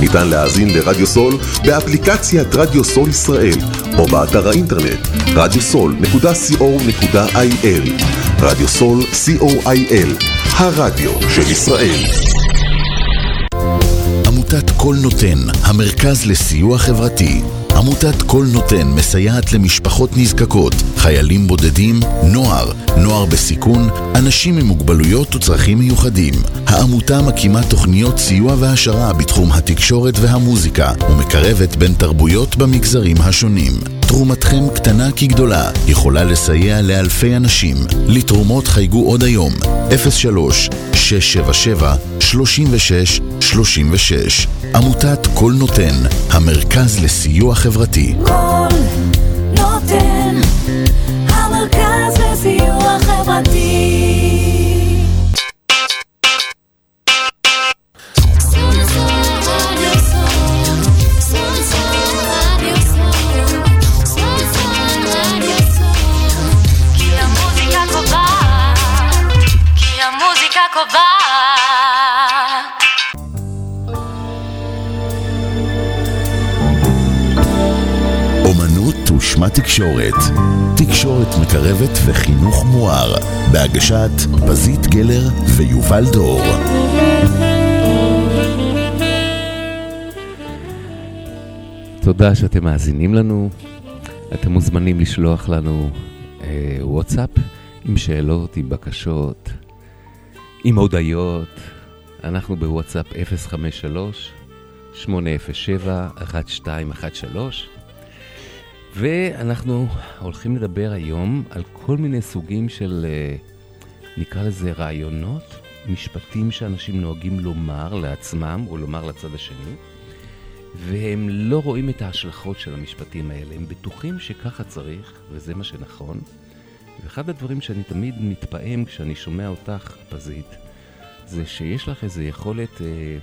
ניתן להאזין לרדיו סול באפליקציית רדיו סול ישראל או באתר האינטרנט radiosol.co.il רדיו סול co.il הרדיו של ישראל עמותת קול נותן, המרכז לסיוע חברתי. עמותת קול נותן מסייעת למשפחות נזקקות, חיילים בודדים, נוער, נוער בסיכון, אנשים עם מוגבלויות וצרכים מיוחדים. העמותה מקימה תוכניות סיוע והעשרה בתחום התקשורת והמוזיקה ומקרבת בין תרבויות במגזרים השונים. תרומתכם קטנה כגדולה, יכולה לסייע לאלפי אנשים. לתרומות חייגו עוד היום, 03 677 36 36 עמותת קול נותן, המרכז לסיוע חברתי. קול נותן, המוזיקה קובעת, ושמה תקשורת. תקשורת מקרבת וחינוך מואר. בהגשת פזית גלר ויובל דור. תודה שאתם מאזינים לנו. אתם מוזמנים לשלוח לנו אה, וואטסאפ עם שאלות, עם בקשות, עם הודיות. אנחנו בוואטסאפ 053-807-1213 ואנחנו הולכים לדבר היום על כל מיני סוגים של, אה, נקרא לזה רעיונות, משפטים שאנשים נוהגים לומר לעצמם או לומר לצד השני. והם לא רואים את ההשלכות של המשפטים האלה. הם בטוחים שככה צריך, וזה מה שנכון. ואחד הדברים שאני תמיד מתפעם כשאני שומע אותך, פזית, זה שיש לך איזו יכולת, אה,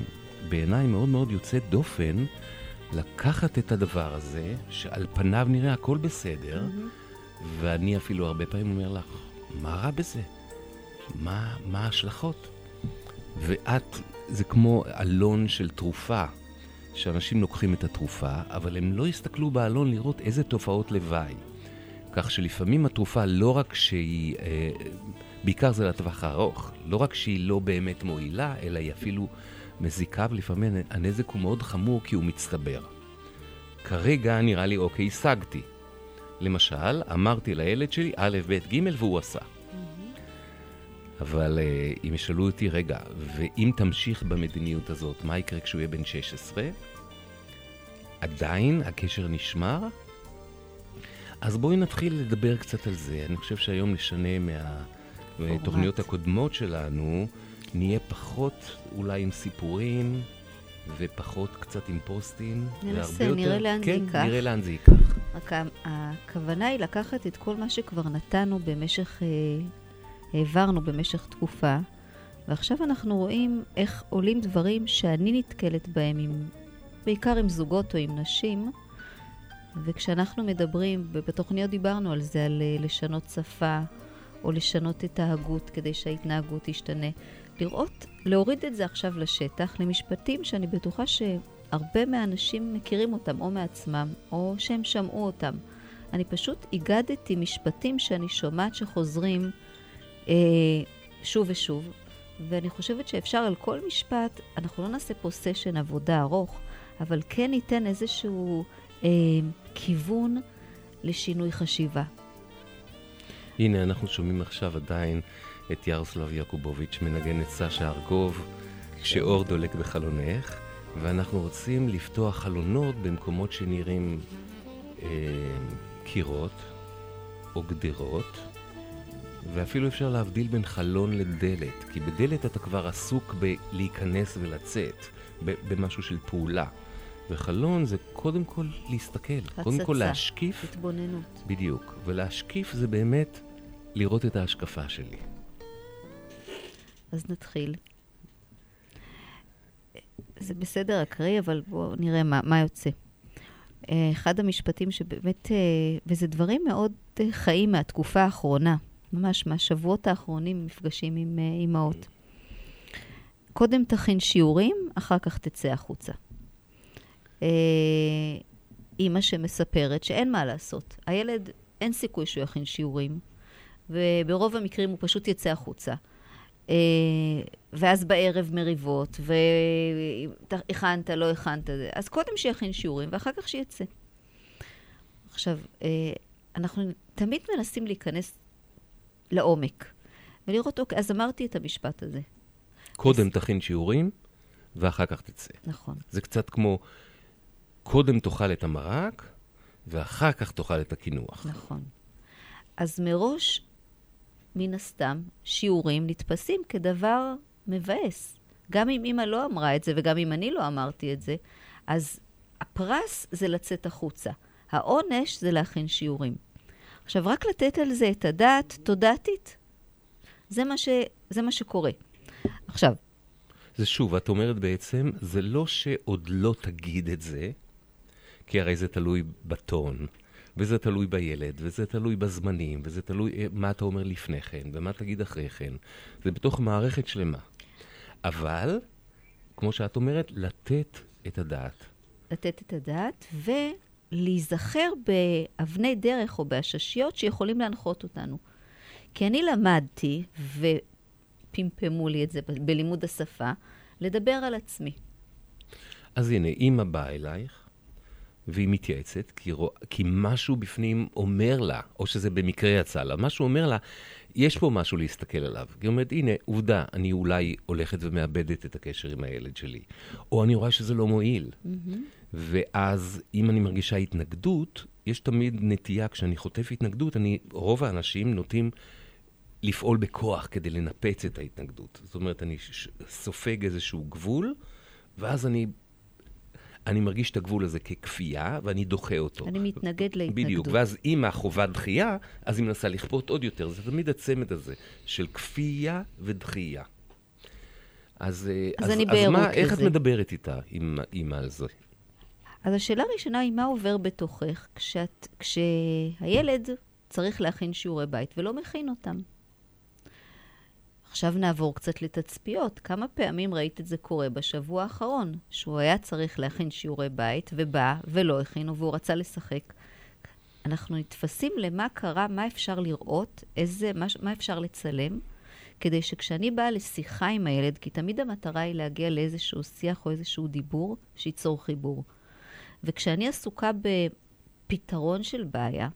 בעיניי מאוד מאוד יוצאת דופן, לקחת את הדבר הזה, שעל פניו נראה הכל בסדר, ואני אפילו הרבה פעמים אומר לך, מה רע בזה? מה, ההשלכות? ואת, זה כמו אלון של תרופה. שאנשים לוקחים את התרופה, אבל הם לא יסתכלו בעלון לראות איזה תופעות לוואי. כך שלפעמים התרופה לא רק שהיא, אה, בעיקר זה לטווח הארוך, לא רק שהיא לא באמת מועילה, אלא היא אפילו מזיקה, ולפעמים הנזק הוא מאוד חמור כי הוא מצטבר. כרגע נראה לי, אוקיי, השגתי. למשל, אמרתי לילד שלי א', ב', ג', והוא עשה. אבל uh, אם ישאלו אותי, רגע, ואם תמשיך במדיניות הזאת, מה יקרה כשהוא יהיה בן 16? עדיין הקשר נשמר? אז בואי נתחיל לדבר קצת על זה. אני חושב שהיום נשנה מהתוכניות הקודמות שלנו, נהיה פחות אולי עם סיפורים, ופחות קצת עם פוסטים. ננסה, נראה יותר- לאן זה כן, ייקח. נראה לאן זה ייקח. רק הכוונה היא לקחת את כל מה שכבר נתנו במשך, אה, העברנו במשך תקופה, ועכשיו אנחנו רואים איך עולים דברים שאני נתקלת בהם, עם, בעיקר עם זוגות או עם נשים, וכשאנחנו מדברים, ובתוכניות דיברנו על זה, על אה, לשנות שפה, או לשנות התנהגות כדי שההתנהגות תשתנה. לראות, להוריד את זה עכשיו לשטח, למשפטים שאני בטוחה שהרבה מהאנשים מכירים אותם, או מעצמם, או שהם שמעו אותם. אני פשוט איגדתי משפטים שאני שומעת שחוזרים אה, שוב ושוב, ואני חושבת שאפשר על כל משפט, אנחנו לא נעשה פה סשן עבודה ארוך, אבל כן ניתן איזשהו אה, כיוון לשינוי חשיבה. הנה, אנחנו שומעים עכשיו עדיין את ירוסלב יעקובוביץ' מנגן את סשה ארגוב, כשאור דולק בחלונך, ואנחנו רוצים לפתוח חלונות במקומות שנראים אה, קירות או גדרות, ואפילו אפשר להבדיל בין חלון לדלת, כי בדלת אתה כבר עסוק בלהיכנס ולצאת, במשהו של פעולה. וחלון זה קודם כל להסתכל, קודם כל הצצה, להשקיף, התבוננות. בדיוק, ולהשקיף זה באמת לראות את ההשקפה שלי. אז נתחיל. זה בסדר, אקריא, אבל בואו נראה מה, מה יוצא. אה, אחד המשפטים שבאמת, אה, וזה דברים מאוד אה, חיים מהתקופה האחרונה, ממש מהשבועות האחרונים, מפגשים עם אימהות. קודם תכין שיעורים, אחר כך תצא החוצה. אימא שמספרת שאין מה לעשות. הילד, אין סיכוי שהוא יכין שיעורים, וברוב המקרים הוא פשוט יצא החוצה. אה, ואז בערב מריבות, והכנת, לא הכנת, אז קודם שיכין שיעורים, ואחר כך שיצא. עכשיו, אה, אנחנו תמיד מנסים להיכנס לעומק, ולראות, אוקיי, אז אמרתי את המשפט הזה. קודם תכין שיעורים, ואחר כך תצא. נכון. זה קצת כמו, קודם תאכל את המרק, ואחר כך תאכל את הקינוח. נכון. אז מראש, מן הסתם, שיעורים נתפסים כדבר מבאס. גם אם אימא לא אמרה את זה, וגם אם אני לא אמרתי את זה, אז הפרס זה לצאת החוצה. העונש זה להכין שיעורים. עכשיו, רק לתת על זה את הדעת תודעתית, זה מה, ש... זה מה שקורה. עכשיו, זה שוב, את אומרת בעצם, זה לא שעוד לא תגיד את זה, כי הרי זה תלוי בטון, וזה תלוי בילד, וזה תלוי בזמנים, וזה תלוי אה, מה אתה אומר לפני כן, ומה תגיד אחרי כן. זה בתוך מערכת שלמה. אבל, כמו שאת אומרת, לתת את הדעת. לתת את הדעת ולהיזכר באבני דרך או בעששיות שיכולים להנחות אותנו. כי אני למדתי, ופמפמו לי את זה ב- בלימוד השפה, לדבר על עצמי. אז הנה, אימא באה אלייך, והיא מתייעצת, כי, רוא, כי משהו בפנים אומר לה, או שזה במקרה יצא לה, משהו אומר לה, יש פה משהו להסתכל עליו. היא אומרת, הנה, עובדה, אני אולי הולכת ומאבדת את הקשר עם הילד שלי, או אני רואה שזה לא מועיל. Mm-hmm. ואז, אם אני מרגישה התנגדות, יש תמיד נטייה, כשאני חוטף התנגדות, אני, רוב האנשים נוטים לפעול בכוח כדי לנפץ את ההתנגדות. זאת אומרת, אני ש- סופג איזשהו גבול, ואז אני אני מרגיש את הגבול הזה ככפייה, ואני דוחה אותו. אני מתנגד להתנגדות. בדיוק, ואז אם החובה דחייה, אז היא מנסה לכפות עוד יותר. זה תמיד הצמד הזה של כפייה ודחייה. אז, אה, אז אני בעירות מה, איך את. מדברת איתה, עם אימא על זה? אז השאלה הראשונה היא מה עובר בתוכך כשאת, כשהילד צריך להכין שיעורי בית ולא מכין אותם. עכשיו נעבור קצת לתצפיות. כמה פעמים ראית את זה קורה בשבוע האחרון, שהוא היה צריך להכין שיעורי בית ובא ולא הכין והוא רצה לשחק. אנחנו נתפסים למה קרה, מה אפשר לראות, איזה, מה, מה אפשר לצלם, כדי שכשאני באה לשיחה עם הילד, כי תמיד המטרה היא להגיע לאיזשהו שיח או איזשהו דיבור שייצור חיבור. וכשאני עסוקה בפתרון של בעיה,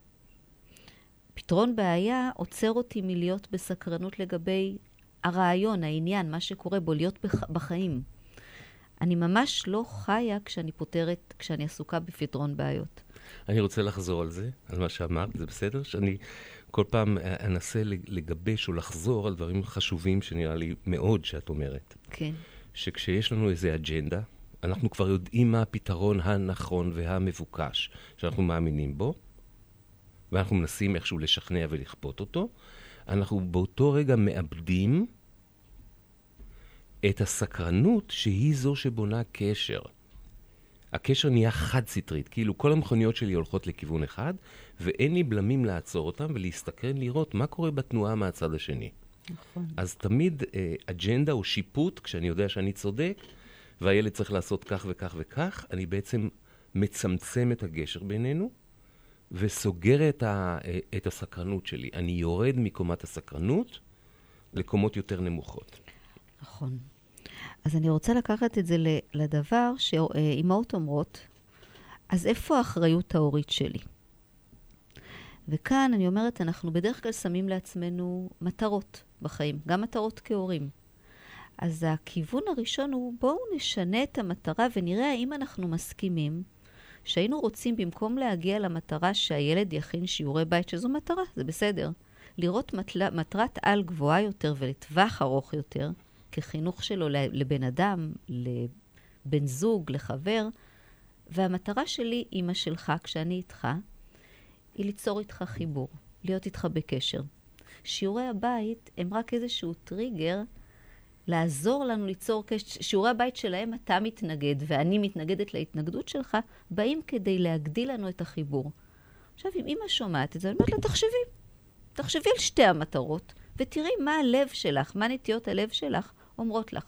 פתרון בעיה עוצר אותי מלהיות בסקרנות לגבי הרעיון, העניין, מה שקורה בו, להיות בח, בחיים. אני ממש לא חיה כשאני פותרת, כשאני עסוקה בפתרון בעיות. אני רוצה לחזור על זה, על מה שאמרת, זה בסדר? שאני כל פעם אה, אנסה לגבש או לחזור על דברים חשובים שנראה לי מאוד שאת אומרת. כן. שכשיש לנו איזו אג'נדה, אנחנו כבר יודעים מה הפתרון הנכון והמבוקש שאנחנו מאמינים בו, ואנחנו מנסים איכשהו לשכנע ולכפות אותו, אנחנו באותו רגע מאבדים את הסקרנות שהיא זו שבונה קשר. הקשר נהיה חד-סטרית, כאילו כל המכוניות שלי הולכות לכיוון אחד, ואין לי בלמים לעצור אותם ולהסתכן לראות מה קורה בתנועה מהצד השני. נכון. אז תמיד אה, אג'נדה או שיפוט, כשאני יודע שאני צודק, והילד צריך לעשות כך וכך וכך, אני בעצם מצמצם את הגשר בינינו, וסוגר את, ה, אה, את הסקרנות שלי. אני יורד מקומת הסקרנות לקומות יותר נמוכות. נכון. אז אני רוצה לקחת את זה לדבר שאימהות אומרות, אז איפה האחריות ההורית שלי? וכאן אני אומרת, אנחנו בדרך כלל שמים לעצמנו מטרות בחיים, גם מטרות כהורים. אז הכיוון הראשון הוא, בואו נשנה את המטרה ונראה האם אנחנו מסכימים שהיינו רוצים, במקום להגיע למטרה שהילד יכין שיעורי בית, שזו מטרה, זה בסדר, לראות מטל... מטרת על גבוהה יותר ולטווח ארוך יותר, כחינוך שלו לבן אדם, לבן זוג, לחבר, והמטרה שלי, אימא שלך, כשאני איתך, היא ליצור איתך חיבור, להיות איתך בקשר. שיעורי הבית הם רק איזשהו טריגר לעזור לנו ליצור קשר. שיעורי הבית שלהם אתה מתנגד ואני מתנגדת להתנגדות שלך, באים כדי להגדיל לנו את החיבור. עכשיו, אם אימא שומעת את זה, אני אומרת לה, תחשבי. תחשבי על שתי המטרות, ותראי מה הלב שלך, מה נטיות הלב שלך אומרות לך.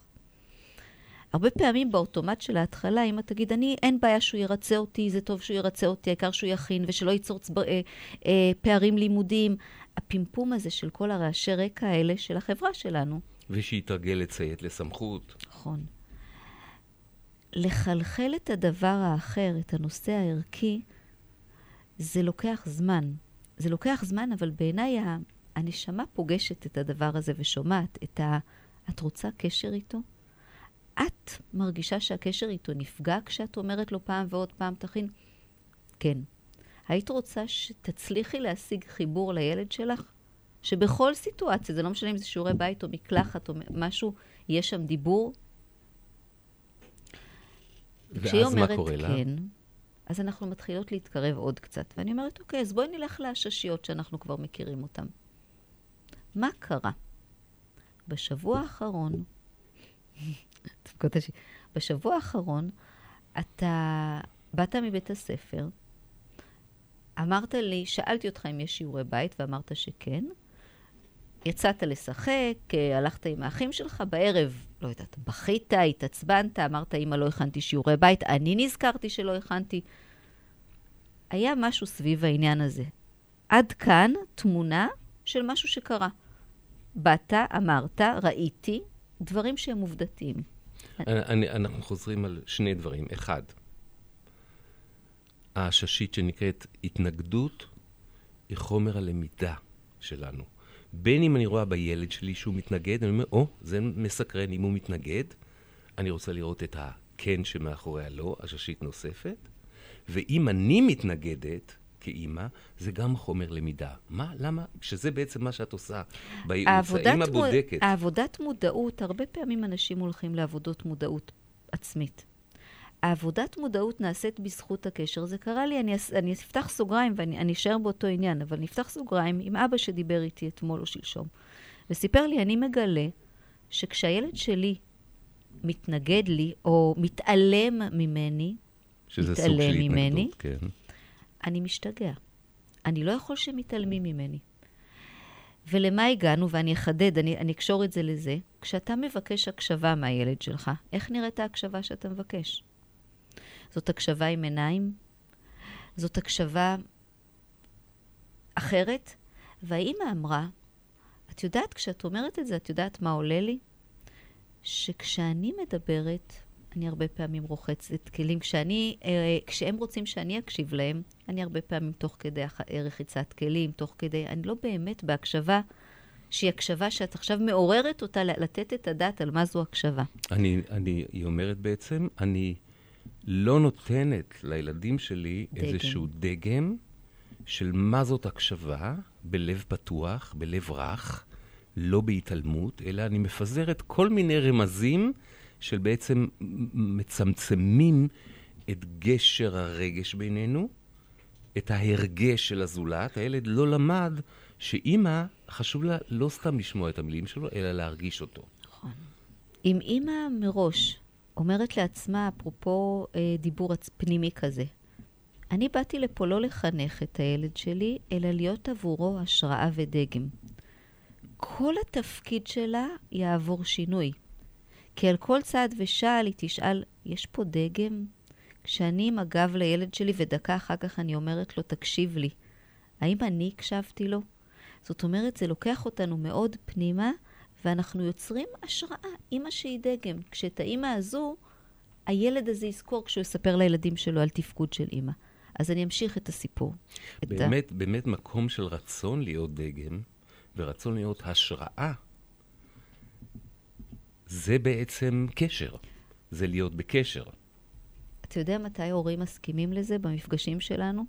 הרבה פעמים באוטומט של ההתחלה, אמא תגיד, אני, אין בעיה שהוא ירצה אותי, זה טוב שהוא ירצה אותי, העיקר שהוא יכין, ושלא ייצור צבר, אה, אה, פערים לימודיים. הפימפום הזה של כל הרעשי רקע האלה של החברה שלנו. ושיתרגל לציית לסמכות. נכון. לחלחל את הדבר האחר, את הנושא הערכי, זה לוקח זמן. זה לוקח זמן, אבל בעיניי הנשמה פוגשת את הדבר הזה ושומעת את ה... את רוצה קשר איתו? את מרגישה שהקשר איתו נפגע כשאת אומרת לו פעם ועוד פעם תכין? כן. היית רוצה שתצליחי להשיג חיבור לילד שלך? שבכל סיטואציה, זה לא משנה אם זה שיעורי בית או מקלחת או משהו, יש שם דיבור? כשהיא ואז מה אומרת קורה לה? כן, אז אנחנו מתחילות להתקרב עוד קצת. ואני אומרת, אוקיי, אז בואי נלך לעששיות שאנחנו כבר מכירים אותן. מה קרה? בשבוע האחרון, בשבוע האחרון, אתה באת מבית הספר, אמרת לי, שאלתי אותך אם יש שיעורי בית, ואמרת שכן. יצאת לשחק, אה, הלכת עם האחים שלך, בערב, לא יודעת, בכית, התעצבנת, אמרת, אמא, לא הכנתי שיעורי בית, אני נזכרתי שלא הכנתי. היה משהו סביב העניין הזה. עד כאן תמונה של משהו שקרה. באת, אמרת, ראיתי, דברים שהם עובדתיים. אני, אנחנו חוזרים על שני דברים. אחד, העששית שנקראת התנגדות היא חומר הלמידה שלנו. בין אם אני רואה בילד שלי שהוא מתנגד, אני אומר, או, זה מסקרן אם הוא מתנגד, אני רוצה לראות את הכן שמאחורי הלא, עששית נוספת, ואם אני מתנגדת, כאימא, זה גם חומר למידה. מה? למה? שזה בעצם מה שאת עושה בייעוץ. האימא בודקת. העבודת מודעות, הרבה פעמים אנשים הולכים לעבודות מודעות עצמית. העבודת מודעות נעשית בזכות הקשר. זה קרה לי, אני, אני אפתח סוגריים ואני אני אשאר באותו עניין, אבל אני אפתח סוגריים עם אבא שדיבר איתי אתמול או שלשום, וסיפר לי, אני מגלה שכשהילד שלי מתנגד לי או מתעלם ממני, שזה סוג מתעלם של ממני. התנגדות, כן. אני משתגע. אני לא יכול שהם מתעלמים ממני. ולמה הגענו, ואני אחדד, אני, אני אקשור את זה לזה, כשאתה מבקש הקשבה מהילד שלך, איך נראית ההקשבה שאתה מבקש? זאת הקשבה עם עיניים? זאת הקשבה אחרת? והאימא אמרה, את יודעת, כשאת אומרת את זה, את יודעת מה עולה לי? שכשאני מדברת, אני הרבה פעמים רוחצת כלים. כשאני, אה, כשהם רוצים שאני אקשיב להם, אני הרבה פעמים תוך כדי אה, רחיצת כלים, תוך כדי, אני לא באמת בהקשבה שהיא הקשבה שאת עכשיו מעוררת אותה לתת את הדעת על מה זו הקשבה. אני, אני, היא אומרת בעצם, אני לא נותנת לילדים שלי דגם. איזשהו דגם של מה זאת הקשבה בלב פתוח, בלב רך, לא בהתעלמות, אלא אני מפזרת כל מיני רמזים של בעצם מצמצמים את גשר הרגש בינינו, את ההרגש של הזולת. הילד לא למד שאימא, חשוב לה לא סתם לשמוע את המילים שלו, אלא להרגיש אותו. אם אימא מראש אומרת לעצמה, אפרופו אה, דיבור פנימי כזה, אני באתי לפה לא לחנך את הילד שלי, אלא להיות עבורו השראה ודגם. כל התפקיד שלה יעבור שינוי. כי על כל צעד ושעל היא תשאל, יש פה דגם? כשאני עם הגב לילד שלי ודקה אחר כך אני אומרת לו, תקשיב לי, האם אני הקשבתי לו? זאת אומרת, זה לוקח אותנו מאוד פנימה, ואנחנו יוצרים השראה, אימא שהיא דגם. כשאת האימא הזו, הילד הזה יזכור כשהוא יספר לילדים שלו על תפקוד של אימא. אז אני אמשיך את הסיפור. את באמת, באמת מקום של רצון להיות דגם, ורצון להיות השראה, זה בעצם קשר. זה להיות בקשר. אתה יודע מתי הורים מסכימים לזה במפגשים שלנו?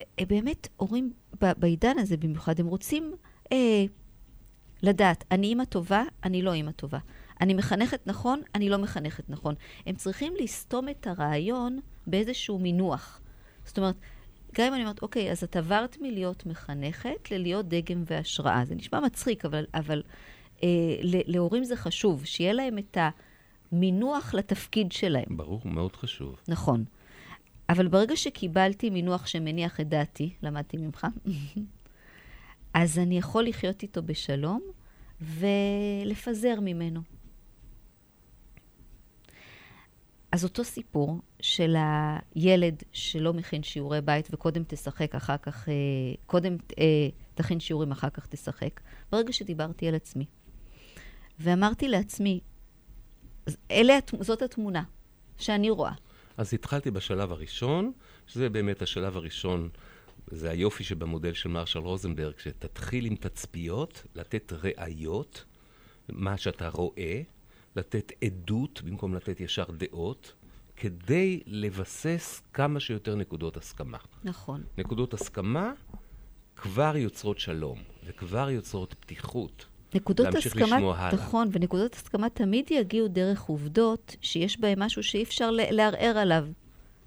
אה, באמת, הורים בעידן הזה במיוחד, הם רוצים אה, לדעת, אני אימא טובה, אני לא אימא טובה. אני מחנכת נכון, אני לא מחנכת נכון. הם צריכים לסתום את הרעיון באיזשהו מינוח. זאת אומרת, גם אם אני אומרת, אוקיי, אז את עברת מלהיות מחנכת ללהיות דגם והשראה. זה נשמע מצחיק, אבל, אבל להורים זה חשוב, שיהיה להם את המינוח לתפקיד שלהם. ברור, מאוד חשוב. נכון. אבל ברגע שקיבלתי מינוח שמניח את דעתי, למדתי ממך, אז אני יכול לחיות איתו בשלום ולפזר ממנו. אז אותו סיפור של הילד שלא מכין שיעורי בית וקודם תשחק, אחר כך, אה, קודם אה, תכין שיעורים, אחר כך תשחק, ברגע שדיברתי על עצמי. ואמרתי לעצמי, אלה, זאת התמונה שאני רואה. אז התחלתי בשלב הראשון, שזה באמת השלב הראשון, זה היופי שבמודל של מרשל רוזנברג, שתתחיל עם תצפיות, לתת ראיות, מה שאתה רואה, לתת עדות במקום לתת ישר דעות, כדי לבסס כמה שיותר נקודות הסכמה. נכון. נקודות הסכמה כבר יוצרות שלום, וכבר יוצרות פתיחות. נקודות הסכמה, נכון, ונקודות הסכמה תמיד יגיעו דרך עובדות שיש בהן משהו שאי אפשר לערער עליו.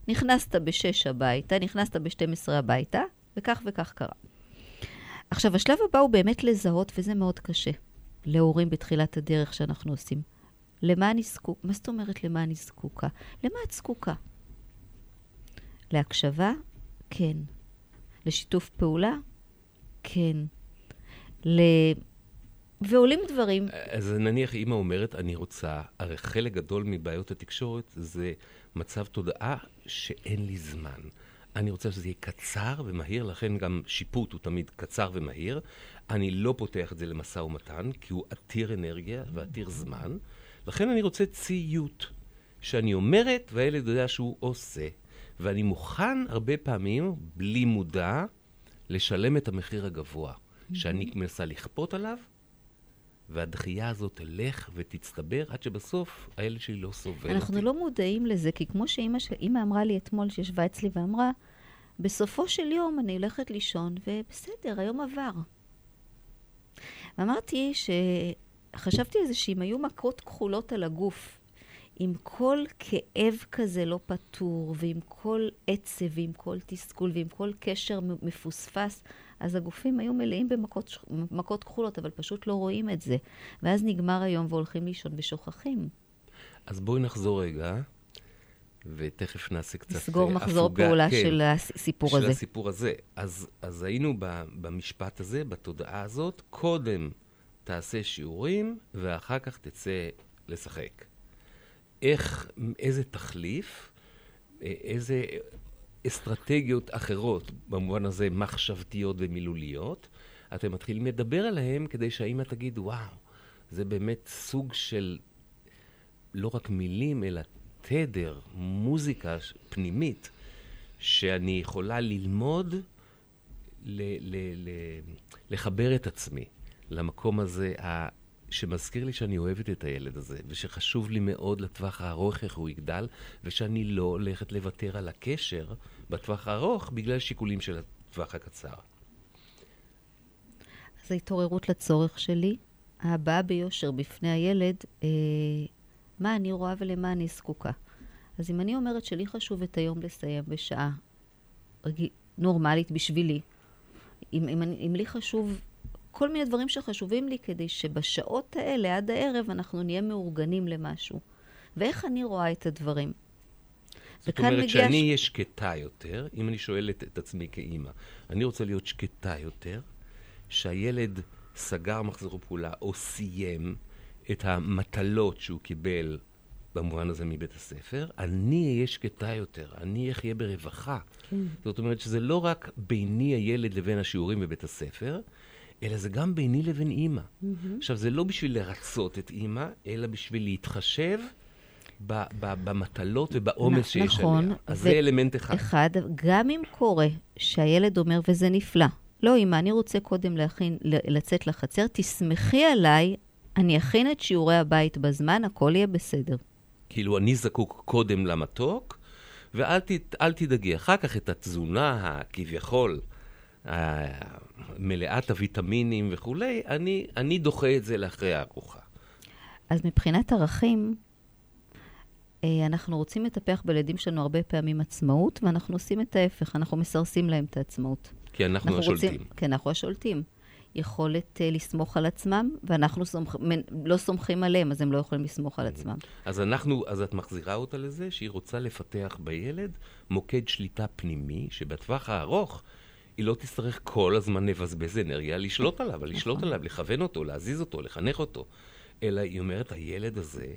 נכנסת בשש הביתה, נכנסת ב-12 הביתה, וכך וכך קרה. עכשיו, השלב הבא הוא באמת לזהות, וזה מאוד קשה, להורים בתחילת הדרך שאנחנו עושים. למה אני זקוקה? מה זאת אומרת למה אני זקוקה? למה את זקוקה? להקשבה? כן. לשיתוף פעולה? כן. ל... ועולים דברים. אז נניח אימא אומרת, אני רוצה, הרי חלק גדול מבעיות התקשורת זה מצב תודעה שאין לי זמן. אני רוצה שזה יהיה קצר ומהיר, לכן גם שיפוט הוא תמיד קצר ומהיר. אני לא פותח את זה למשא ומתן, כי הוא עתיר אנרגיה ועתיר זמן. לכן אני רוצה ציות, שאני אומרת והילד יודע שהוא עושה. ואני מוכן הרבה פעמים, בלי מודע, לשלם את המחיר הגבוה. שאני מנסה לכפות עליו, והדחייה הזאת תלך ותצטבר עד שבסוף הילד שלי לא סובל אנחנו אותי. לא מודעים לזה, כי כמו שאימא. אמרה לי אתמול, שישבה אצלי ואמרה, בסופו של יום אני הולכת לישון, ובסדר, היום עבר. ואמרתי שחשבתי על זה שאם היו מכות כחולות על הגוף, עם כל כאב כזה לא פתור, ועם כל עצב, ועם כל תסכול, ועם כל קשר מפוספס, אז הגופים היו מלאים במכות כחולות, אבל פשוט לא רואים את זה. ואז נגמר היום והולכים לישון ושוכחים. אז בואי נחזור רגע, ותכף נעשה קצת נסגור מחזור הפוגה, פעולה כן, של הסיפור של הזה. של הסיפור הזה. אז, אז היינו במשפט הזה, בתודעה הזאת, קודם תעשה שיעורים, ואחר כך תצא לשחק. איך, איזה תחליף, איזה אסטרטגיות אחרות, במובן הזה מחשבתיות ומילוליות, אתם מתחילים לדבר עליהן כדי שהאימא תגיד, וואו, זה באמת סוג של לא רק מילים, אלא תדר, מוזיקה פנימית, שאני יכולה ללמוד ל- ל- ל- לחבר את עצמי למקום הזה שמזכיר לי שאני אוהבת את הילד הזה, ושחשוב לי מאוד לטווח הארוך איך הוא יגדל, ושאני לא הולכת לוותר על הקשר בטווח הארוך בגלל שיקולים של הטווח הקצר. אז ההתעוררות לצורך שלי, הבאה ביושר בפני הילד, אה, מה אני רואה ולמה אני זקוקה. אז אם אני אומרת שלי חשוב את היום לסיים בשעה נורמלית בשבילי, אם, אם, אם לי חשוב כל מיני דברים שחשובים לי כדי שבשעות האלה, עד הערב, אנחנו נהיה מאורגנים למשהו. ואיך אני רואה את הדברים. זאת אומרת שאני אהיה ש... שקטה יותר, אם אני שואל את, את עצמי כאימא, אני רוצה להיות שקטה יותר, שהילד סגר מחזור פעולה או סיים את המטלות שהוא קיבל במובן הזה מבית הספר, אני אהיה שקטה יותר, אני אחיה ברווחה. כן. זאת אומרת שזה לא רק ביני הילד לבין השיעורים בבית הספר, אלא זה גם ביני לבין אימא. Mm-hmm. עכשיו, זה לא בשביל לרצות את אימא, אלא בשביל להתחשב ב- ב- במטלות ובעומס שיש נכון, עליה. אז זה אלמנט אחד. אחד, גם אם קורה שהילד אומר, וזה נפלא, לא, אמא, אני רוצה קודם להכין, לצאת לחצר, תסמכי עליי, אני אכין את שיעורי הבית בזמן, הכל יהיה בסדר. כאילו, אני זקוק קודם למתוק, ואל ת, תדאגי, אחר כך את התזונה הכביכול מלאת הוויטמינים וכולי, אני, אני דוחה את זה לאחרי הארוחה. אז מבחינת ערכים, אנחנו רוצים לטפח בילדים שלנו הרבה פעמים עצמאות, ואנחנו עושים את ההפך, אנחנו מסרסים להם את העצמאות. כי אנחנו השולטים. רוצים, כן, אנחנו השולטים. יכולת uh, לסמוך על עצמם, ואנחנו סומכ, לא סומכים עליהם, אז הם לא יכולים לסמוך על עצמם. אז אנחנו, אז את מחזירה אותה לזה שהיא רוצה לפתח בילד מוקד שליטה פנימי, שבטווח הארוך היא לא תצטרך כל הזמן לבזבז אנרגיה לשלוט עליו, לשלוט עליו, לכוון אותו, להזיז אותו, לחנך אותו. אלא היא אומרת, הילד הזה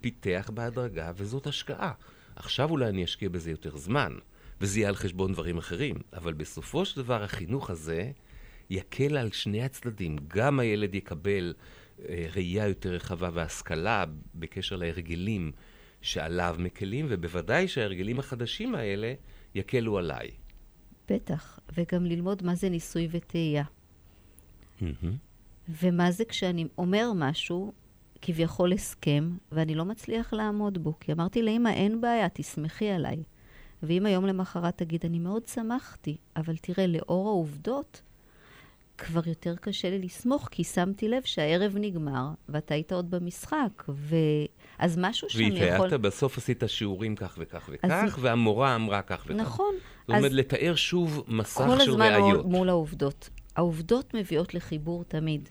פיתח בהדרגה, וזאת השקעה. עכשיו אולי אני אשקיע בזה יותר זמן, וזה יהיה על חשבון דברים אחרים. אבל בסופו של דבר החינוך הזה יקל על שני הצדדים. גם הילד יקבל אה, ראייה יותר רחבה והשכלה בקשר להרגלים שעליו מקלים, ובוודאי שההרגלים החדשים האלה יקלו עליי. בטח, וגם ללמוד מה זה ניסוי וטעייה. מהמם. ומה זה כשאני אומר משהו, כביכול הסכם, ואני לא מצליח לעמוד בו. כי אמרתי לאמא, אין בעיה, תסמכי עליי. ואם היום למחרת תגיד, אני מאוד שמחתי, אבל תראה, לאור העובדות, כבר יותר קשה לי לסמוך, כי שמתי לב שהערב נגמר, ואתה היית עוד במשחק, ו... אז משהו שאני יכול... והתייעצת, בסוף עשית שיעורים כך וכך וכך, והמורה אמרה כך וכך. נכון. זאת אומרת, לתאר שוב מסך כל של הזמן ראיות. מול, מול העובדות. העובדות מביאות לחיבור תמיד.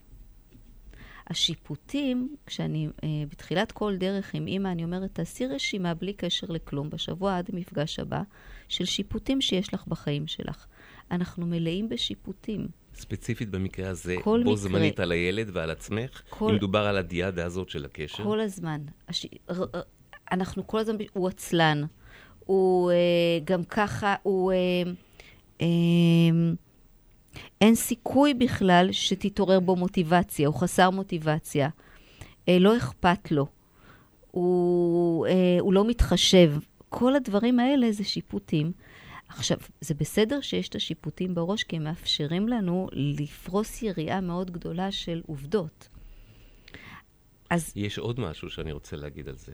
השיפוטים, כשאני אה, בתחילת כל דרך עם אימא, אני אומרת, תעשי רשימה בלי קשר לכלום, בשבוע עד המפגש הבא, של שיפוטים שיש לך בחיים שלך. אנחנו מלאים בשיפוטים. ספציפית במקרה הזה, בו מקרה. זמנית על הילד ועל עצמך, כל- אם מדובר על הדיאדה הזאת של הקשר. כל הזמן. הש... ר... ר- אנחנו כל הזמן, הוא עצלן. הוא אה, גם ככה, הוא... אה, אה, אין סיכוי בכלל שתתעורר בו מוטיבציה, הוא חסר מוטיבציה. אה, לא אכפת לו. הוא, אה, הוא לא מתחשב. כל הדברים האלה זה שיפוטים. עכשיו, זה בסדר שיש את השיפוטים בראש, כי הם מאפשרים לנו לפרוס יריעה מאוד גדולה של עובדות. אז יש עוד משהו שאני רוצה להגיד על זה.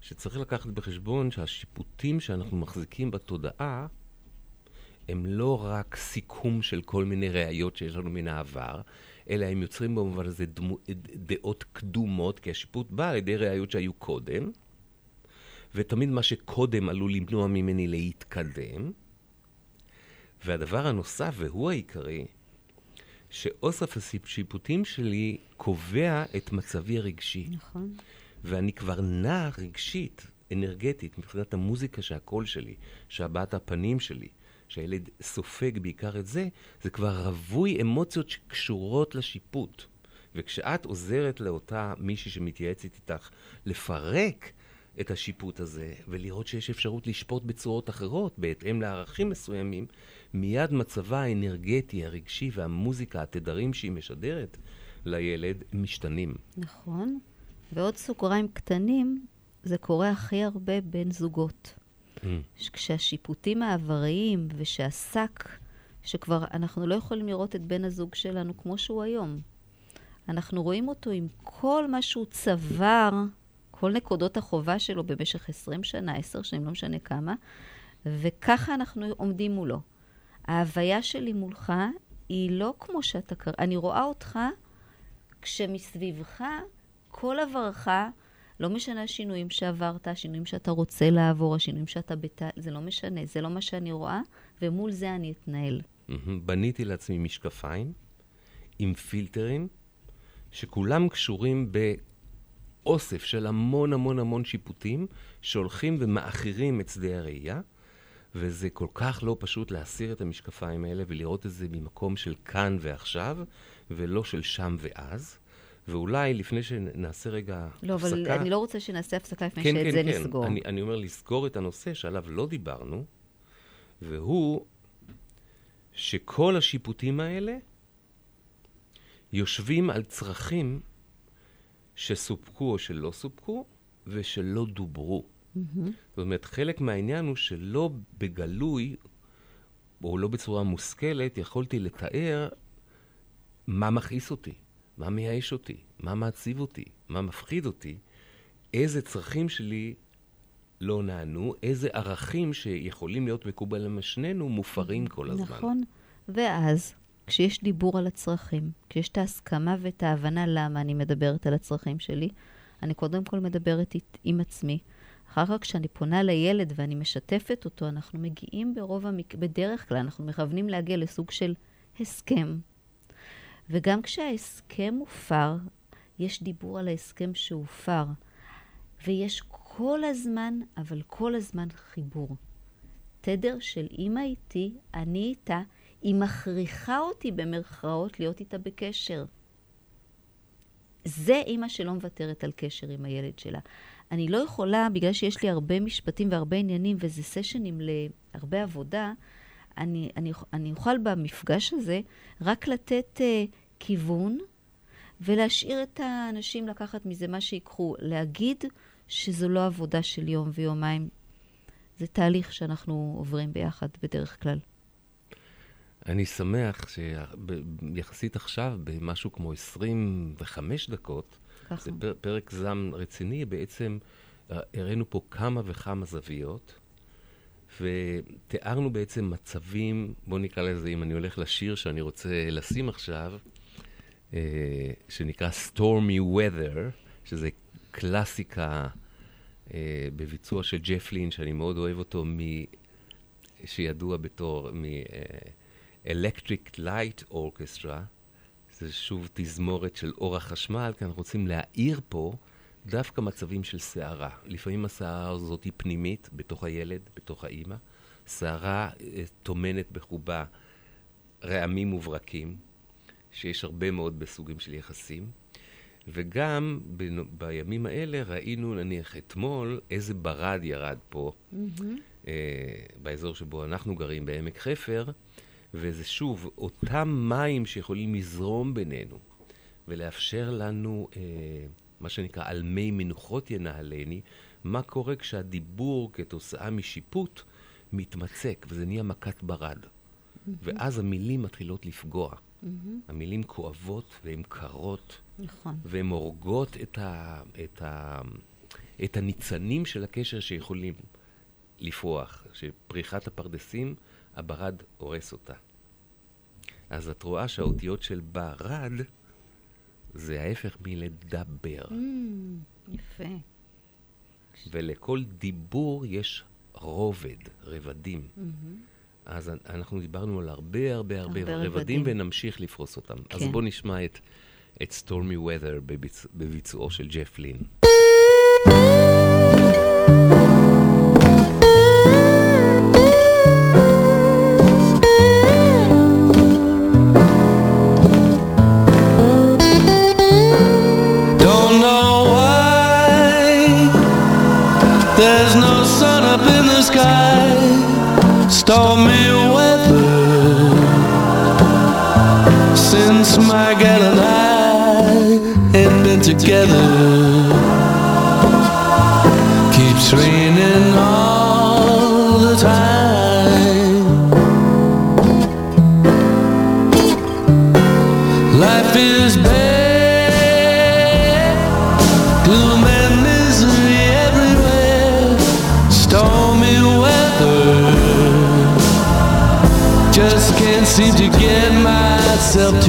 שצריך לקחת בחשבון שהשיפוטים שאנחנו מחזיקים בתודעה הם לא רק סיכום של כל מיני ראיות שיש לנו מן העבר, אלא הם יוצרים במובן הזה דמו, דעות קדומות, כי השיפוט בא על ידי ראיות שהיו קודם, ותמיד מה שקודם עלול למנוע ממני להתקדם. והדבר הנוסף, והוא העיקרי, שאוסף השיפוטים שלי קובע את מצבי הרגשי. נכון. ואני כבר נע רגשית, אנרגטית, מבחינת המוזיקה שהקול שלי, שהבעת הפנים שלי, שהילד סופג בעיקר את זה, זה כבר רווי אמוציות שקשורות לשיפוט. וכשאת עוזרת לאותה מישהי שמתייעצת איתך לפרק את השיפוט הזה, ולראות שיש אפשרות לשפוט בצורות אחרות, בהתאם לערכים מסוימים, מיד מצבה האנרגטי, הרגשי והמוזיקה, התדרים שהיא משדרת לילד, משתנים. נכון. ועוד סוגריים קטנים, זה קורה הכי הרבה בין זוגות. כשהשיפוטים העבריים ושהשק, שכבר אנחנו לא יכולים לראות את בן הזוג שלנו כמו שהוא היום. אנחנו רואים אותו עם כל מה שהוא צבר, כל נקודות החובה שלו במשך 20 שנה, 10 שנים, לא משנה כמה, וככה אנחנו עומדים מולו. ההוויה שלי מולך היא לא כמו שאתה אני רואה אותך כשמסביבך כל עברך, לא משנה השינויים שעברת, השינויים שאתה רוצה לעבור, השינויים שאתה בת... זה לא משנה, זה לא מה שאני רואה, ומול זה אני אתנהל. בניתי לעצמי משקפיים עם פילטרים, שכולם קשורים באוסף של המון המון המון שיפוטים, שהולכים ומאחרים את שדה הראייה, וזה כל כך לא פשוט להסיר את המשקפיים האלה ולראות את זה ממקום של כאן ועכשיו, ולא של שם ואז. ואולי לפני שנעשה רגע לא, הפסקה... אבל אני לא רוצה שנעשה הפסקה לפני כן, שאת כן, זה כן. נסגור. אני, אני אומר לסגור את הנושא שעליו לא דיברנו, והוא שכל השיפוטים האלה יושבים על צרכים שסופקו או שלא סופקו ושלא דוברו. זאת אומרת, חלק מהעניין הוא שלא בגלוי, או לא בצורה מושכלת, יכולתי לתאר מה מכעיס אותי, מה מייאש אותי, מה מעציב אותי, מה מפחיד אותי, איזה צרכים שלי לא נענו, איזה ערכים שיכולים להיות מקובלים שנינו מופרים כל הזמן. נכון. ואז, כשיש דיבור על הצרכים, כשיש את ההסכמה ואת ההבנה למה אני מדברת על הצרכים שלי, אני קודם כל מדברת עם עצמי. אחר כך כשאני פונה לילד ואני משתפת אותו, אנחנו מגיעים ברוב המק... בדרך כלל, אנחנו מכוונים להגיע לסוג של הסכם. וגם כשההסכם הופר, יש דיבור על ההסכם שהופר. ויש כל הזמן, אבל כל הזמן חיבור. תדר של אימא איתי, אני איתה, היא מכריחה אותי במרכאות להיות איתה בקשר. זה אימא שלא מוותרת על קשר עם הילד שלה. אני לא יכולה, בגלל שיש לי הרבה משפטים והרבה עניינים, וזה סשנים להרבה עבודה, אני, אני, אני אוכל במפגש הזה רק לתת uh, כיוון ולהשאיר את האנשים לקחת מזה מה שיקחו. להגיד שזו לא עבודה של יום ויומיים, זה תהליך שאנחנו עוברים ביחד בדרך כלל. אני שמח שיחסית עכשיו, במשהו כמו 25 דקות, ככה. זה פר, פרק זעם רציני, בעצם אה, הראינו פה כמה וכמה זוויות, ותיארנו בעצם מצבים, בואו נקרא לזה, אם אני הולך לשיר שאני רוצה לשים עכשיו, אה, שנקרא Stormy Weather, שזה קלאסיקה אה, בביצוע של ג'ף לין, שאני מאוד אוהב אותו, מ... שידוע בתור מ-Electric Light Orchestra. זה שוב תזמורת של אור החשמל, כי אנחנו רוצים להאיר פה דווקא מצבים של סערה. לפעמים הסערה הזאת היא פנימית, בתוך הילד, בתוך האימא. סערה אה, טומנת בחובה רעמים מוברקים, שיש הרבה מאוד בסוגים של יחסים. וגם ב- בימים האלה ראינו, נניח אתמול, איזה ברד ירד פה, mm-hmm. אה, באזור שבו אנחנו גרים, בעמק חפר, וזה שוב, אותם מים שיכולים לזרום בינינו ולאפשר לנו, אה, מה שנקרא, על מי מנוחות ינהלני, מה קורה כשהדיבור כתוצאה משיפוט מתמצק, וזה נהיה מכת ברד. Mm-hmm. ואז המילים מתחילות לפגוע. Mm-hmm. המילים כואבות והן קרות. נכון. והן הורגות את, ה, את, ה, את הניצנים של הקשר שיכולים לפרוח. שפריחת הפרדסים, הברד הורס אותה. אז את רואה שהאותיות של ברד זה ההפך מלדבר. Mm, יפה. ולכל דיבור יש רובד, רבדים. Mm-hmm. אז אנחנו דיברנו על הרבה הרבה הרבה, הרבה רבדים, רבדים ונמשיך לפרוס אותם. כן. אז בואו נשמע את, את Stormy Weather בביצ... בביצועו של ג'ף לין. Myself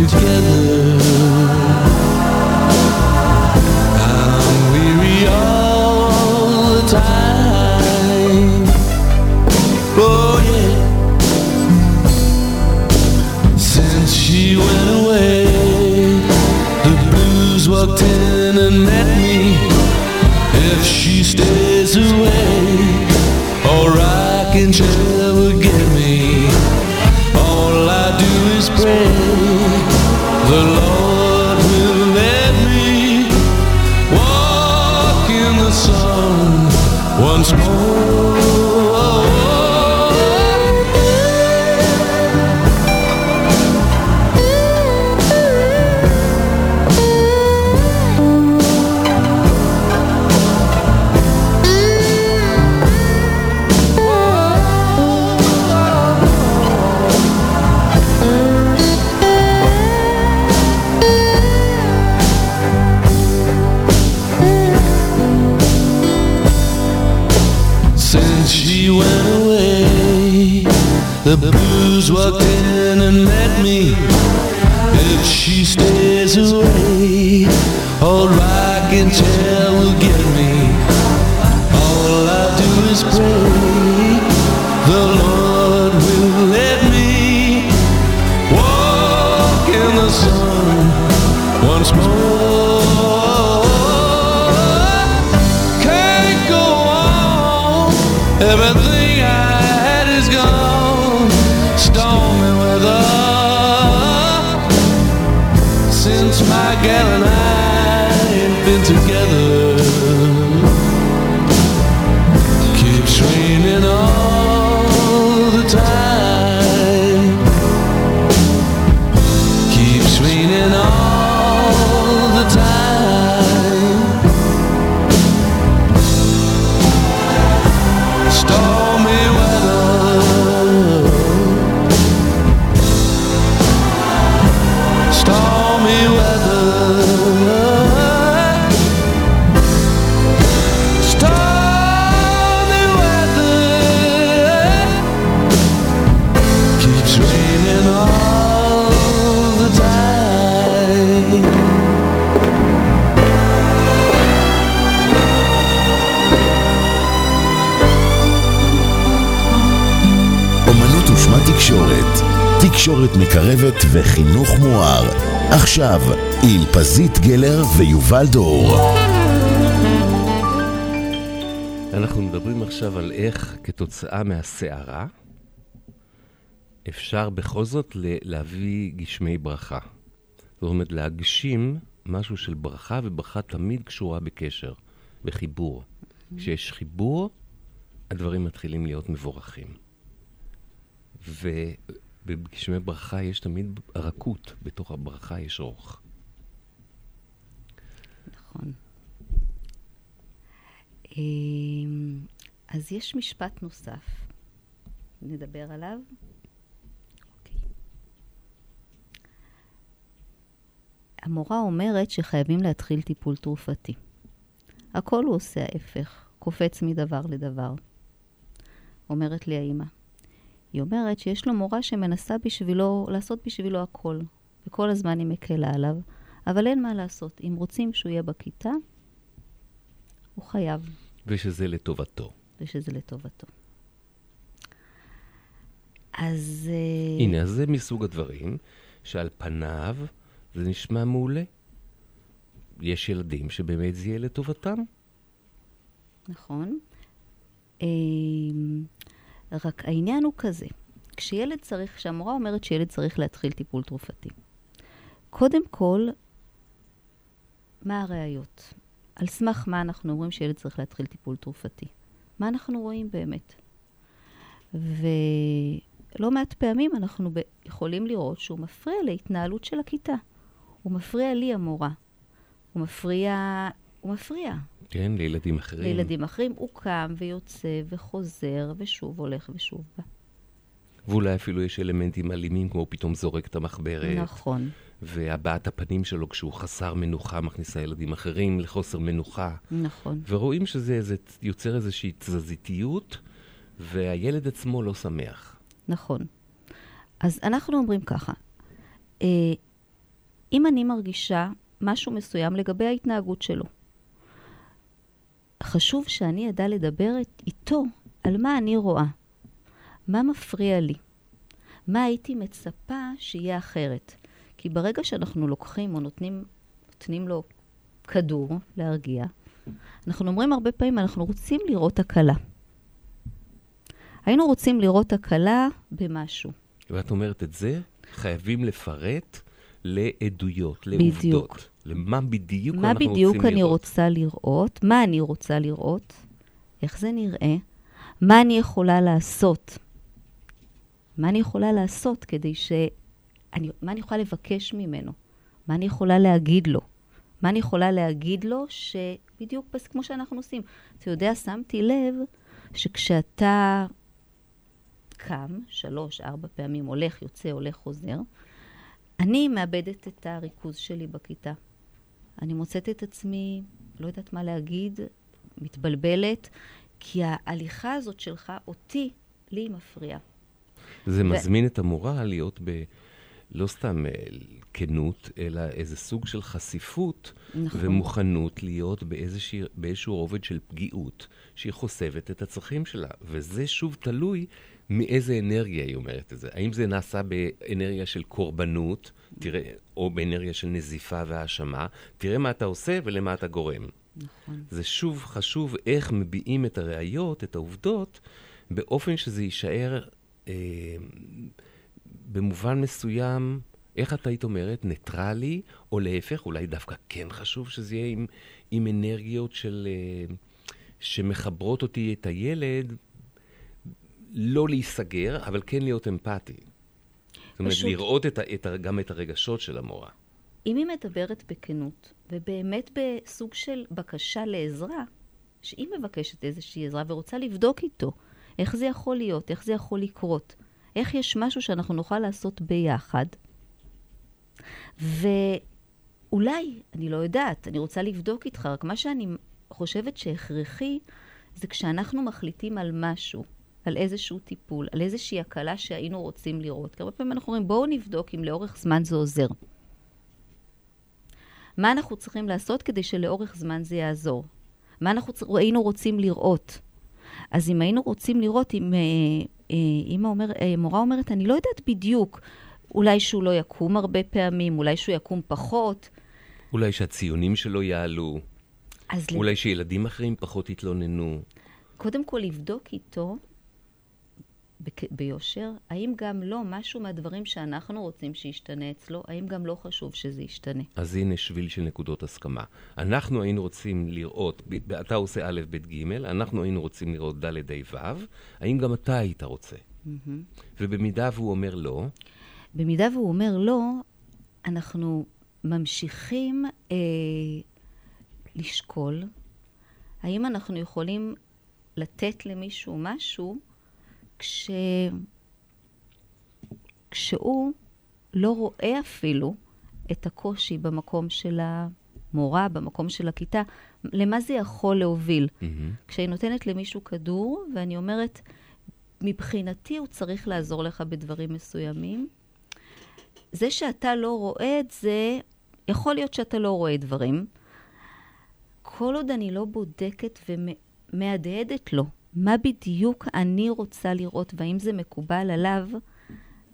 גלר ויובל דור. אנחנו מדברים עכשיו על איך כתוצאה מהסערה אפשר בכל זאת להביא גשמי ברכה. זאת אומרת, להגשים משהו של ברכה, וברכה תמיד קשורה בקשר, בחיבור. כשיש חיבור, הדברים מתחילים להיות מבורכים. ובגשמי ברכה יש תמיד רכות, בתוך הברכה יש רוך. נכון. אמ, אז יש משפט נוסף, נדבר עליו. אוקיי. המורה אומרת שחייבים להתחיל טיפול תרופתי. הכל הוא עושה ההפך, קופץ מדבר לדבר. אומרת לי האימא. היא אומרת שיש לו מורה שמנסה בשבילו, לעשות בשבילו הכל, וכל הזמן היא מקלה עליו, אבל אין מה לעשות. אם רוצים שהוא יהיה בכיתה, הוא חייב, ושזה לטובתו. ושזה לטובתו. אז... אה, הנה, אז זה מסוג הדברים שעל פניו זה נשמע מעולה. יש ילדים שבאמת זה יהיה לטובתם. נכון. אמ, רק העניין הוא כזה, כשילד צריך, כשהמורה אומרת שילד צריך להתחיל טיפול תרופתי, קודם כל, מה הראיות? על סמך מה אנחנו אומרים שילד צריך להתחיל טיפול תרופתי? מה אנחנו רואים באמת? ולא מעט פעמים אנחנו ב- יכולים לראות שהוא מפריע להתנהלות של הכיתה. הוא מפריע לי, המורה. הוא מפריע, הוא מפריע. כן, לילדים אחרים. לילדים אחרים, הוא קם ויוצא וחוזר ושוב הולך ושוב בא. ואולי אפילו יש אלמנטים אלימים, כמו פתאום זורק את המחברת. נכון, והבעת הפנים שלו כשהוא חסר מנוחה מכניסה ילדים אחרים לחוסר מנוחה. נכון. ורואים שזה איזה, יוצר איזושהי תזזיתיות, והילד עצמו לא שמח. נכון. אז אנחנו אומרים ככה, אה, אם אני מרגישה משהו מסוים לגבי ההתנהגות שלו, חשוב שאני אדע לדבר איתו על מה אני רואה, מה מפריע לי, מה הייתי מצפה שיהיה אחרת. כי ברגע שאנחנו לוקחים או נותנים, נותנים לו כדור להרגיע, אנחנו אומרים הרבה פעמים, אנחנו רוצים לראות הקלה. היינו רוצים לראות הקלה במשהו. ואת אומרת את זה, חייבים לפרט לעדויות, בדיוק. לעובדות. למה בדיוק מה אנחנו בדיוק רוצים אני לראות. רוצה לראות, מה אני רוצה לראות, איך זה נראה, מה אני יכולה לעשות. מה אני יכולה לעשות כדי ש... אני, מה אני יכולה לבקש ממנו? מה אני יכולה להגיד לו? מה אני יכולה להגיד לו שבדיוק בס- כמו שאנחנו עושים. אתה יודע, שמתי לב שכשאתה קם, שלוש, ארבע פעמים, הולך, יוצא, הולך, חוזר, אני מאבדת את הריכוז שלי בכיתה. אני מוצאת את עצמי, לא יודעת מה להגיד, מתבלבלת, כי ההליכה הזאת שלך, אותי, לי היא מפריעה. זה מזמין את המורה להיות ב... לא סתם אה, כנות, אלא איזה סוג של חשיפות נכון. ומוכנות להיות באיזושהי, באיזשהו רובד של פגיעות, שהיא חושפת את הצרכים שלה. וזה שוב תלוי מאיזה אנרגיה היא אומרת את זה. האם זה נעשה באנרגיה של קורבנות, תראה, או באנרגיה של נזיפה והאשמה, תראה מה אתה עושה ולמה אתה גורם. נכון. זה שוב חשוב איך מביעים את הראיות, את העובדות, באופן שזה יישאר אה, במובן מסוים, איך את היית אומרת, ניטרלי, או להפך, אולי דווקא כן חשוב שזה יהיה עם, עם אנרגיות של, אה, שמחברות אותי, את הילד, לא להיסגר, אבל כן להיות אמפתי. זאת אומרת, פשוט- לראות את, את, גם את הרגשות של המורה. אם היא מדברת בכנות, ובאמת בסוג של בקשה לעזרה, שהיא מבקשת איזושהי עזרה ורוצה לבדוק איתו, איך זה יכול להיות, איך זה יכול לקרות, איך יש משהו שאנחנו נוכל לעשות ביחד, ואולי, אני לא יודעת, אני רוצה לבדוק איתך, רק מה שאני חושבת שהכרחי, זה כשאנחנו מחליטים על משהו, על איזשהו טיפול, על איזושהי הקלה שהיינו רוצים לראות. כי הרבה פעמים אנחנו אומרים, בואו נבדוק אם לאורך זמן זה עוזר. מה אנחנו צריכים לעשות כדי שלאורך זמן זה יעזור? מה אנחנו צ... היינו רוצים לראות? אז אם היינו רוצים לראות, אם אה, אה, אמא אומר, אה, מורה אומרת, אני לא יודעת בדיוק, אולי שהוא לא יקום הרבה פעמים, אולי שהוא יקום פחות, אולי שהציונים שלו יעלו, אולי שילדים אחרים פחות יתלוננו. קודם כל לבדוק איתו ביושר, האם גם לא משהו מהדברים שאנחנו רוצים שישתנה אצלו, האם גם לא חשוב שזה ישתנה. אז הנה שביל של נקודות הסכמה. אנחנו היינו רוצים לראות, אתה עושה א', ב', ג', אנחנו היינו רוצים לראות ד', ה', ו', האם גם אתה היית רוצה? ובמידה והוא אומר לא, במידה והוא אומר לא, אנחנו ממשיכים אה, לשקול האם אנחנו יכולים לתת למישהו משהו כש... כשהוא לא רואה אפילו את הקושי במקום של המורה, במקום של הכיתה, למה זה יכול להוביל. כשאני נותנת למישהו כדור, ואני אומרת, מבחינתי הוא צריך לעזור לך בדברים מסוימים, זה שאתה לא רואה את זה, יכול להיות שאתה לא רואה דברים. כל עוד אני לא בודקת ומהדהדת לו מה בדיוק אני רוצה לראות והאם זה מקובל עליו,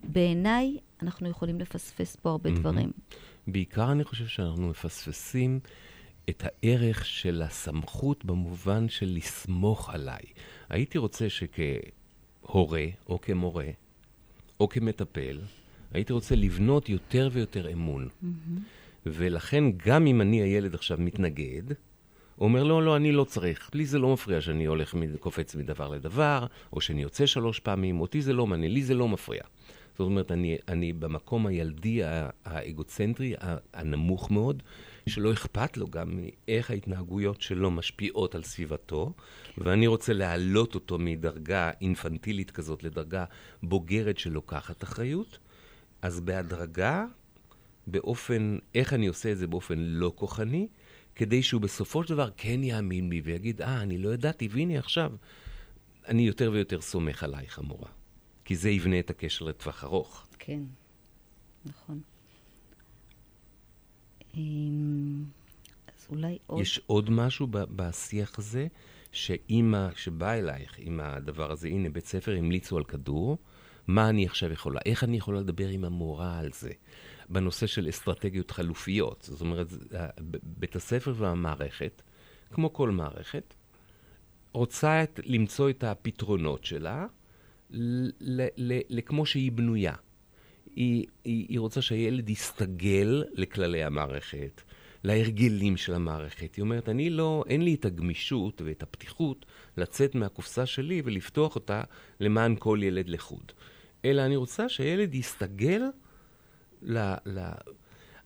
בעיניי אנחנו יכולים לפספס פה הרבה דברים. בעיקר אני חושב שאנחנו מפספסים את הערך של הסמכות במובן של לסמוך עליי. הייתי רוצה שכהורה או כמורה או כמטפל, הייתי רוצה לבנות יותר ויותר אמון. ולכן גם אם אני הילד עכשיו מתנגד, הוא אומר, לא, לא, אני לא צריך. לי זה לא מפריע שאני הולך, קופץ מדבר לדבר, או שאני יוצא שלוש פעמים, אותי זה לא מעניין, לי זה לא מפריע. זאת אומרת, אני, אני במקום הילדי האגוצנטרי, הנמוך מאוד, שלא אכפת לו גם איך ההתנהגויות שלו משפיעות על סביבתו, ואני רוצה להעלות אותו מדרגה אינפנטילית כזאת לדרגה בוגרת שלוקחת אחריות, אז בהדרגה, באופן, איך אני עושה את זה באופן לא כוחני, כדי שהוא בסופו של דבר כן יאמין בי ויגיד, אה, אני לא ידעתי, והנה עכשיו, אני יותר ויותר סומך עלייך, המורה. כי זה יבנה את הקשר לטווח ארוך. כן, נכון. אמ, אז אולי עוד... יש עוד משהו בשיח הזה, שאימא שבאה אלייך עם הדבר הזה, הנה, בית ספר המליצו על כדור, מה אני עכשיו יכולה, איך אני יכולה לדבר עם המורה על זה? בנושא של אסטרטגיות חלופיות. זאת אומרת, בית הספר והמערכת, כמו כל מערכת, רוצה את, למצוא את הפתרונות שלה לכמו שהיא בנויה. היא, היא, היא רוצה שהילד יסתגל לכללי המערכת, להרגלים של המערכת. היא אומרת, אני לא, אין לי את הגמישות ואת הפתיחות לצאת מהקופסה שלי ולפתוח אותה למען כל ילד לחוד. אלא אני רוצה שהילד יסתגל ל... ל...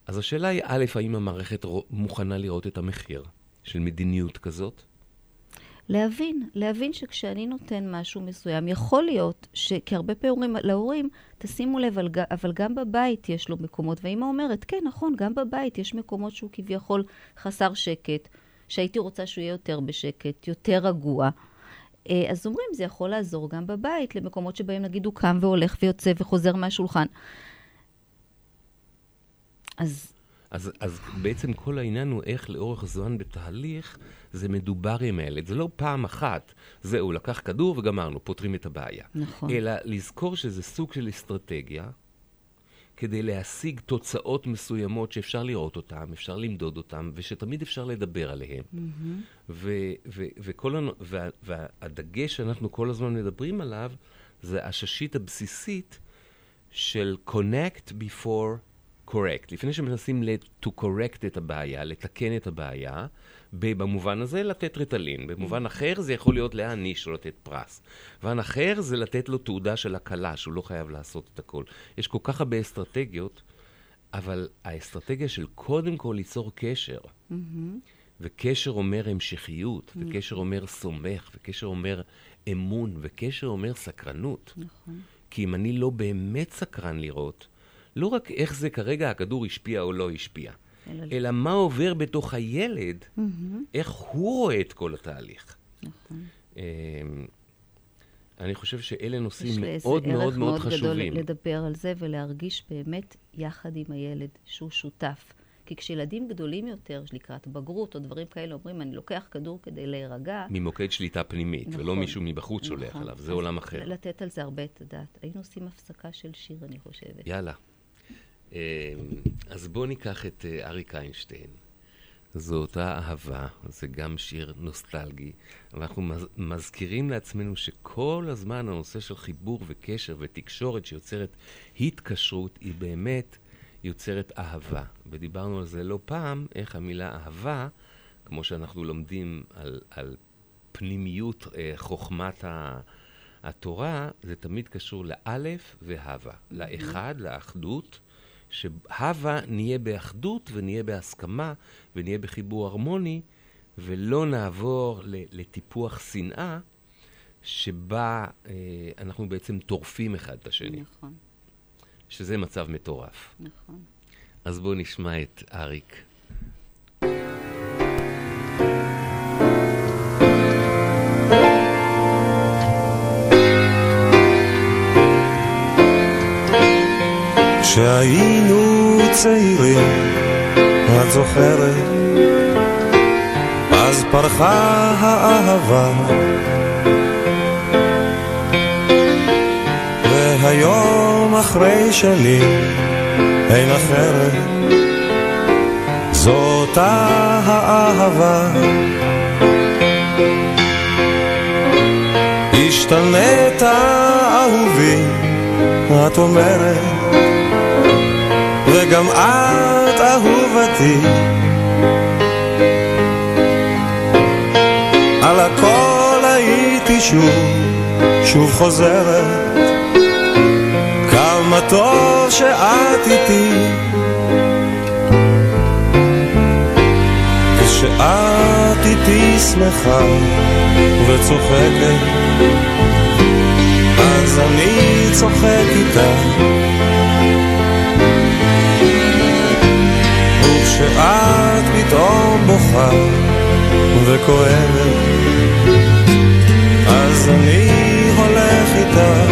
אז השאלה היא, א', האם המערכת מוכנה לראות את המחיר של מדיניות כזאת? להבין, להבין שכשאני נותן משהו מסוים, יכול להיות ש... כי הרבה פעמים אומרים להורים, תשימו לב, אבל, גם בבית יש לו מקומות, והאמא אומרת, כן, נכון, גם בבית יש מקומות שהוא כביכול חסר שקט, שהייתי רוצה שהוא יהיה יותר בשקט, יותר רגוע. אה, אז אומרים, זה יכול לעזור גם בבית, למקומות שבהם נגיד הוא קם והולך ויוצא וחוזר מהשולחן. אז אז, אז בעצם כל העניין הוא איך לאורך זמן בתהליך זה מדובר עם הילד. זה לא פעם אחת, זהו, לקח כדור וגמרנו, פותרים את הבעיה. נכון. אלא לזכור שזה סוג של אסטרטגיה, כדי להשיג תוצאות מסוימות שאפשר לראות אותן, אפשר למדוד אותן, ושתמיד אפשר לדבר עליהן. ו- ו- וכל הנ- וה- והדגש שאנחנו כל הזמן מדברים עליו, זה הששית הבסיסית של connect before correct. לפני שמנסים to correct את הבעיה, לתקן את הבעיה, במובן הזה לתת ריטלין. במובן אחר זה יכול להיות להעניש או לתת פרס. במובן אחר זה לתת לו תעודה של הקלה, שהוא לא חייב לעשות את הכל. יש כל כך הרבה אסטרטגיות, אבל האסטרטגיה של קודם כל ליצור קשר, וקשר אומר המשכיות, וקשר אומר סומך, וקשר אומר אמון, וקשר אומר סקרנות. נכון. כי אם אני לא באמת סקרן לראות, לא רק איך זה כרגע הכדור השפיע או לא השפיע, אלא- אלא מה עובר בתוך הילד, איך הוא רואה את כל התהליך. נכון. אמ, אני חושב שאלה יש נושאים לזה מאוד מאוד ערך מאוד מאוד גדול חשובים. לדבר על זה ולהרגיש באמת יחד עם הילד שהוא שותף. כי כשילדים גדולים יותר, לקראת בגרות או דברים כאלה, אומרים, אני לוקח כדור כדי להירגע. ממוקד שליטה פנימית, ולא נכון. מישהו מבחוץ שולח נכון. עליו, זה עולם אחר. לתת על זה הרבה את הדעת. היינו עושים הפסקה של שיר, אני חושבת. יאללה. אמ, אז בואו ניקח את אה, אריק איינשטיין. זו אותה אהבה, זה גם שיר נוסטלגי. ואנחנו מז- מזכירים לעצמנו שכל הזמן הנושא של חיבור וקשר ותקשורת שיוצרת התקשרות, היא באמת יוצרת אהבה. ודיברנו על זה לא פעם, איך המילה אהבה, כמו שאנחנו לומדים על, על פנימיות אה, חוכמת ה... התורה זה תמיד קשור לאלף והווה, לאחד, לאחדות, שהווה נהיה באחדות ונהיה בהסכמה ונהיה בחיבור הרמוני, ולא נעבור לטיפוח שנאה, שבה אה, אנחנו בעצם טורפים אחד את השני, נכון, שזה מצב מטורף. נכון. אז בואו נשמע את אריק. כשהיינו צעירים, את זוכרת? אז פרחה האהבה. והיום אחרי שנים אין אחרת. זאת האהבה. השתנית אהובי, את אומרת וגם את אהובתי. על הכל הייתי שוב, שוב חוזרת. כמה טוב שאת איתי. כשאת איתי שמחה וצוחקת אז אני צוחק איתך וכשאת פתאום בוכה וכואבת. אז אני הולך איתך.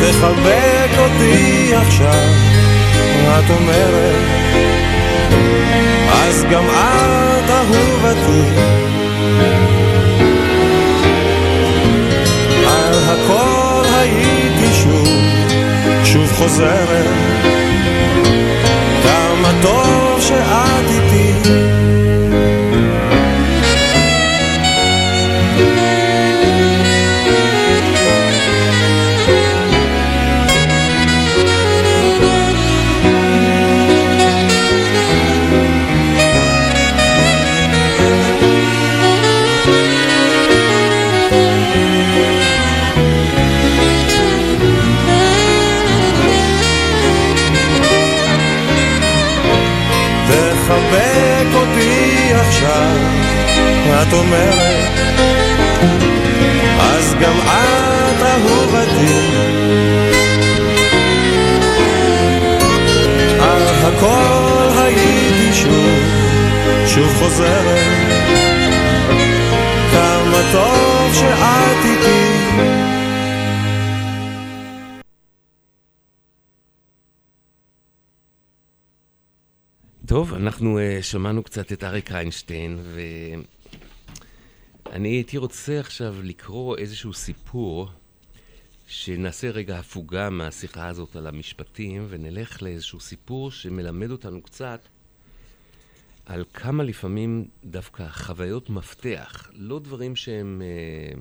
תחבק אותי עכשיו את אומרת. אז גם את אהובתי חוזרת. כמה טוב שאת איתי את אומרת, אז גם את אהובתי. על הכל הייתי שוב, שוב חוזרת, כמה טוב שאת איתי. אנחנו uh, שמענו קצת את אריק איינשטיין, ואני הייתי רוצה עכשיו לקרוא איזשהו סיפור שנעשה רגע הפוגה מהשיחה הזאת על המשפטים, ונלך לאיזשהו סיפור שמלמד אותנו קצת על כמה לפעמים דווקא חוויות מפתח, לא דברים שהם, אה,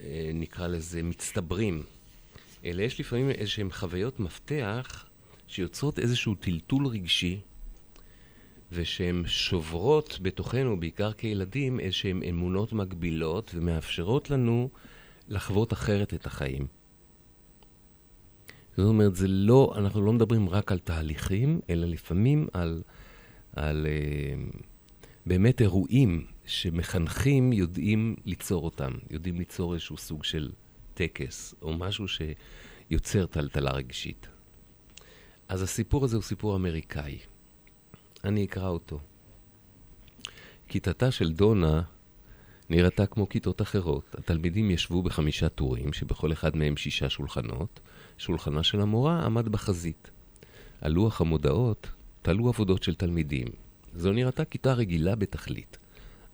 אה, נקרא לזה, מצטברים, אלא יש לפעמים איזשהם חוויות מפתח שיוצרות איזשהו טלטול רגשי, ושהן שוברות בתוכנו, בעיקר כילדים, איזשהן אמונות מגבילות ומאפשרות לנו לחוות אחרת את החיים. זאת אומרת, זה לא, אנחנו לא מדברים רק על תהליכים, אלא לפעמים על, על uh, באמת אירועים שמחנכים יודעים ליצור אותם, יודעים ליצור איזשהו סוג של טקס, או משהו שיוצר טלטלה רגשית. אז הסיפור הזה הוא סיפור אמריקאי. אני אקרא אותו. כיתתה של דונה נראתה כמו כיתות אחרות. התלמידים ישבו בחמישה טורים, שבכל אחד מהם שישה שולחנות. שולחנה של המורה עמד בחזית. על לוח המודעות תלו עבודות של תלמידים. זו נראתה כיתה רגילה בתכלית,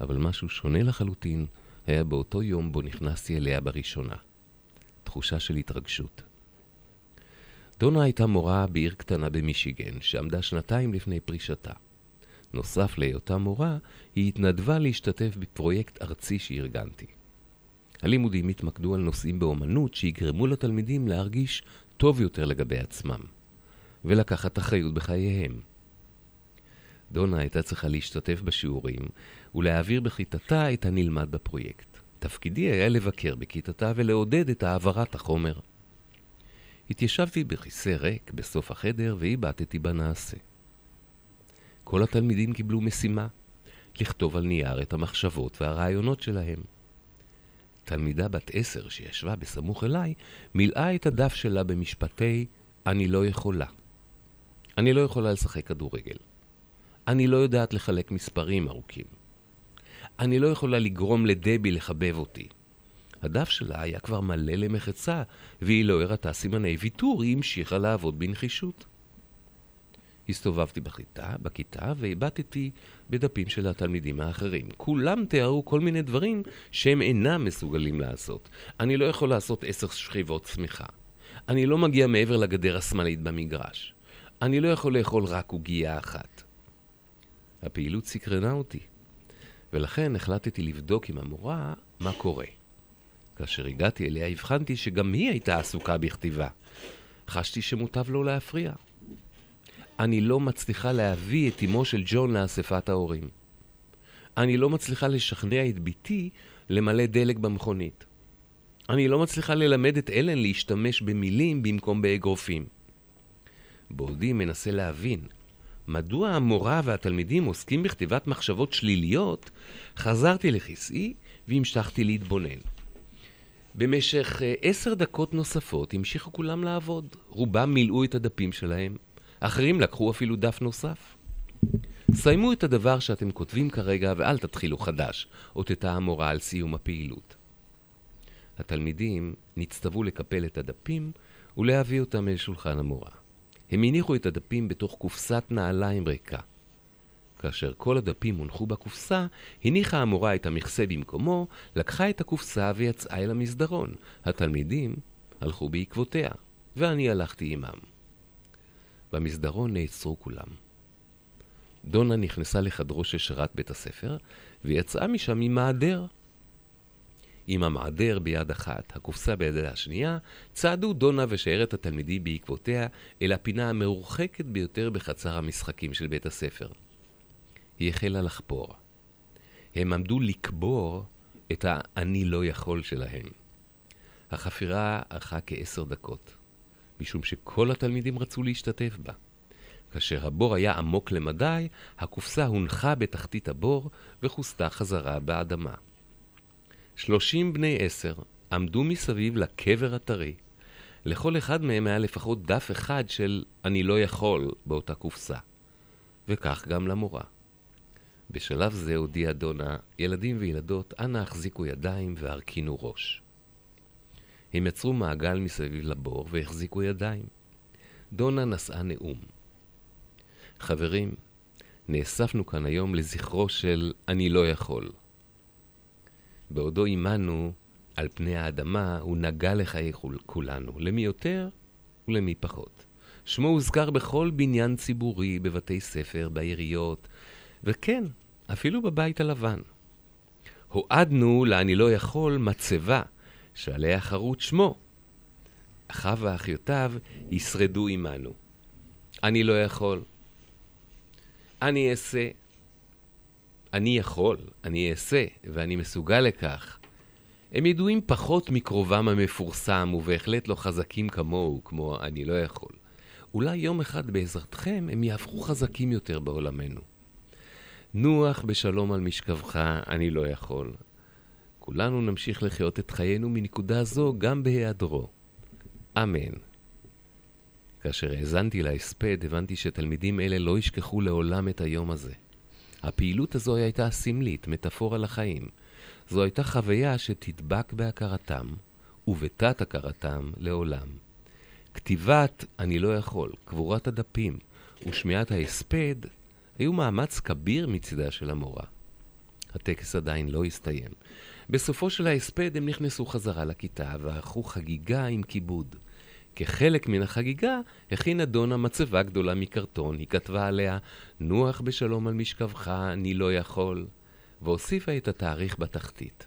אבל משהו שונה לחלוטין היה באותו יום בו נכנסתי אליה בראשונה. תחושה של התרגשות. דונה הייתה מורה בעיר קטנה במישיגן, שעמדה שנתיים לפני פרישתה. נוסף להיותה מורה, היא התנדבה להשתתף בפרויקט ארצי שארגנתי. הלימודים התמקדו על נושאים באומנות שיגרמו לתלמידים להרגיש טוב יותר לגבי עצמם, ולקחת אחריות בחייהם. דונה הייתה צריכה להשתתף בשיעורים ולהעביר בכיתתה את הנלמד בפרויקט. תפקידי היה לבקר בכיתתה ולעודד את העברת החומר. התיישבתי בכיסא ריק בסוף החדר והבטתי בנעשה. כל התלמידים קיבלו משימה, לכתוב על נייר את המחשבות והרעיונות שלהם. תלמידה בת עשר שישבה בסמוך אליי, מילאה את הדף שלה במשפטי "אני לא יכולה". אני לא יכולה לשחק כדורגל. אני לא יודעת לחלק מספרים ארוכים. אני לא יכולה לגרום לדבי לחבב אותי. הדף שלה היה כבר מלא למחצה, והיא לא הראתה סימני ויתור, היא המשיכה לעבוד בנחישות. הסתובבתי בכיתה, בכיתה והבטתי בדפים של התלמידים האחרים. כולם תיארו כל מיני דברים שהם אינם מסוגלים לעשות. אני לא יכול לעשות עשר שכיבות צמיחה. אני לא מגיע מעבר לגדר השמאלית במגרש. אני לא יכול לאכול רק עוגייה אחת. הפעילות סקרנה אותי, ולכן החלטתי לבדוק עם המורה מה קורה. כאשר הגעתי אליה הבחנתי שגם היא הייתה עסוקה בכתיבה. חשתי שמוטב לא להפריע. אני לא מצליחה להביא את אמו של ג'ון לאספת ההורים. אני לא מצליחה לשכנע את בתי למלא דלק במכונית. אני לא מצליחה ללמד את אלן להשתמש במילים במקום באגרופים. בעודי מנסה להבין מדוע המורה והתלמידים עוסקים בכתיבת מחשבות שליליות, חזרתי לכיסאי והמשכתי להתבונן. במשך אה, עשר דקות נוספות המשיכו כולם לעבוד. רובם מילאו את הדפים שלהם, אחרים לקחו אפילו דף נוסף. סיימו את הדבר שאתם כותבים כרגע ואל תתחילו חדש, אותתה המורה על סיום הפעילות. התלמידים נצטוו לקפל את הדפים ולהביא אותם אל שולחן המורה. הם הניחו את הדפים בתוך קופסת נעליים ריקה. כאשר כל הדפים הונחו בקופסה, הניחה המורה את המכסה במקומו, לקחה את הקופסה ויצאה אל המסדרון. התלמידים הלכו בעקבותיה, ואני הלכתי עמם. במסדרון נעצרו כולם. דונה נכנסה לחדרו של שרת בית הספר, ויצאה משם עם מעדר. עם המעדר ביד אחת, הקופסה בידה השנייה, צעדו דונה ושיירת התלמידי בעקבותיה אל הפינה המרוחקת ביותר בחצר המשחקים של בית הספר. היא החלה לחפור. הם עמדו לקבור את ה"אני לא יכול" שלהם. החפירה ארכה כעשר דקות. משום שכל התלמידים רצו להשתתף בה. כאשר הבור היה עמוק למדי, הקופסה הונחה בתחתית הבור וכוסתה חזרה באדמה. שלושים בני עשר עמדו מסביב לקבר הטרי. לכל אחד מהם היה לפחות דף אחד של "אני לא יכול" באותה קופסה. וכך גם למורה. בשלב זה הודיעה דונה, ילדים וילדות, אנא החזיקו ידיים והרכינו ראש. הם יצרו מעגל מסביב לבור והחזיקו ידיים. דונה נשאה נאום. חברים, נאספנו כאן היום לזכרו של אני לא יכול. בעודו עמנו על פני האדמה, הוא נגע לחיי כולנו, למי יותר ולמי פחות. שמו הוזכר בכל בניין ציבורי, בבתי ספר, בעיריות, וכן, אפילו בבית הלבן. הועדנו ל"אני לא יכול" מצבה, שעליה חרוט שמו. אחיו ואחיותיו ישרדו עמנו. אני לא יכול. אני אעשה. אני יכול, אני אעשה, ואני מסוגל לכך. הם ידועים פחות מקרובם המפורסם, ובהחלט לא חזקים כמוהו, כמו אני לא יכול. אולי יום אחד בעזרתכם הם יהפכו חזקים יותר בעולמנו. נוח בשלום על משכבך, אני לא יכול. כולנו נמשיך לחיות את חיינו מנקודה זו גם בהיעדרו. אמן. כאשר האזנתי להספד, הבנתי שתלמידים אלה לא ישכחו לעולם את היום הזה. הפעילות הזו הייתה סמלית, מטאפורה לחיים. זו הייתה חוויה שתדבק בהכרתם, ובתת הכרתם לעולם. כתיבת "אני לא יכול", קבורת הדפים ושמיעת ההספד היו מאמץ כביר מצידה של המורה. הטקס עדיין לא הסתיים. בסופו של ההספד הם נכנסו חזרה לכיתה וערכו חגיגה עם כיבוד. כחלק מן החגיגה הכינה דונה מצבה גדולה מקרטון, היא כתבה עליה נוח בשלום על משכבך, אני לא יכול, והוסיפה את התאריך בתחתית.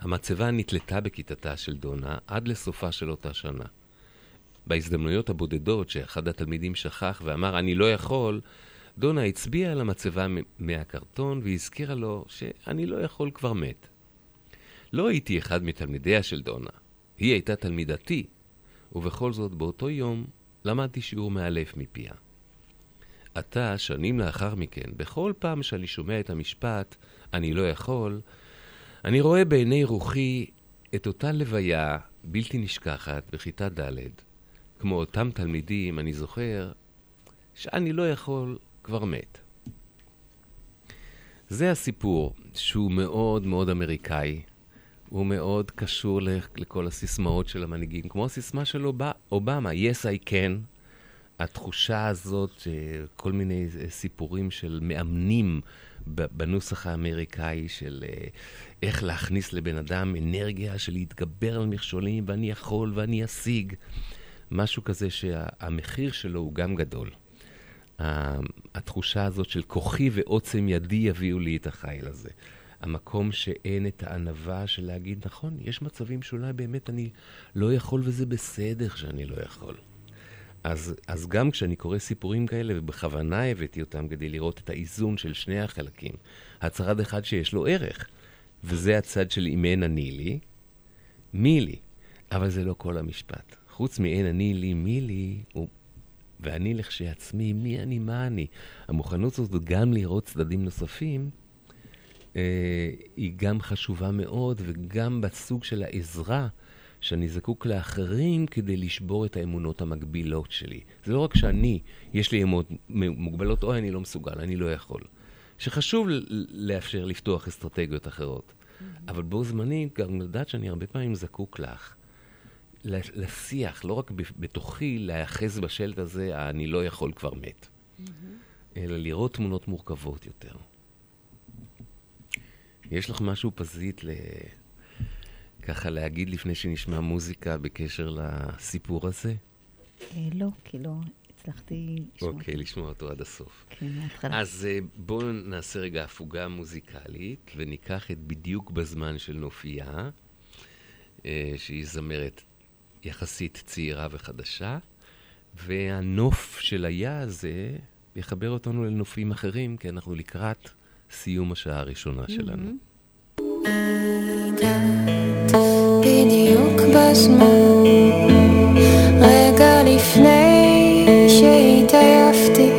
המצבה נתלתה בכיתתה של דונה עד לסופה של אותה שנה. בהזדמנויות הבודדות שאחד התלמידים שכח ואמר אני לא יכול, דונה הצביעה על המצבה מהקרטון והזכירה לו שאני לא יכול כבר מת. לא הייתי אחד מתלמידיה של דונה, היא הייתה תלמידתי, ובכל זאת באותו יום למדתי שיעור מאלף מפיה. עתה, שנים לאחר מכן, בכל פעם שאני שומע את המשפט "אני לא יכול", אני רואה בעיני רוחי את אותה לוויה בלתי נשכחת בכיתה ד', כמו אותם תלמידים, אני זוכר שאני לא יכול כבר מת. זה הסיפור שהוא מאוד מאוד אמריקאי, הוא מאוד קשור לכל הסיסמאות של המנהיגים, כמו הסיסמה של אובמה, Yes I can. התחושה הזאת, כל מיני סיפורים של מאמנים בנוסח האמריקאי של אה, איך להכניס לבן אדם אנרגיה של להתגבר על מכשולים, ואני יכול ואני אשיג. משהו כזה שהמחיר שלו הוא גם גדול. התחושה הזאת של כוחי ועוצם ידי יביאו לי את החיל הזה. המקום שאין את הענווה של להגיד, נכון, יש מצבים שאולי באמת אני לא יכול וזה בסדר שאני לא יכול. אז, אז גם כשאני קורא סיפורים כאלה, ובכוונה הבאתי אותם כדי לראות את האיזון של שני החלקים, הצד אחד שיש לו ערך, וזה הצד של אם אין אני לי, מי לי. אבל זה לא כל המשפט. חוץ מאין אני לי, מי לי, הוא... ואני לכשעצמי, מי אני, מה אני. המוכנות הזאת גם לראות צדדים נוספים, אה, היא גם חשובה מאוד, וגם בסוג של העזרה שאני זקוק לאחרים כדי לשבור את האמונות המגבילות שלי. זה לא רק שאני, יש לי אמונות מוגבלות, אוי, אני לא מסוגל, אני לא יכול. שחשוב לאפשר לפתוח אסטרטגיות אחרות. Mm-hmm. אבל בו זמנית גם לדעת שאני הרבה פעמים זקוק לך. לשיח, לא רק בתוכי, להיאחז בשלט הזה, אני לא יכול כבר מת. Mm-hmm. אלא לראות תמונות מורכבות יותר. יש לך משהו פזית ל... ככה להגיד לפני שנשמע מוזיקה בקשר לסיפור הזה? אה, לא, כי לא הצלחתי לשמוע אוקיי, לשמוע אותו עד הסוף. כן, מההתחלה. אז אה, בואו נעשה רגע הפוגה מוזיקלית, וניקח את בדיוק בזמן של נופיה, אה, שהיא זמרת יחסית צעירה וחדשה, והנוף של היה הזה יחבר אותנו לנופים אחרים, כי אנחנו לקראת סיום השעה הראשונה שלנו. בדיוק בזמן, רגע לפני שהתעייפתי,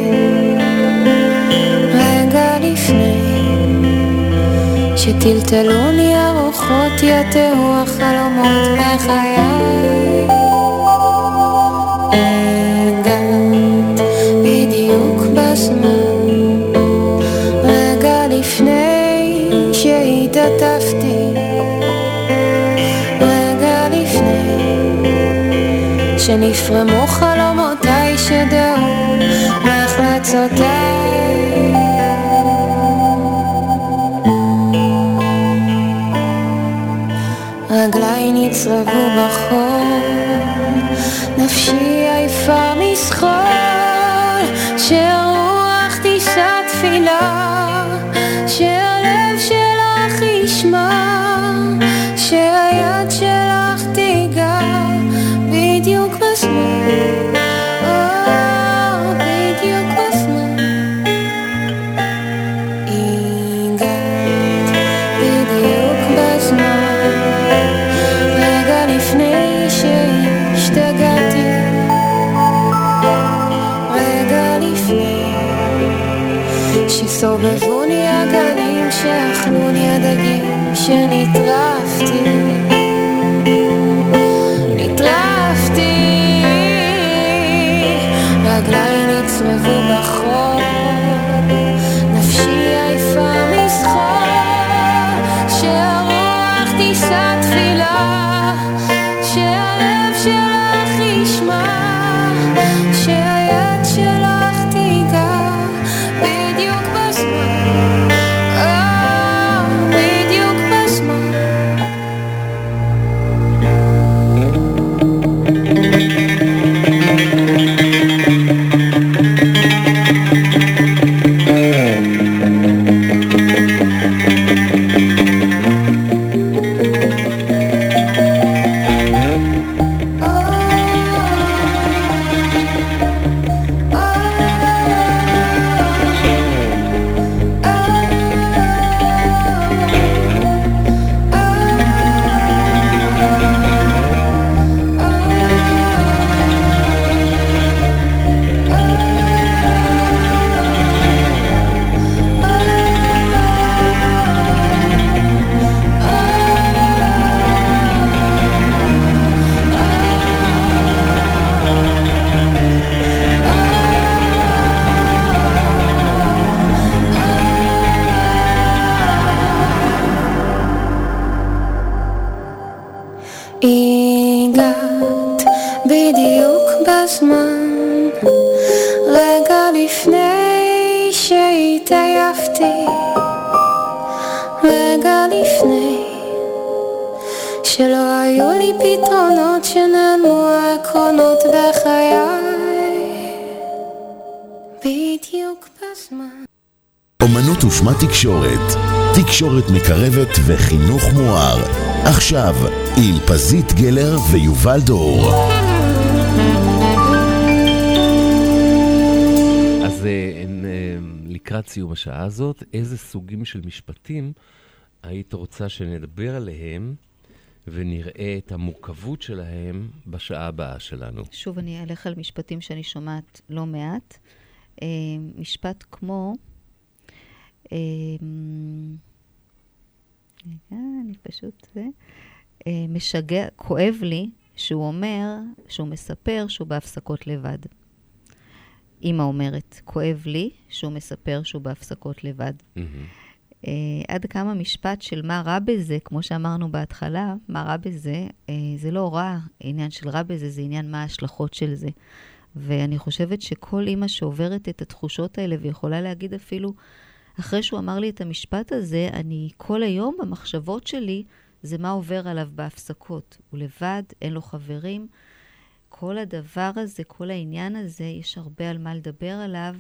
שטלטלוני הרוחות יתרו החלומות בחיי. הגעת בדיוק בזמן, רגע לפני שהתעטפתי, רגע לפני שנפרמו חלומותיי שדעו נחלצותיי. רגליי נצרבו בחור, נפשי się nie trafi תקשורת מקרבת וחינוך מואר. עכשיו, עם פזית גלר ויובל דור. אז אה, אה, לקראת סיום השעה הזאת, איזה סוגים של משפטים היית רוצה שנדבר עליהם ונראה את המורכבות שלהם בשעה הבאה שלנו? שוב אני אלך על משפטים שאני שומעת לא מעט. אה, משפט כמו, פשוט, זה, אה, משגע, כואב לי שהוא אומר, שהוא מספר שהוא בהפסקות לבד. אימא אומרת, כואב לי שהוא מספר שהוא בהפסקות לבד. מהמם. אה, עד כמה משפט של מה רע בזה, כמו שאמרנו בהתחלה, מה רע בזה, אה, זה לא רע, עניין של רע בזה, זה עניין מה ההשלכות של זה. ואני חושבת שכל אימא שעוברת את התחושות האלה ויכולה להגיד אפילו, אחרי שהוא אמר לי את המשפט הזה, אני כל היום במחשבות שלי, זה מה עובר עליו בהפסקות. הוא לבד, אין לו חברים. כל הדבר הזה, כל העניין הזה, יש הרבה על מה לדבר עליו.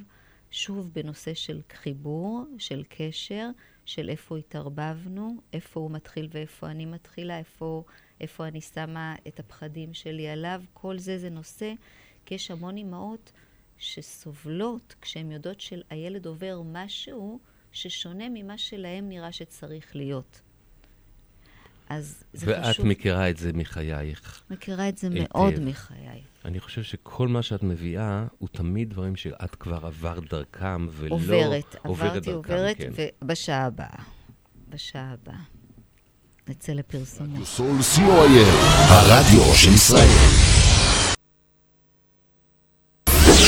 שוב, בנושא של חיבור, של קשר, של איפה התערבבנו, איפה הוא מתחיל ואיפה אני מתחילה, איפה, איפה אני שמה את הפחדים שלי עליו. כל זה זה נושא, כי יש המון אימהות שסובלות כשהן יודעות שהילד עובר משהו ששונה ממה שלהם נראה שצריך להיות. אז זה ואת חשוב. מכירה את זה מחייך. מכירה את זה היטב. מאוד מחיי. אני חושב שכל מה שאת מביאה הוא תמיד דברים שאת כבר עברת דרכם ולא... עוברת, עברתי, דרכם, עוברת, כן. ובשעה הבאה. בשעה הבאה. נצא לפרסומות. סול co.il, הרדיו של ישראל.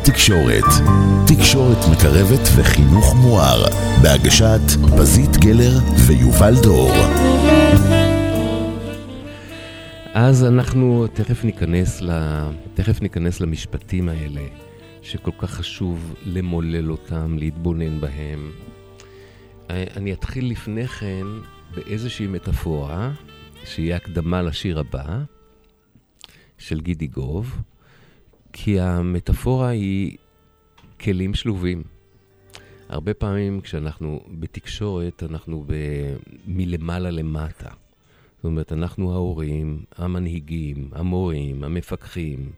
אומנות ושמה תקשורת. תקשורת מקרבת וחינוך מואר. בהגשת פזית גלר ויובל דור. אז אנחנו תכף ניכנס, ל... תכף ניכנס למשפטים האלה, שכל כך חשוב למולל אותם, להתבונן בהם. אה, אני אתחיל לפני כן באיזושהי מטאפורה, שהיא הקדמה לשיר הבא, של גידי גוב, כי המטאפורה היא כלים שלובים. הרבה פעמים כשאנחנו בתקשורת, אנחנו ב... מלמעלה למטה. זאת אומרת, אנחנו ההורים, המנהיגים, המורים, המפקחים,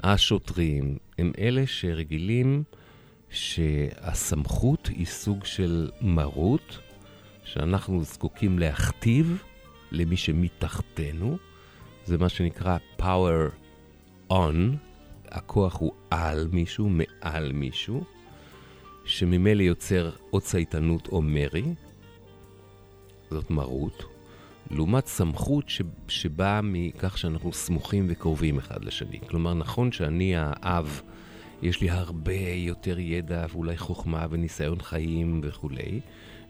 השוטרים, הם אלה שרגילים שהסמכות היא סוג של מרות, שאנחנו זקוקים להכתיב למי שמתחתנו. זה מה שנקרא power on, הכוח הוא על מישהו, מעל מישהו, שממילא יוצר או צייתנות או מרי, זאת מרות. לעומת סמכות ש... שבאה מכך שאנחנו סמוכים וקרובים אחד לשני. כלומר, נכון שאני האב, יש לי הרבה יותר ידע ואולי חוכמה וניסיון חיים וכולי,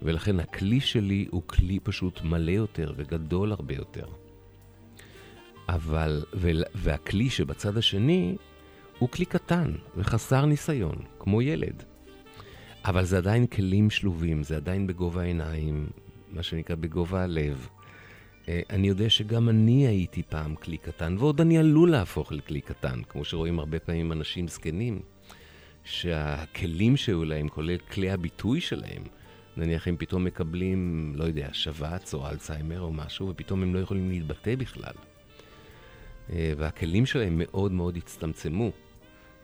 ולכן הכלי שלי הוא כלי פשוט מלא יותר וגדול הרבה יותר. אבל, ו... והכלי שבצד השני הוא כלי קטן וחסר ניסיון, כמו ילד. אבל זה עדיין כלים שלובים, זה עדיין בגובה העיניים, מה שנקרא בגובה הלב. אה, אני יודע שגם אני הייתי פעם כלי קטן, ועוד אני עלול להפוך לכלי קטן, כמו שרואים הרבה פעמים אנשים זקנים, שהכלים שהיו להם, כולל כלי הביטוי שלהם, נניח הם פתאום מקבלים, לא יודע, שבץ או אלצהיימר או משהו, ופתאום הם לא יכולים להתבטא בכלל. אה, והכלים שלהם מאוד מאוד הצטמצמו.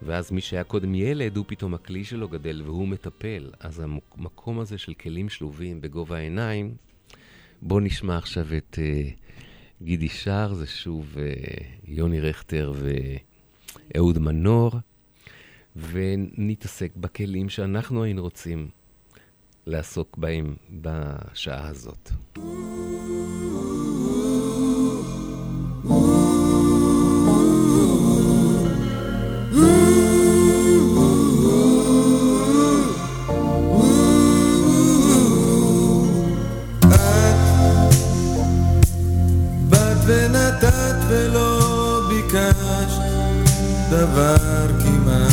ואז מי שהיה קודם ילד, הוא פתאום הכלי שלו גדל והוא מטפל. אז המקום הזה של כלים שלובים בגובה העיניים, בואו נשמע עכשיו את uh, גידי שר, זה שוב uh, יוני רכטר ואהוד מנור, ונתעסק בכלים שאנחנו היינו רוצים לעסוק בהם בשעה הזאת. באת ולא ביקשת דבר כמעט.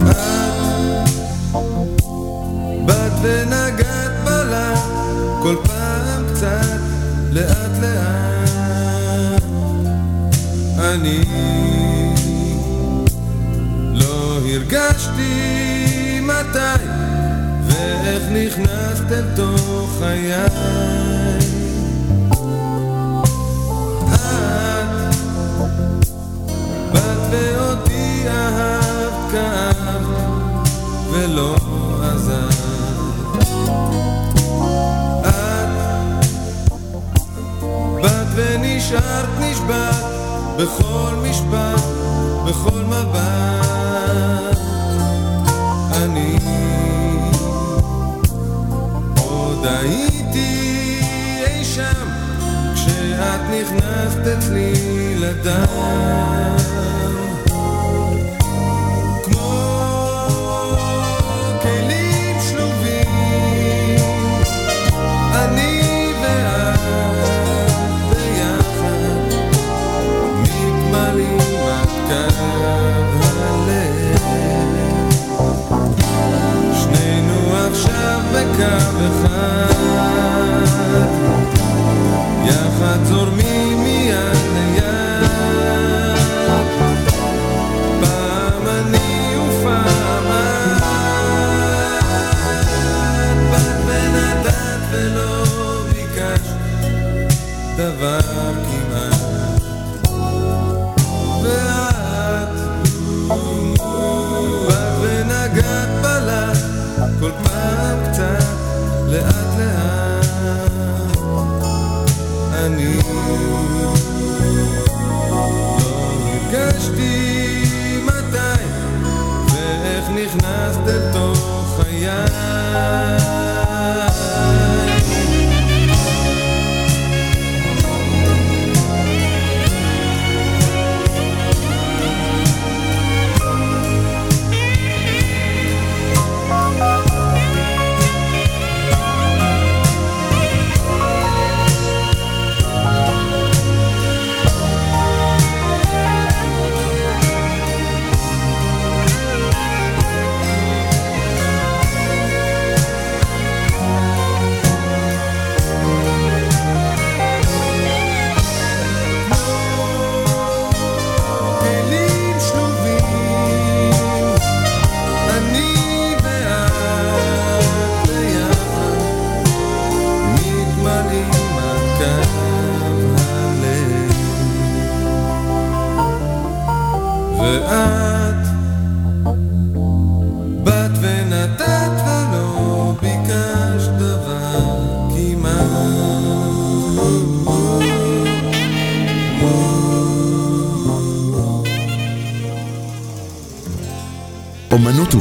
את באת ונגעת בלט כל פעם קצת לאט לאט. אני לא הרגשתי מתי ואיך נכנסת אל תוך חיי. אהבת, כאבת ולא עזבת. את באת ונשארת נשבעת בכל משפט, בכל מבט. אני עוד הייתי אי שם כשאת נכנסת אצלי לדם אחד,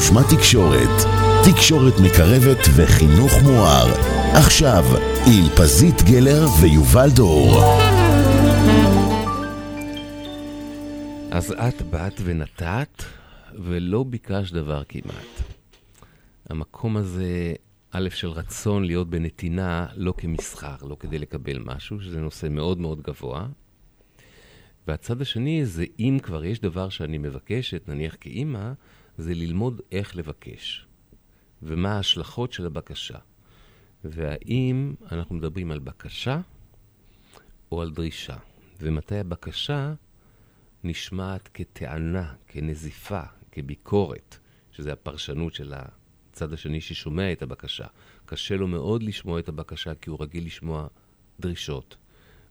ושמה תקשורת, תקשורת מקרבת וחינוך מואר. עכשיו, עם פזית גלר ויובל דור. אז את באת ונתת, ולא ביקשת דבר כמעט. המקום הזה, א', של רצון להיות בנתינה, לא כמסחר, לא כדי לקבל משהו, שזה נושא מאוד מאוד גבוה. והצד השני זה אם כבר יש דבר שאני מבקשת, נניח כאימא, זה ללמוד איך לבקש, ומה ההשלכות של הבקשה. והאם אנחנו מדברים על בקשה או על דרישה, ומתי הבקשה נשמעת כטענה, כנזיפה, כביקורת, שזה הפרשנות של הצד השני ששומע את הבקשה. קשה לו מאוד לשמוע את הבקשה כי הוא רגיל לשמוע דרישות,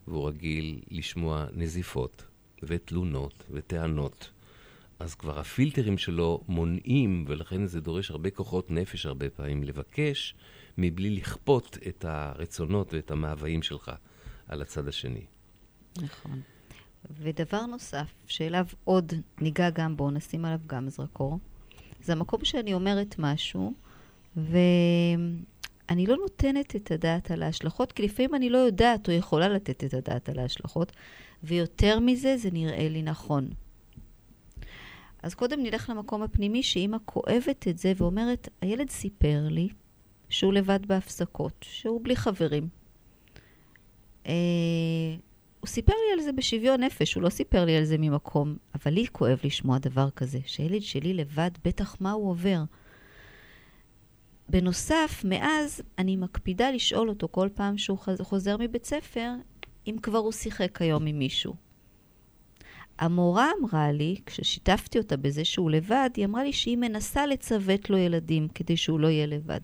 והוא רגיל לשמוע נזיפות, ותלונות, וטענות. אז כבר הפילטרים שלו מונעים, ולכן זה דורש הרבה כוחות נפש הרבה פעמים לבקש, מבלי לכפות את הרצונות ואת המאוויים שלך על הצד השני. נכון. ודבר נוסף, שאליו עוד ניגע גם בו, נשים עליו גם זרקור, זה המקום שאני אומרת משהו, ואני לא נותנת את הדעת על ההשלכות, כי לפעמים אני לא יודעת או יכולה לתת את הדעת על ההשלכות, ויותר מזה, זה נראה לי נכון. אז קודם נלך למקום הפנימי, שאימא כואבת את זה ואומרת, הילד סיפר לי שהוא לבד בהפסקות, שהוא בלי חברים. אה, הוא סיפר לי על זה בשוויון נפש, הוא לא סיפר לי על זה ממקום, אבל לי כואב לשמוע דבר כזה, שהילד שלי לבד, בטח מה הוא עובר. בנוסף, מאז אני מקפידה לשאול אותו כל פעם שהוא חוזר מבית ספר, אם כבר הוא שיחק היום עם מישהו. המורה אמרה לי, כששיתפתי אותה בזה שהוא לבד, היא אמרה לי שהיא מנסה לצוות לו ילדים כדי שהוא לא יהיה לבד.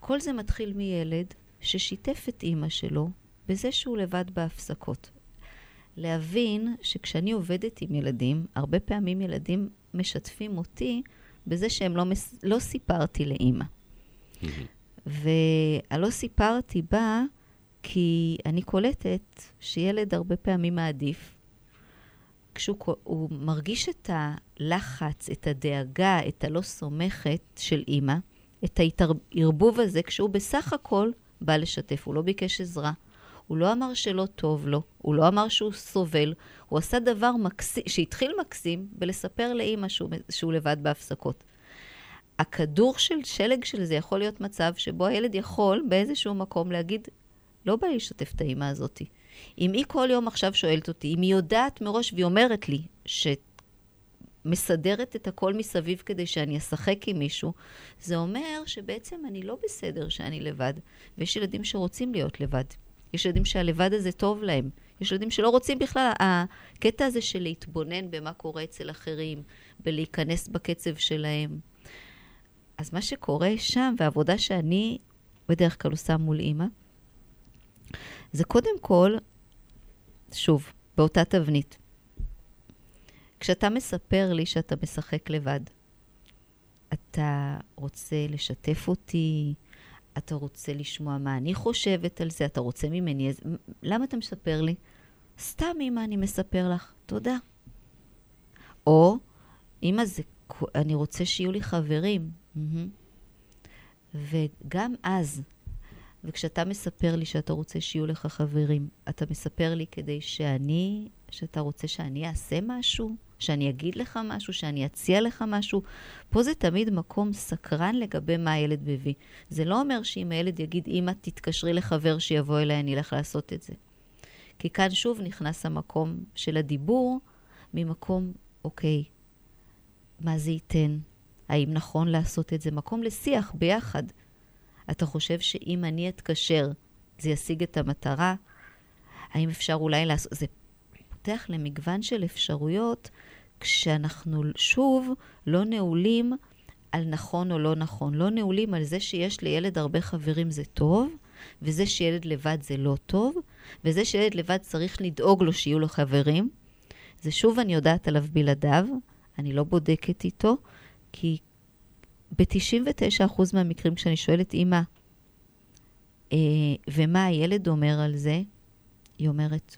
כל זה מתחיל מילד ששיתף את אימא שלו בזה שהוא לבד בהפסקות. להבין שכשאני עובדת עם ילדים, הרבה פעמים ילדים משתפים אותי בזה שהם לא, מס... לא סיפרתי לאימא. והלא סיפרתי בא כי אני קולטת שילד הרבה פעמים מעדיף, כשהוא מרגיש את הלחץ, את הדאגה, את הלא סומכת של אימא, את הערבוב הזה, כשהוא בסך הכל בא לשתף, הוא לא ביקש עזרה. הוא לא אמר שלא טוב לו, הוא לא אמר שהוא סובל, הוא עשה דבר מקסים, שהתחיל מקסים, בלספר לאימא שהוא, שהוא לבד בהפסקות. הכדור של שלג של זה יכול להיות מצב שבו הילד יכול באיזשהו מקום להגיד, לא בא לי לשתף את האימא הזאתי. אם היא כל יום עכשיו שואלת אותי, אם היא יודעת מראש והיא אומרת לי מסדרת את הכל מסביב כדי שאני אשחק עם מישהו, זה אומר שבעצם אני לא בסדר שאני לבד. ויש ילדים שרוצים להיות לבד. יש ילדים שהלבד הזה טוב להם. יש ילדים שלא רוצים בכלל, הקטע הזה של להתבונן במה קורה אצל אחרים, בלהיכנס בקצב שלהם. אז מה שקורה שם, והעבודה שאני בדרך כלל עושה מול אימא, זה קודם כל, שוב, באותה תבנית. כשאתה מספר לי שאתה משחק לבד, אתה רוצה לשתף אותי, אתה רוצה לשמוע מה אני חושבת על זה, אתה רוצה ממני איזה... למה אתה מספר לי? סתם, אמא, אני מספר לך. תודה. או, אמא, זה... אני רוצה שיהיו לי חברים. וגם אז, וכשאתה מספר לי שאתה רוצה שיהיו לך חברים, אתה מספר לי כדי שאני, שאתה רוצה שאני אעשה משהו? שאני אגיד לך משהו, שאני אציע לך משהו. פה זה תמיד מקום סקרן לגבי מה הילד מביא. זה לא אומר שאם הילד יגיד, אמא, תתקשרי לחבר שיבוא אליי, אני אלך לעשות את זה. כי כאן שוב נכנס המקום של הדיבור ממקום, אוקיי, מה זה ייתן? האם נכון לעשות את זה? מקום לשיח ביחד. אתה חושב שאם אני אתקשר, זה ישיג את המטרה? האם אפשר אולי לעשות... זה פותח למגוון של אפשרויות, כשאנחנו שוב לא נעולים על נכון או לא נכון. לא נעולים על זה שיש לילד הרבה חברים זה טוב, וזה שילד לבד זה לא טוב, וזה שילד לבד צריך לדאוג לו שיהיו לו חברים. זה שוב אני יודעת עליו בלעדיו, אני לא בודקת איתו, כי ב-99% מהמקרים כשאני שואלת אימא, אה, ומה הילד אומר על זה, היא אומרת,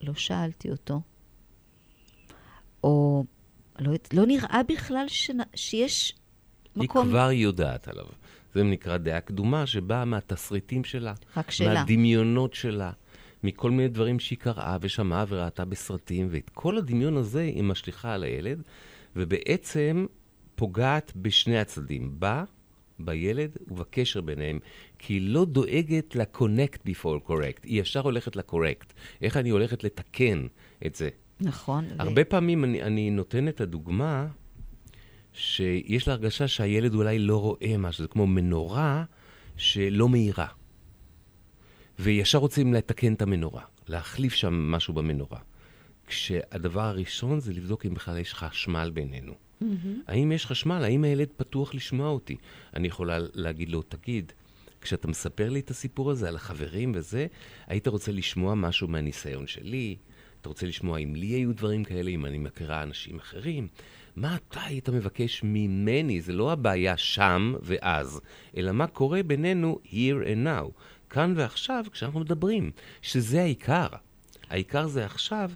לא שאלתי אותו. או לא, לא נראה בכלל ש, שיש מקום... היא כבר יודעת עליו. זה נקרא דעה קדומה שבאה מהתסריטים שלה. רק שלה. מהדמיונות שלה. מכל מיני דברים שהיא קראה ושמעה וראתה בסרטים, ואת כל הדמיון הזה היא משליכה על הילד, ובעצם פוגעת בשני הצדדים, בה, בילד ובקשר ביניהם, כי היא לא דואגת ל-connect before correct, היא ישר הולכת ל-correct. איך אני הולכת לתקן את זה? נכון. הרבה ו... פעמים אני, אני נותן את הדוגמה שיש לה הרגשה שהילד אולי לא רואה משהו, זה כמו מנורה שלא מאירה. וישר רוצים לתקן את המנורה, להחליף שם משהו במנורה. כשהדבר הראשון זה לבדוק אם בכלל יש חשמל בינינו. Mm-hmm. האם יש חשמל? האם הילד פתוח לשמוע אותי? אני יכולה להגיד לו, תגיד, כשאתה מספר לי את הסיפור הזה על החברים וזה, היית רוצה לשמוע משהו מהניסיון שלי? אתה רוצה לשמוע אם לי היו דברים כאלה, אם אני מכירה אנשים אחרים? מה אתה היית מבקש ממני? זה לא הבעיה שם ואז, אלא מה קורה בינינו here and now, כאן ועכשיו כשאנחנו מדברים, שזה העיקר. העיקר זה עכשיו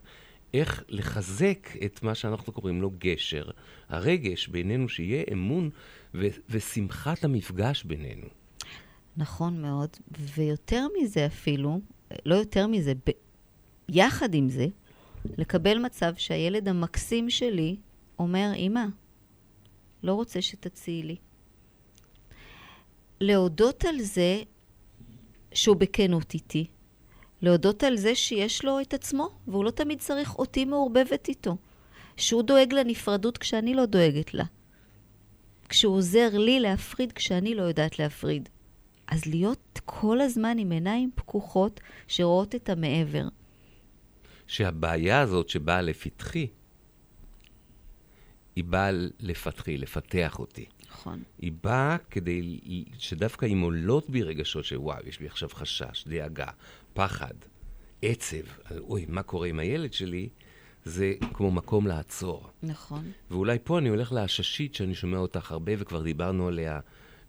איך לחזק את מה שאנחנו קוראים לו גשר, הרגש בינינו, שיהיה אמון ו- ושמחת המפגש בינינו. נכון מאוד, ויותר מזה אפילו, לא יותר מזה, ב- יחד עם זה, לקבל מצב שהילד המקסים שלי אומר, אמא, לא רוצה שתציעי לי. להודות על זה שהוא בכנות איתי. להודות על זה שיש לו את עצמו, והוא לא תמיד צריך אותי מעורבבת איתו. שהוא דואג לנפרדות כשאני לא דואגת לה. כשהוא עוזר לי להפריד כשאני לא יודעת להפריד. אז להיות כל הזמן עם עיניים פקוחות שרואות את המעבר. שהבעיה הזאת שבאה לפתחי, היא באה לפתחי, לפתח אותי. נכון. היא באה כדי שדווקא אם עולות בי רגשות שוואו, יש לי עכשיו חשש, דאגה, פחד, עצב, על אוי, מה קורה עם הילד שלי, זה כמו מקום לעצור. נכון. ואולי פה אני הולך לעששית שאני שומע אותך הרבה, וכבר דיברנו עליה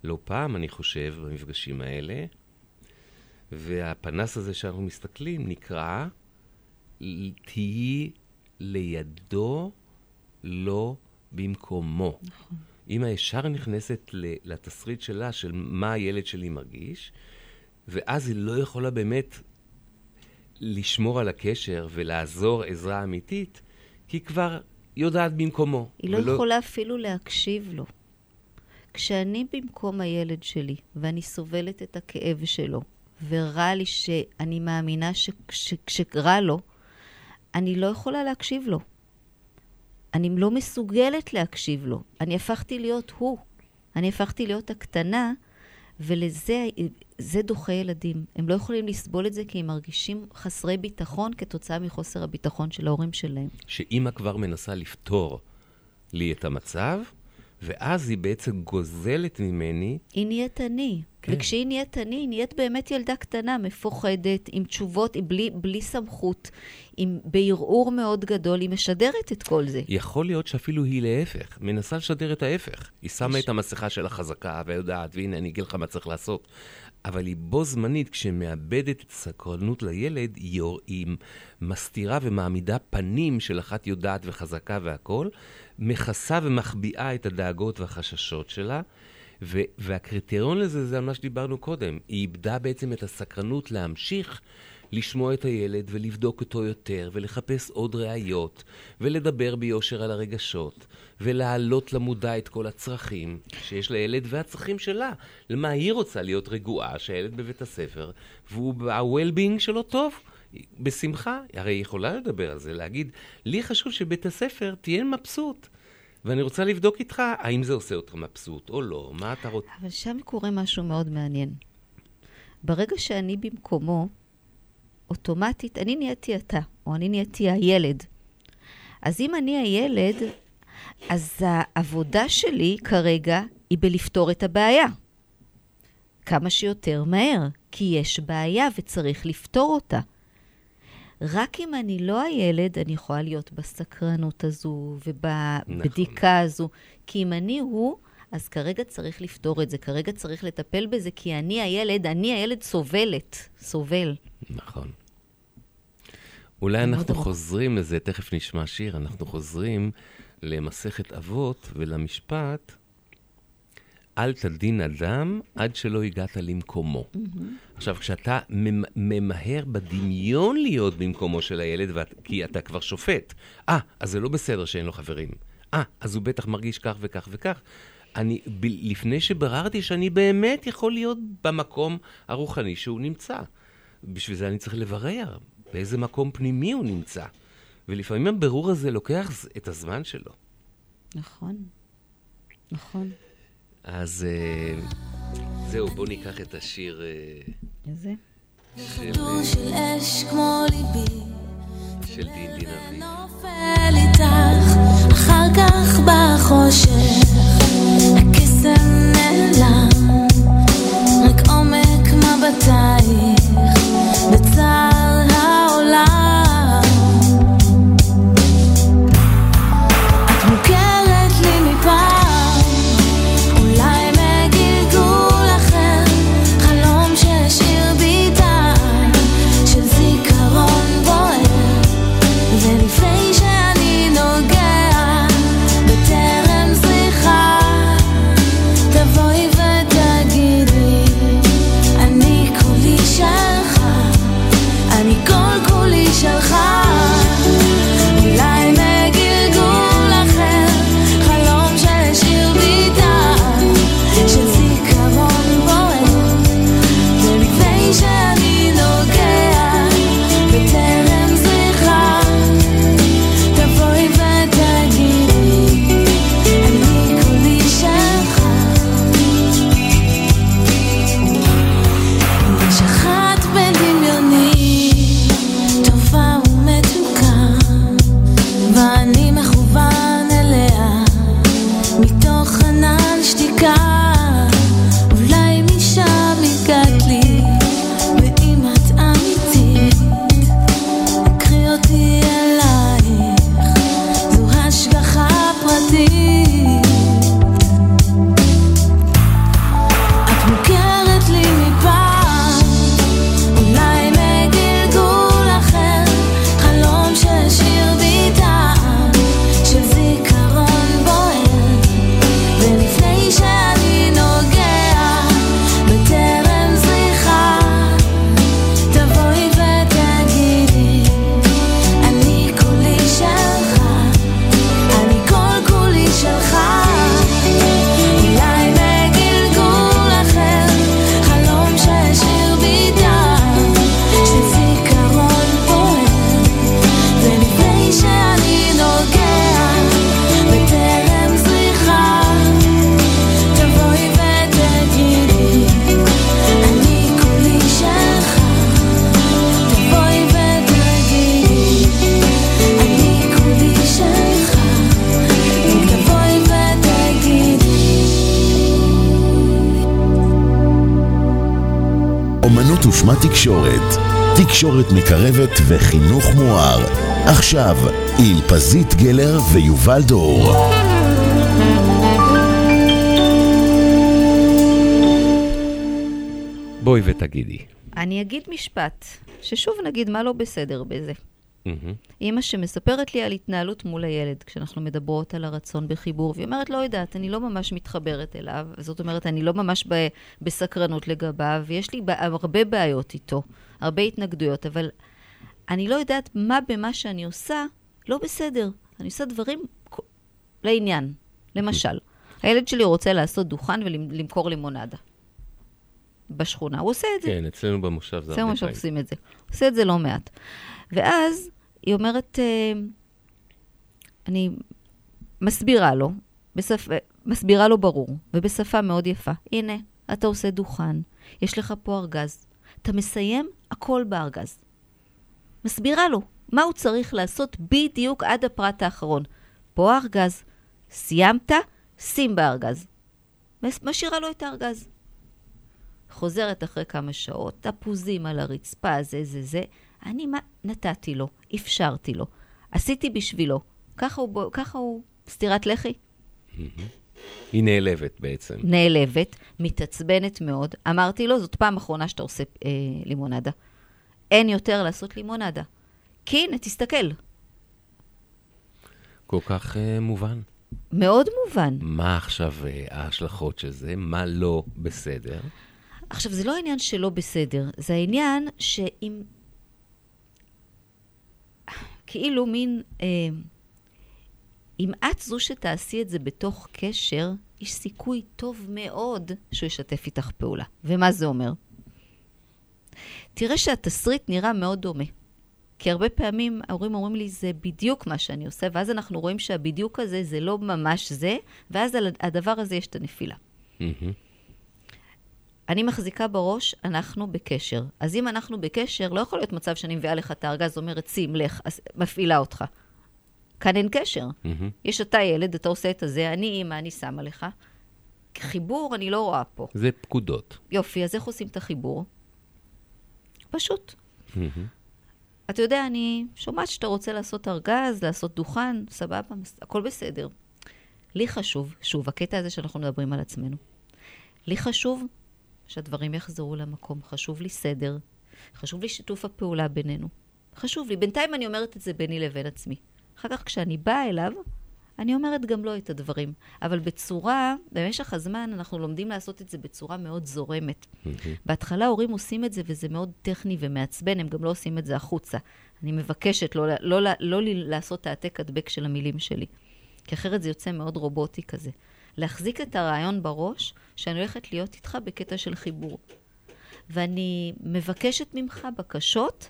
לא פעם, אני חושב, במפגשים האלה. והפנס הזה שאנחנו מסתכלים נקרא, תהיי לידו, לא במקומו. נכון. אמא ישר נכנסת לתסריט שלה, של מה הילד שלי מרגיש, ואז היא לא יכולה באמת לשמור על הקשר ולעזור עזרה אמיתית, כי היא כבר יודעת במקומו. היא לא ולא... יכולה אפילו להקשיב לו. כשאני במקום הילד שלי, ואני סובלת את הכאב שלו, ורע לי שאני מאמינה שכשרע לו, אני לא יכולה להקשיב לו. אני לא מסוגלת להקשיב לו. אני הפכתי להיות הוא. אני הפכתי להיות הקטנה, ולזה זה דוחה ילדים. הם לא יכולים לסבול את זה כי הם מרגישים חסרי ביטחון כתוצאה מחוסר הביטחון של ההורים שלהם. שאימא כבר מנסה לפתור לי את המצב, ואז היא בעצם גוזלת ממני היא נהיית אני. כן. וכשהיא נהיית אני, היא נהיית באמת ילדה קטנה, מפוחדת, עם תשובות, בלי, בלי סמכות, עם בערעור מאוד גדול, היא משדרת את כל זה. יכול להיות שאפילו היא להפך, מנסה לשדר את ההפך. היא שמה יש- את המסכה שלה חזקה ויודעת, והנה, אני אגיד לך מה צריך לעשות. אבל היא בו זמנית, כשמאבדת את הסקרנות לילד, היא, מסתירה ומעמידה פנים של אחת יודעת וחזקה והכול, מכסה ומחביאה את הדאגות והחששות שלה. ו- והקריטריון לזה זה על מה שדיברנו קודם. היא איבדה בעצם את הסקרנות להמשיך לשמוע את הילד ולבדוק אותו יותר, ולחפש עוד ראיות, ולדבר ביושר על הרגשות, ולהעלות למודע את כל הצרכים שיש לילד והצרכים שלה. למה היא רוצה להיות רגועה שהילד בבית הספר, וה-well-being שלו טוב. בשמחה, הרי היא יכולה לדבר על זה, להגיד, לי חשוב שבית הספר תהיה מבסוט. ואני רוצה לבדוק איתך האם זה עושה אותך מבסוט או לא, מה אתה רוצה. אבל שם קורה משהו מאוד מעניין. ברגע שאני במקומו, אוטומטית, אני נהייתי אתה, או אני נהייתי הילד. אז אם אני הילד, אז העבודה שלי כרגע היא בלפתור את הבעיה. כמה שיותר מהר, כי יש בעיה וצריך לפתור אותה. רק אם אני לא הילד, אני יכולה להיות בסקרנות הזו ובבדיקה הזו. כי אם אני הוא, אז כרגע צריך לפתור את זה, כרגע צריך לטפל בזה, כי אני הילד, אני הילד סובלת, סובל. נכון. אולי אנחנו. חוזרים לזה, תכף נשמע שיר, אנחנו חוזרים למסכת אבות ולמשפט, אל תדין אדם עד שלא הגעת למקומו. עכשיו, כשאתה ממ- ממהר בדמיון להיות במקומו של הילד, ואת, כי אתה כבר שופט, אה, אז זה לא בסדר שאין לו חברים. אה, אז הוא בטח מרגיש כך וכך וכך. אני, ב, לפני שבררתי שאני באמת יכול להיות במקום הרוחני שהוא נמצא. בשביל זה אני צריך לברר באיזה מקום פנימי הוא נמצא. ולפעמים הבירור הזה לוקח את הזמן שלו. נכון, נכון. אז אה, זהו, בואו ניקח את השיר אה, איזה? של, אש כמו ליבי של דין דין אביב. נופל איתך אחר כך בחושך הקסם נעלם רק עומק מבטייך בצער תקשורת מקרבת וחינוך מואר. עכשיו, עם פזית גלר ויובל דור. בואי ותגידי. אני אגיד משפט, ששוב נגיד מה לא בסדר בזה. מהמם. אימא שמספרת לי על התנהלות מול הילד, כשאנחנו מדברות על הרצון בחיבור, והיא אומרת, לא יודעת, אני לא ממש מתחברת אליו, זאת אומרת, אני לא ממש ב- בסקרנות לגביו, ויש לי ב- הרבה בעיות איתו, הרבה התנגדויות, אבל אני לא יודעת מה במה שאני עושה לא בסדר. אני עושה דברים לעניין. למשל, הילד שלי רוצה לעשות דוכן ולמכור לימונדה. בשכונה. הוא עושה את זה. כן, אצלנו במושב זה זה הרבה מה פעמים. שעושים את זה. עושה את זה לא מעט. ואז היא אומרת, אה, אני מסבירה לו, בשפ... מסבירה לו ברור, ובשפה מאוד יפה. הנה, אתה עושה דוכן, יש לך פה ארגז. אתה מסיים הכל בארגז. מסבירה לו מה הוא צריך לעשות בדיוק עד הפרט האחרון. פה הארגז, סיימת, שים בארגז. משאירה לו את הארגז. חוזרת אחרי כמה שעות, תפוזים על הרצפה, זה, זה, זה. אני מה, נתתי לו, אפשרתי לו, עשיתי בשבילו. ככה הוא, ככה הוא סטירת לחי. היא נעלבת בעצם. נעלבת, מתעצבנת מאוד. אמרתי לו, זאת פעם אחרונה שאתה עושה אה, לימונדה. אין יותר לעשות לימונדה. כי הנה, תסתכל. כל כך uh, מובן. מאוד מובן. מה עכשיו uh, ההשלכות של זה? מה לא בסדר? עכשיו, זה לא העניין שלא בסדר, זה העניין שאם... כאילו מין... אה, אם את זו שתעשי את זה בתוך קשר, יש סיכוי טוב מאוד שהוא ישתף איתך פעולה. ומה זה אומר? תראה שהתסריט נראה מאוד דומה. כי הרבה פעמים ההורים אומרים לי, זה בדיוק מה שאני עושה, ואז אנחנו רואים שהבדיוק הזה זה לא ממש זה, ואז על הדבר הזה יש את הנפילה. אני מחזיקה בראש, אנחנו בקשר. אז אם אנחנו בקשר, לא יכול להיות מצב שאני מביאה לך את הארגז, אומרת, שים, לך, מפעילה אותך. כאן אין קשר. מהמם. יש אתה ילד, אתה עושה את הזה, אני אימא, אני שמה לך. חיבור אני לא רואה פה. זה פקודות. יופי, אז איך עושים את החיבור? פשוט. מהמם. אתה יודע, אני שומעת שאתה רוצה לעשות ארגז, לעשות דוכן, סבבה, מס- הכל בסדר. לי חשוב, שוב, הקטע הזה שאנחנו מדברים על עצמנו. לי חשוב שהדברים יחזרו למקום, חשוב לי סדר, חשוב לי שיתוף הפעולה בינינו. חשוב לי. בינתיים אני אומרת את זה ביני לבין עצמי. אחר כך כשאני באה אליו, אני אומרת גם לו את הדברים. אבל בצורה, במשך הזמן אנחנו לומדים לעשות את זה בצורה מאוד זורמת. בהתחלה הורים עושים את זה וזה מאוד טכני ומעצבן, הם גם לא עושים את זה החוצה. אני מבקשת לא, לא, לא, לא לעשות העתק הדבק של המילים שלי, כי אחרת זה יוצא מאוד רובוטי כזה. להחזיק את הרעיון בראש שאני הולכת להיות איתך בקטע של חיבור. ואני מבקשת ממך בקשות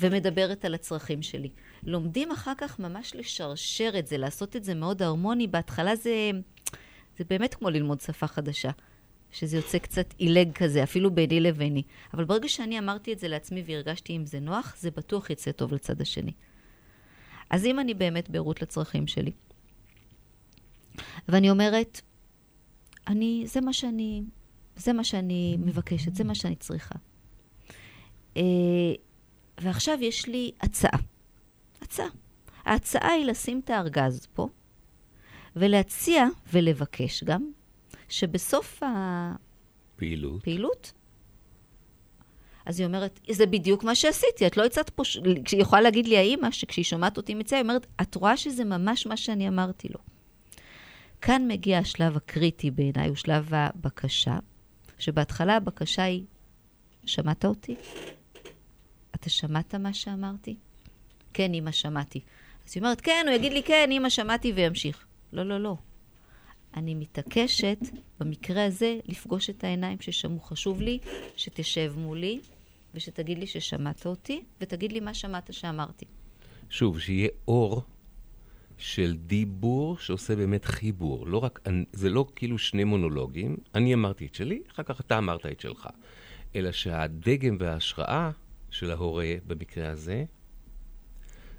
ומדברת על הצרכים שלי. לומדים אחר כך ממש לשרשר את זה, לעשות את זה מאוד הרמוני. בהתחלה זה, זה באמת כמו ללמוד שפה חדשה, שזה יוצא קצת עילג כזה, אפילו ביני לביני. אבל ברגע שאני אמרתי את זה לעצמי והרגשתי אם זה נוח, זה בטוח יצא טוב לצד השני. אז אם אני באמת בערות לצרכים שלי, ואני אומרת, אני, זה מה שאני, זה מה שאני מבקשת, זה מה שאני צריכה. אה, ועכשיו יש לי הצעה. הצעה. ההצעה היא לשים את הארגז פה, ולהציע ולבקש גם, שבסוף פעילות. הפעילות, אז היא אומרת, זה בדיוק מה שעשיתי, את לא הצעת פה, ש- כשהיא יכולה להגיד לי האימא, שכשהיא שומעת אותי מציעה, היא אומרת, את רואה שזה ממש מה שאני אמרתי לו. כאן מגיע השלב הקריטי בעיניי, הוא שלב הבקשה, שבהתחלה הבקשה היא, שמעת אותי? אתה שמעת מה שאמרתי? כן, אמא, שמעתי. אז היא אומרת, כן, הוא יגיד לי, כן, אמא, שמעתי וימשיך. לא, לא, לא. אני מתעקשת, במקרה הזה, לפגוש את העיניים ששמעו. חשוב לי שתשב מולי ושתגיד לי ששמעת אותי, ותגיד לי מה שמעת שאמרתי. שוב, שיהיה אור של דיבור שעושה באמת חיבור. לא רק, זה לא כאילו שני מונולוגים, אני אמרתי את שלי, אחר כך אתה אמרת את שלך. אלא שהדגם וההשראה של ההורה, במקרה הזה,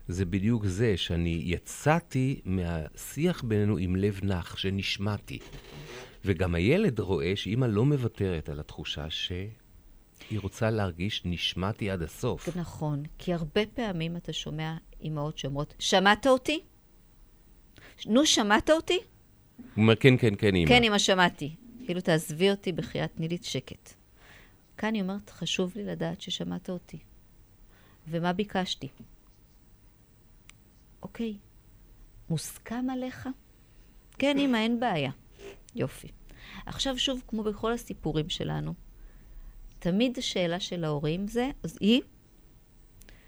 זה בדיוק זה שאני יצאתי מהשיח בינינו עם לב נח, שנשמעתי. וגם הילד רואה שאימא לא מוותרת על התחושה שהיא היא רוצה להרגיש נשמעתי עד הסוף. נכון, כי הרבה פעמים אתה שומע אימהות שאומרות, שמעת אותי? נו, שמעת אותי? הוא אומר, כן, כן, כן, אמא. כן, אמא, שמעתי. כאילו, תעזבי אותי בחייאת, תני לי שקט. כאן היא אומרת, חשוב לי לדעת ששמעת אותי. ומה ביקשתי? אוקיי, מוסכם עליך? כן, אמא, אין בעיה. יופי. עכשיו שוב, כמו בכל הסיפורים שלנו, תמיד השאלה של ההורים זה, אז היא,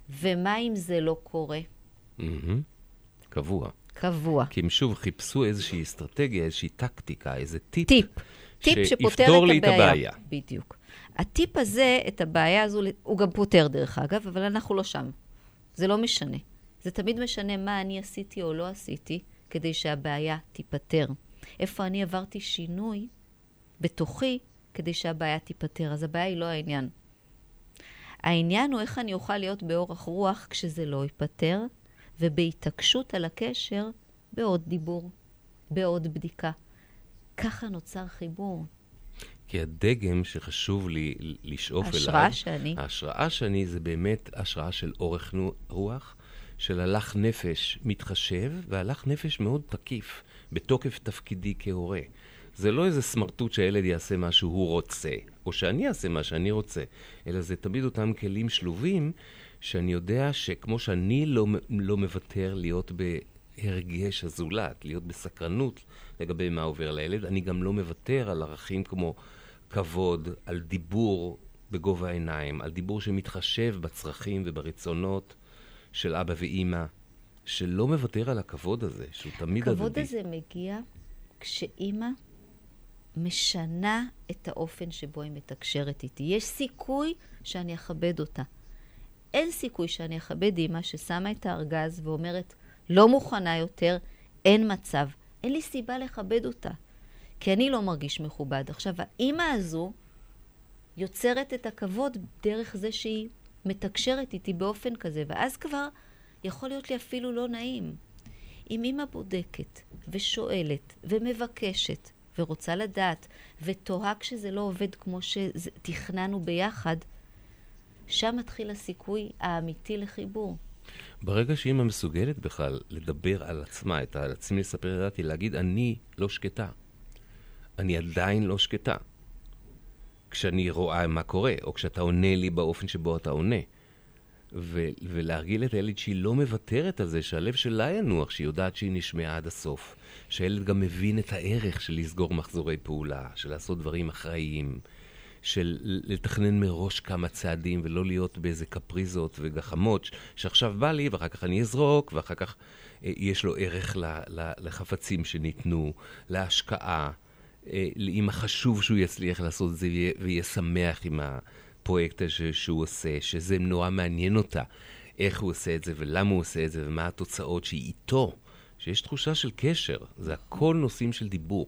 ומה אם זה לא קורה? קבוע. קבוע. כי הם שוב חיפשו איזושהי אסטרטגיה, איזושהי טקטיקה, איזה טיפ. טיפ. טיפ שפותר שיפתור את לי את הבעיה. הבעיה. בדיוק. הטיפ הזה, את הבעיה הזו, הוא גם פותר דרך אגב, אבל אנחנו לא שם. זה לא משנה. זה תמיד משנה מה אני עשיתי או לא עשיתי כדי שהבעיה תיפתר. איפה אני עברתי שינוי בתוכי כדי שהבעיה תיפתר. אז הבעיה היא לא העניין. העניין הוא איך אני אוכל להיות באורך רוח כשזה לא ייפתר, ובהתעקשות על הקשר בעוד דיבור, בעוד בדיקה. ככה נוצר חיבור. כי הדגם שחשוב לי לשאוף אליו... ההשראה שאני. ההשראה שאני זה באמת השראה של אורך רוח, של הלך נפש מתחשב, והלך נפש מאוד תקיף, בתוקף תפקידי כהורה. זה לא איזה סמרטוט שהילד יעשה מה שהוא רוצה, או שאני אעשה מה שאני רוצה, אלא זה תמיד אותם כלים שלובים, שאני יודע שכמו שאני לא, לא מוותר להיות בהרגש הזולת, להיות בסקרנות לגבי מה עובר לילד, אני גם לא מוותר על ערכים כמו כבוד, על דיבור בגובה העיניים, על דיבור שמתחשב בצרכים וברצונות של אבא ואימא, שלא מוותר על הכבוד הזה, שהוא תמיד הדדי. הכבוד הזה מגיע כשאימא משנה את האופן שבו היא מתקשרת איתי. יש סיכוי שאני אכבד אותה. אין סיכוי שאני אכבד אימא ששמה את הארגז ואומרת, לא מוכנה יותר, אין מצב. אין לי סיבה לכבד אותה, כי אני לא מרגיש מכובד. עכשיו, האימא הזו יוצרת את הכבוד דרך זה שהיא מתקשרת איתי באופן כזה, ואז כבר יכול להיות לי אפילו לא נעים. אם אימא בודקת ושואלת ומבקשת ורוצה לדעת ותוהה כשזה לא עובד כמו שתכננו ביחד, שם מתחיל הסיכוי האמיתי לחיבור. ברגע שאימא מסוגלת בכלל לדבר על עצמה, את על עצמי לספר לדעתי, להגיד, אני לא שקטה. אני עדיין לא שקטה. כשאני רואה מה קורה, או כשאתה עונה לי באופן שבו אתה עונה. ו- ולהרגיל את הילד שהיא לא מוותרת על זה, שהלב שלה ינוח, שהיא יודעת שהיא נשמעה עד הסוף. שהילד גם מבין את הערך של לסגור מחזורי פעולה, של לעשות דברים אחראיים, של לתכנן מראש כמה צעדים ולא להיות באיזה קפריזות וגחמות, שעכשיו בא לי ואחר כך אני אזרוק, ואחר כך אה, יש לו ערך ל- ל- לחפצים שניתנו, להשקעה. אה, אם חשוב שהוא יצליח לעשות את זה ויהיה שמח עם הפרויקט הזה שהוא עושה, שזה נורא מעניין אותה, איך הוא עושה את זה ולמה הוא עושה את זה ומה התוצאות שהיא איתו, שיש תחושה של קשר, זה הכל נושאים של דיבור.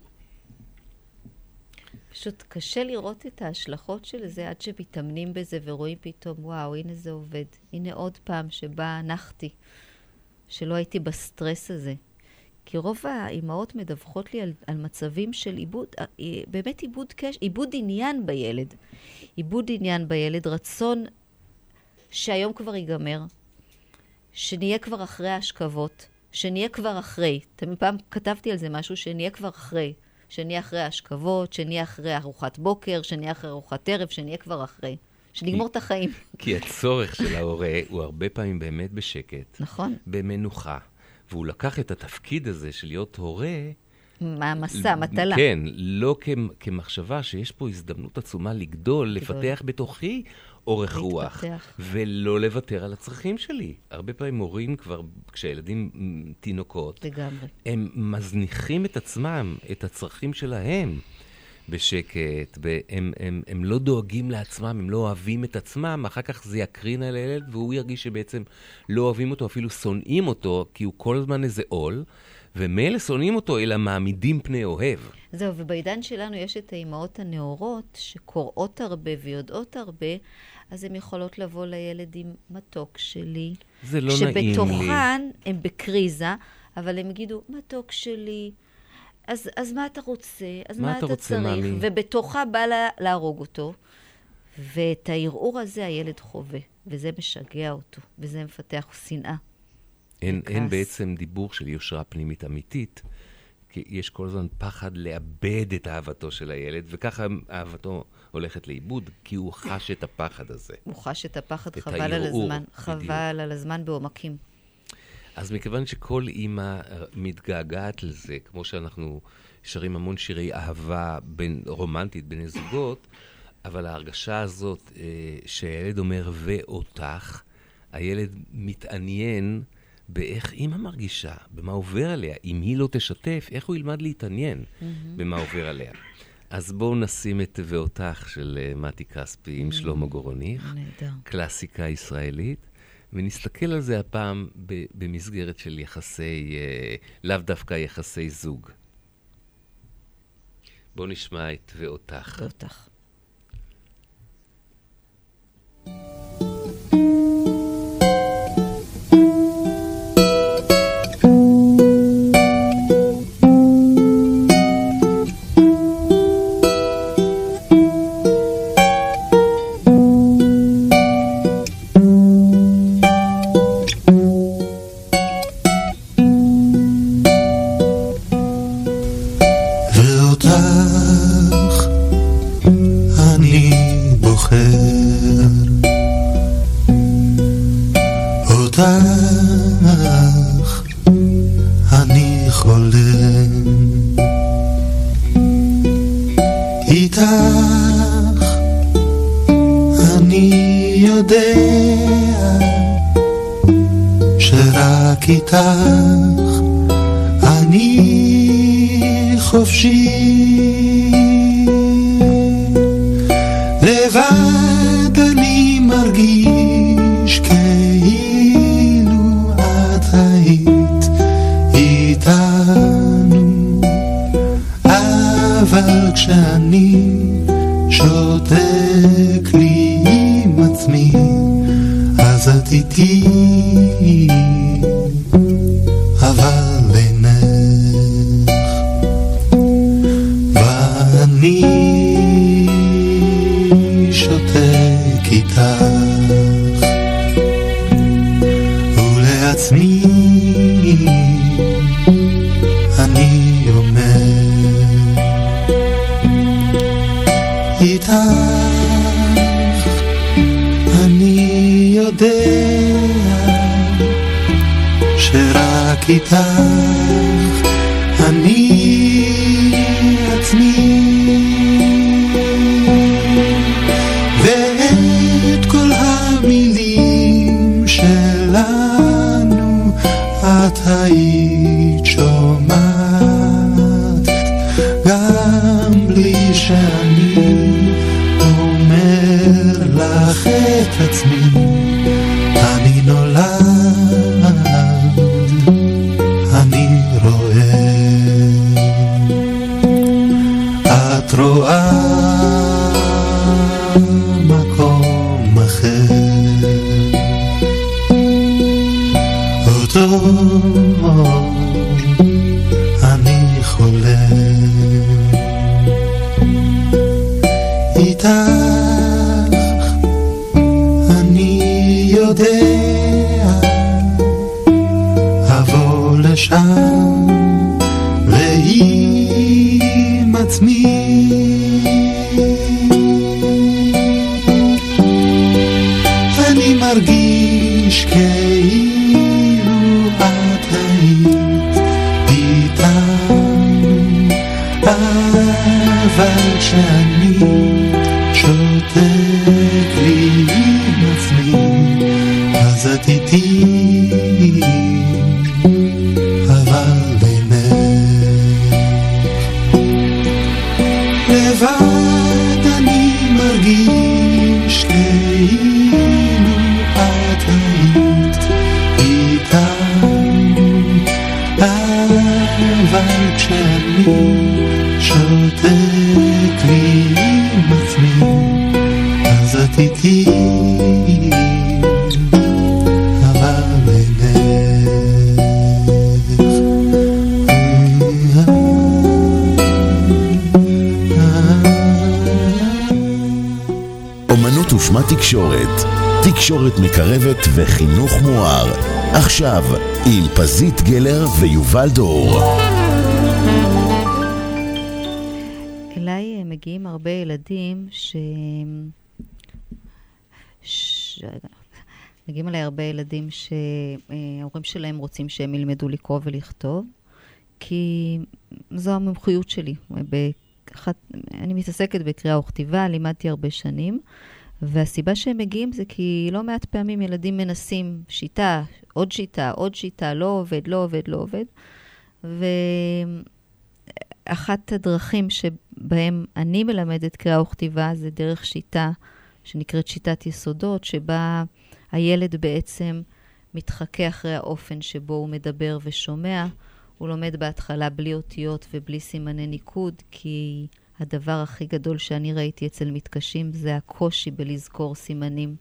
פשוט קשה לראות את ההשלכות של זה עד שמתאמנים בזה ורואים פתאום, וואו, הנה זה עובד. הנה עוד פעם שבה נחתי, שלא הייתי בסטרס הזה. כי רוב האימהות מדווחות לי על, על מצבים של איבוד, אה, באמת איבוד קשב, איבוד עניין בילד. איבוד עניין בילד, רצון שהיום כבר ייגמר, שנהיה כבר אחרי ההשכבות, שנהיה כבר אחרי. תמיד פעם כתבתי על זה משהו, שנהיה כבר אחרי. שנהיה אחרי ההשכבות, שנהיה אחרי ארוחת בוקר, שנהיה אחרי ארוחת ערב, שנהיה כבר אחרי. שנגמור את החיים. כי הצורך של ההורה הוא הרבה פעמים באמת בשקט, נכון. במנוחה. והוא לקח את התפקיד הזה של להיות הורה, מעמסה, מטלה. כן, לא כ- כמחשבה שיש פה הזדמנות עצומה לגדול, גדול. לפתח בתוכי אורך רוח, להתפתח. ולא לוותר על הצרכים שלי. הרבה פעמים הורים כבר, כשהילדים תינוקות, לגמרי. הם מזניחים את עצמם, את הצרכים שלהם, בשקט, הם, הם, הם לא דואגים לעצמם, הם לא אוהבים את עצמם, אחר כך זה יקרין על הילד, והוא ירגיש שבעצם לא אוהבים אותו, אפילו שונאים אותו, כי הוא כל הזמן איזה עול, ומילא שונאים אותו, אלא מעמידים פני אוהב. זהו, ובעידן שלנו יש את האימהות הנאורות שקוראות הרבה ויודעות הרבה, אז הן יכולות לבוא לילד עם מתוק שלי. זה לא נעים לי. כשבתוכן הן בקריזה, אבל הם יגידו, מתוק שלי, אז, אז מה אתה רוצה? אז מה מה אתה אתה רוצה, צריך? מאמי? ובתוכה בא לה, להרוג אותו. ואת הערעור הזה הילד חווה, וזה משגע אותו, וזה מפתח שנאה. אין, וכעס. אין בעצם דיבור של יושרה פנימית אמיתית, כי יש כל הזמן פחד לאבד את אהבתו של הילד, וככה אהבתו הולכת לאיבוד, כי הוא חש את הפחד הזה. הוא חש את הפחד, את חבל על הערעור, הזמן. בדיוק. חבל על הזמן בעומקים. אז מכיוון שכל אימא מתגעגעת לזה, כמו שאנחנו שרים המון שירי אהבה בין, רומנטית בין זוגות, אבל ההרגשה הזאת אה, שהילד אומר ואותך, הילד מתעניין באיך אימא מרגישה, במה עובר עליה. אם היא לא תשתף, איך הוא ילמד להתעניין במה עובר עליה. אז בואו נשים את ואותך של אה, מתי כספי עם שלמה גורוניך. נהדר. קלאסיקה ישראלית, ונסתכל על זה הפעם במסגרת של יחסי, אה, לאו דווקא יחסי זוג. בואו נשמע את. ואותך. ואותך שרק איתך אני חופשי. לבד אני מרגיש כאילו את היית איתנו אבל כשאני לך את עצמי עכשיו, עם פזית גלר ויובל דור. אליי אה, מגיעים הרבה ילדים ש... ש... מגיעים אליי הרבה ילדים שההורים שלהם רוצים שהם ילמדו לקרוא ולכתוב, כי זו המומחיות שלי. באחת, אני מתעסקת בקריאה וכתיבה, לימדתי הרבה שנים, והסיבה שהם מגיעים זה כי לא מעט פעמים ילדים מנסים שיטה, עוד שיטה, עוד שיטה, לא עובד, לא עובד, לא עובד. ואחת הדרכים שבהם אני מלמדת קריאה וכתיבה זה דרך שיטה שנקראת שיטת יסודות, שבה הילד בעצם מתחכה אחרי האופן שבו הוא מדבר ושומע. הוא לומד בהתחלה בלי אותיות ובלי סימני ניקוד, כי הדבר הכי גדול שאני ראיתי אצל מתקשים זה הקושי בלזכור סימנים.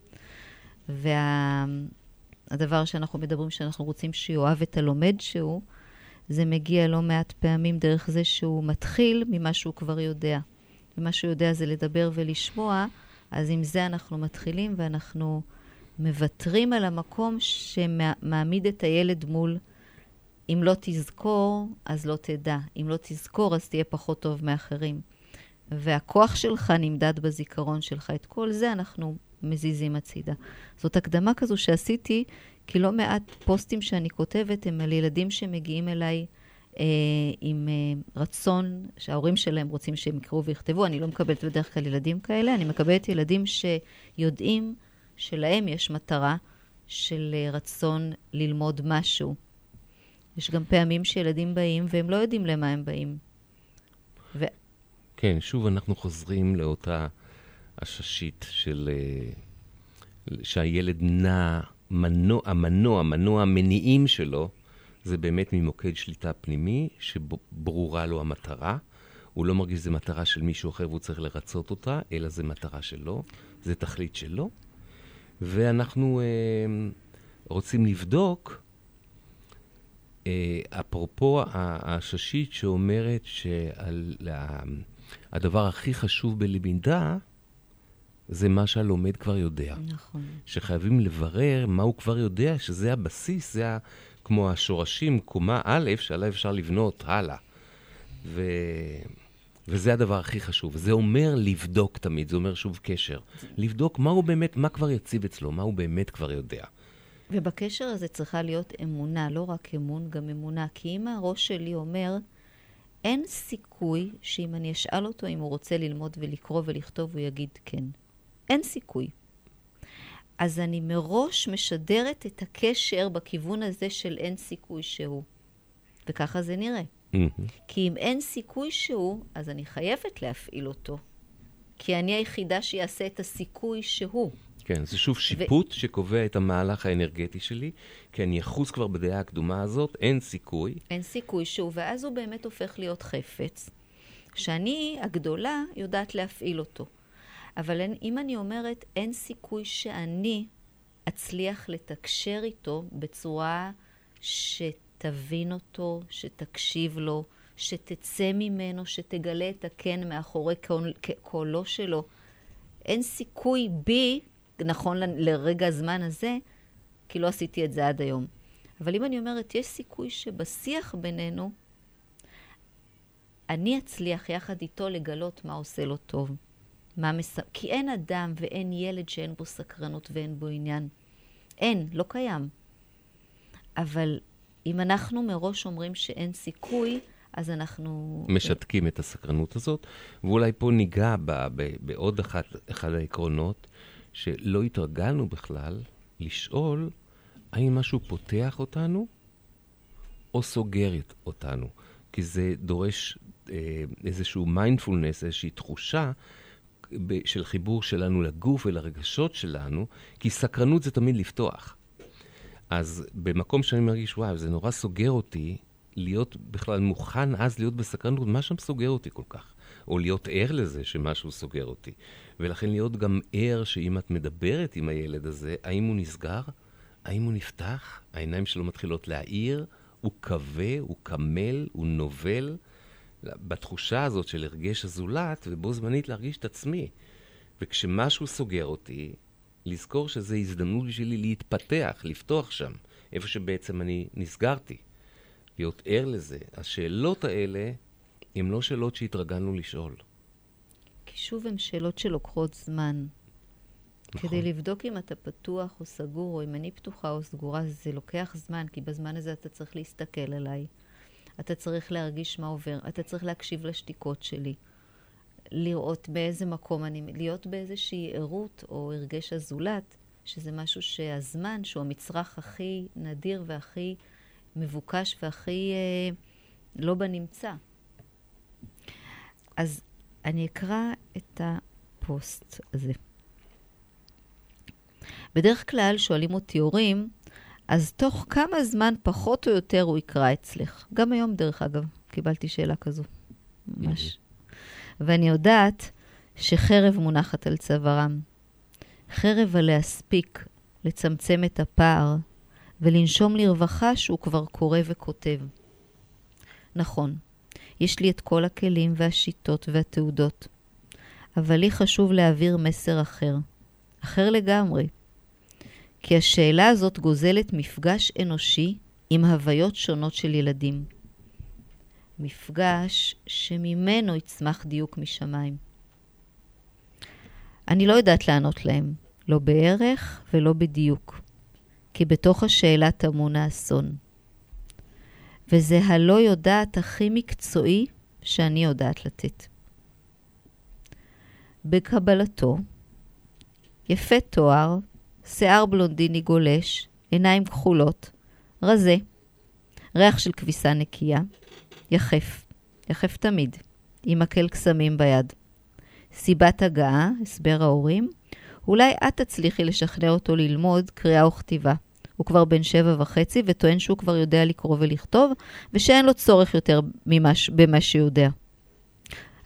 והדבר וה... שאנחנו מדברים, שאנחנו רוצים שיאהב את הלומד שהוא, זה מגיע לא מעט פעמים דרך זה שהוא מתחיל ממה שהוא כבר יודע. ומה שהוא יודע זה לדבר ולשמוע, אז עם זה אנחנו מתחילים ואנחנו מוותרים על המקום שמעמיד את הילד מול, אם לא תזכור, אז לא תדע. אם לא תזכור, אז תהיה פחות טוב מאחרים. והכוח שלך נמדד בזיכרון שלך. את כל זה אנחנו מזיזים הצידה. זאת הקדמה כזו שעשיתי, כי לא מעט פוסטים שאני כותבת הם על ילדים שמגיעים אליי אה, עם אה, רצון, שההורים שלהם רוצים שהם יקראו ויכתבו. אני לא מקבלת בדרך כלל ילדים כאלה, אני מקבלת ילדים שיודעים שלהם יש מטרה של אה, רצון ללמוד משהו. יש גם פעמים שילדים באים והם לא יודעים למה הם באים. ו... כן, שוב אנחנו חוזרים לאותה עששית של... אה, שהילד נע, מנוע, המנוע, מנוע המניעים שלו, זה באמת ממוקד שליטה פנימי, שברורה לו המטרה. הוא לא מרגיש שזו מטרה של מישהו אחר והוא צריך לרצות אותה, אלא זו מטרה שלו, זו תכלית שלו. ואנחנו אה, רוצים לבדוק, אה, אפרופו העששית שאומרת שהדבר הכי חשוב בלמידה, זה מה שהלומד כבר יודע. נכון. שחייבים לברר מה הוא כבר יודע, שזה הבסיס, זה ה, כמו השורשים, קומה א', שעליו אפשר לבנות הלאה. ו... וזה הדבר הכי חשוב. זה אומר לבדוק תמיד, זה אומר שוב קשר. לבדוק מה הוא באמת, מה כבר יציב אצלו, מה הוא באמת כבר יודע. ובקשר הזה צריכה להיות אמונה, לא רק אמון, גם אמונה. כי אם הראש שלי אומר, אין סיכוי שאם אני אשאל אותו אם הוא רוצה ללמוד ולקרוא ולכתוב, הוא יגיד כן. אין סיכוי. אז אני מראש משדרת את הקשר בכיוון הזה של אין סיכוי שהוא. וככה זה נראה. כי אם אין סיכוי שהוא, אז אני חייבת להפעיל אותו. כי אני היחידה שיעשה את הסיכוי שהוא. כן, זה שוב שיפוט ו... שקובע את המהלך האנרגטי שלי, כי אני אחוז כבר בדעה הקדומה הזאת, אין סיכוי. אין סיכוי שהוא, ואז הוא באמת הופך להיות חפץ, שאני, הגדולה, יודעת להפעיל אותו. אבל אין, אם אני אומרת, אין סיכוי שאני אצליח לתקשר איתו בצורה שת... שתבין אותו, שתקשיב לו, שתצא ממנו, שתגלה את הכן מאחורי קולו שלו. אין סיכוי בי, נכון לרגע הזמן הזה, כי לא עשיתי את זה עד היום. אבל אם אני אומרת, יש סיכוי שבשיח בינינו, אני אצליח יחד איתו לגלות מה עושה לו טוב. מה מס... כי אין אדם ואין ילד שאין בו סקרנות ואין בו עניין. אין, לא קיים. אבל אם אנחנו מראש אומרים שאין סיכוי, אז אנחנו... משתקים את הסקרנות הזאת, ואולי פה ניגע בה, בעוד אחת, אחד העקרונות, שלא התרגלנו בכלל לשאול האם משהו פותח אותנו או סוגר אותנו. כי זה דורש אה, איזשהו מיינדפולנס, איזושהי תחושה של חיבור שלנו לגוף ולרגשות שלנו, כי סקרנות זה תמיד לפתוח. אז במקום שאני מרגיש, וואו, זה נורא סוגר אותי, להיות בכלל מוכן אז להיות בסקרנות, מה שם סוגר אותי כל כך? או להיות ער לזה שמשהו סוגר אותי. ולכן להיות גם ער שאם את מדברת עם הילד הזה, האם הוא נסגר? האם הוא נפתח? העיניים שלו מתחילות להאיר? הוא כבה? הוא קמל? הוא נובל? בתחושה הזאת של הרגש הזולת, ובו זמנית להרגיש את עצמי. וכשמשהו סוגר אותי, לזכור שזו הזדמנות בשבילי להתפתח, לפתוח שם, איפה שבעצם אני נסגרתי. להיות ער לזה. השאלות האלה הן לא שאלות שהתרגלנו לשאול. כי שוב הן שאלות שלוקחות זמן. נכון. כדי לבדוק אם אתה פתוח או סגור, או אם אני פתוחה או סגורה, זה לוקח זמן, כי בזמן הזה אתה צריך להסתכל עליי. אתה צריך להרגיש מה עובר, אתה צריך להקשיב לשתיקות שלי. לראות באיזה מקום אני, להיות באיזושהי ערות או הרגש הזולת, שזה משהו שהזמן, שהוא המצרך הכי נדיר והכי מבוקש והכי אה, לא בנמצא. אז אני אקרא את הפוסט הזה. בדרך כלל שואלים אותי הורים, אז תוך כמה זמן פחות או יותר הוא יקרא אצלך? גם היום, דרך אגב, קיבלתי שאלה כזו. ממש. ואני יודעת שחרב מונחת על צווארם. חרב הלהספיק לצמצם את הפער ולנשום לרווחה שהוא כבר קורא וכותב. נכון, יש לי את כל הכלים והשיטות והתעודות, אבל לי חשוב להעביר מסר אחר, אחר לגמרי. כי השאלה הזאת גוזלת מפגש אנושי עם הוויות שונות של ילדים. מפגש שממנו יצמח דיוק משמיים. אני לא יודעת לענות להם, לא בערך ולא בדיוק, כי בתוך השאלה טמון האסון. וזה הלא יודעת הכי מקצועי שאני יודעת לתת. בקבלתו, יפה תואר, שיער בלונדיני גולש, עיניים כחולות, רזה, ריח של כביסה נקייה, יחף, יחף תמיד, עם מקל קסמים ביד. סיבת הגעה, הסבר ההורים, אולי את תצליחי לשכנע אותו ללמוד קריאה וכתיבה. הוא כבר בן שבע וחצי וטוען שהוא כבר יודע לקרוא ולכתוב, ושאין לו צורך יותר ממש, במה שיודע.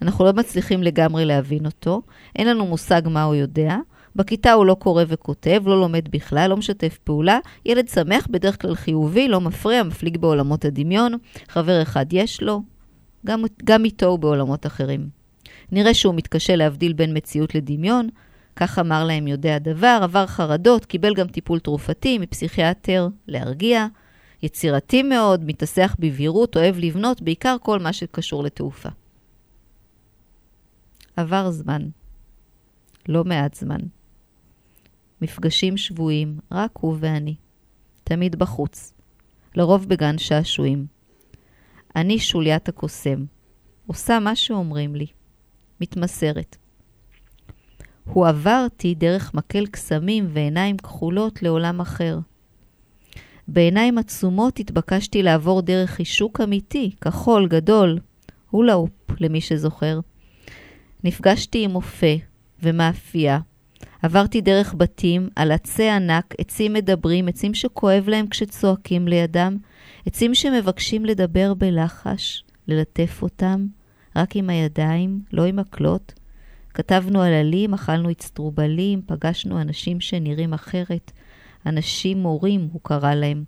אנחנו לא מצליחים לגמרי להבין אותו, אין לנו מושג מה הוא יודע. בכיתה הוא לא קורא וכותב, לא לומד בכלל, לא משתף פעולה. ילד שמח, בדרך כלל חיובי, לא מפריע, מפליג בעולמות הדמיון. חבר אחד יש לו, גם, גם איתו הוא בעולמות אחרים. נראה שהוא מתקשה להבדיל בין מציאות לדמיון, כך אמר להם יודע דבר, עבר חרדות, קיבל גם טיפול תרופתי מפסיכיאטר להרגיע, יצירתי מאוד, מתעסח בבהירות, אוהב לבנות, בעיקר כל מה שקשור לתעופה. עבר זמן, לא מעט זמן. מפגשים שבויים, רק הוא ואני. תמיד בחוץ, לרוב בגן שעשועים. אני שוליית הקוסם, עושה מה שאומרים לי, מתמסרת. הועברתי דרך מקל קסמים ועיניים כחולות לעולם אחר. בעיניים עצומות התבקשתי לעבור דרך חישוק אמיתי, כחול, גדול, הולאופ, למי שזוכר. נפגשתי עם אופה ומאפייה. עברתי דרך בתים, על עצי ענק, עצים מדברים, עצים שכואב להם כשצועקים לידם, עצים שמבקשים לדבר בלחש, ללטף אותם, רק עם הידיים, לא עם מקלות. כתבנו על עלים, אכלנו אצטרובלים, פגשנו אנשים שנראים אחרת. אנשים מורים, הוא קרא להם,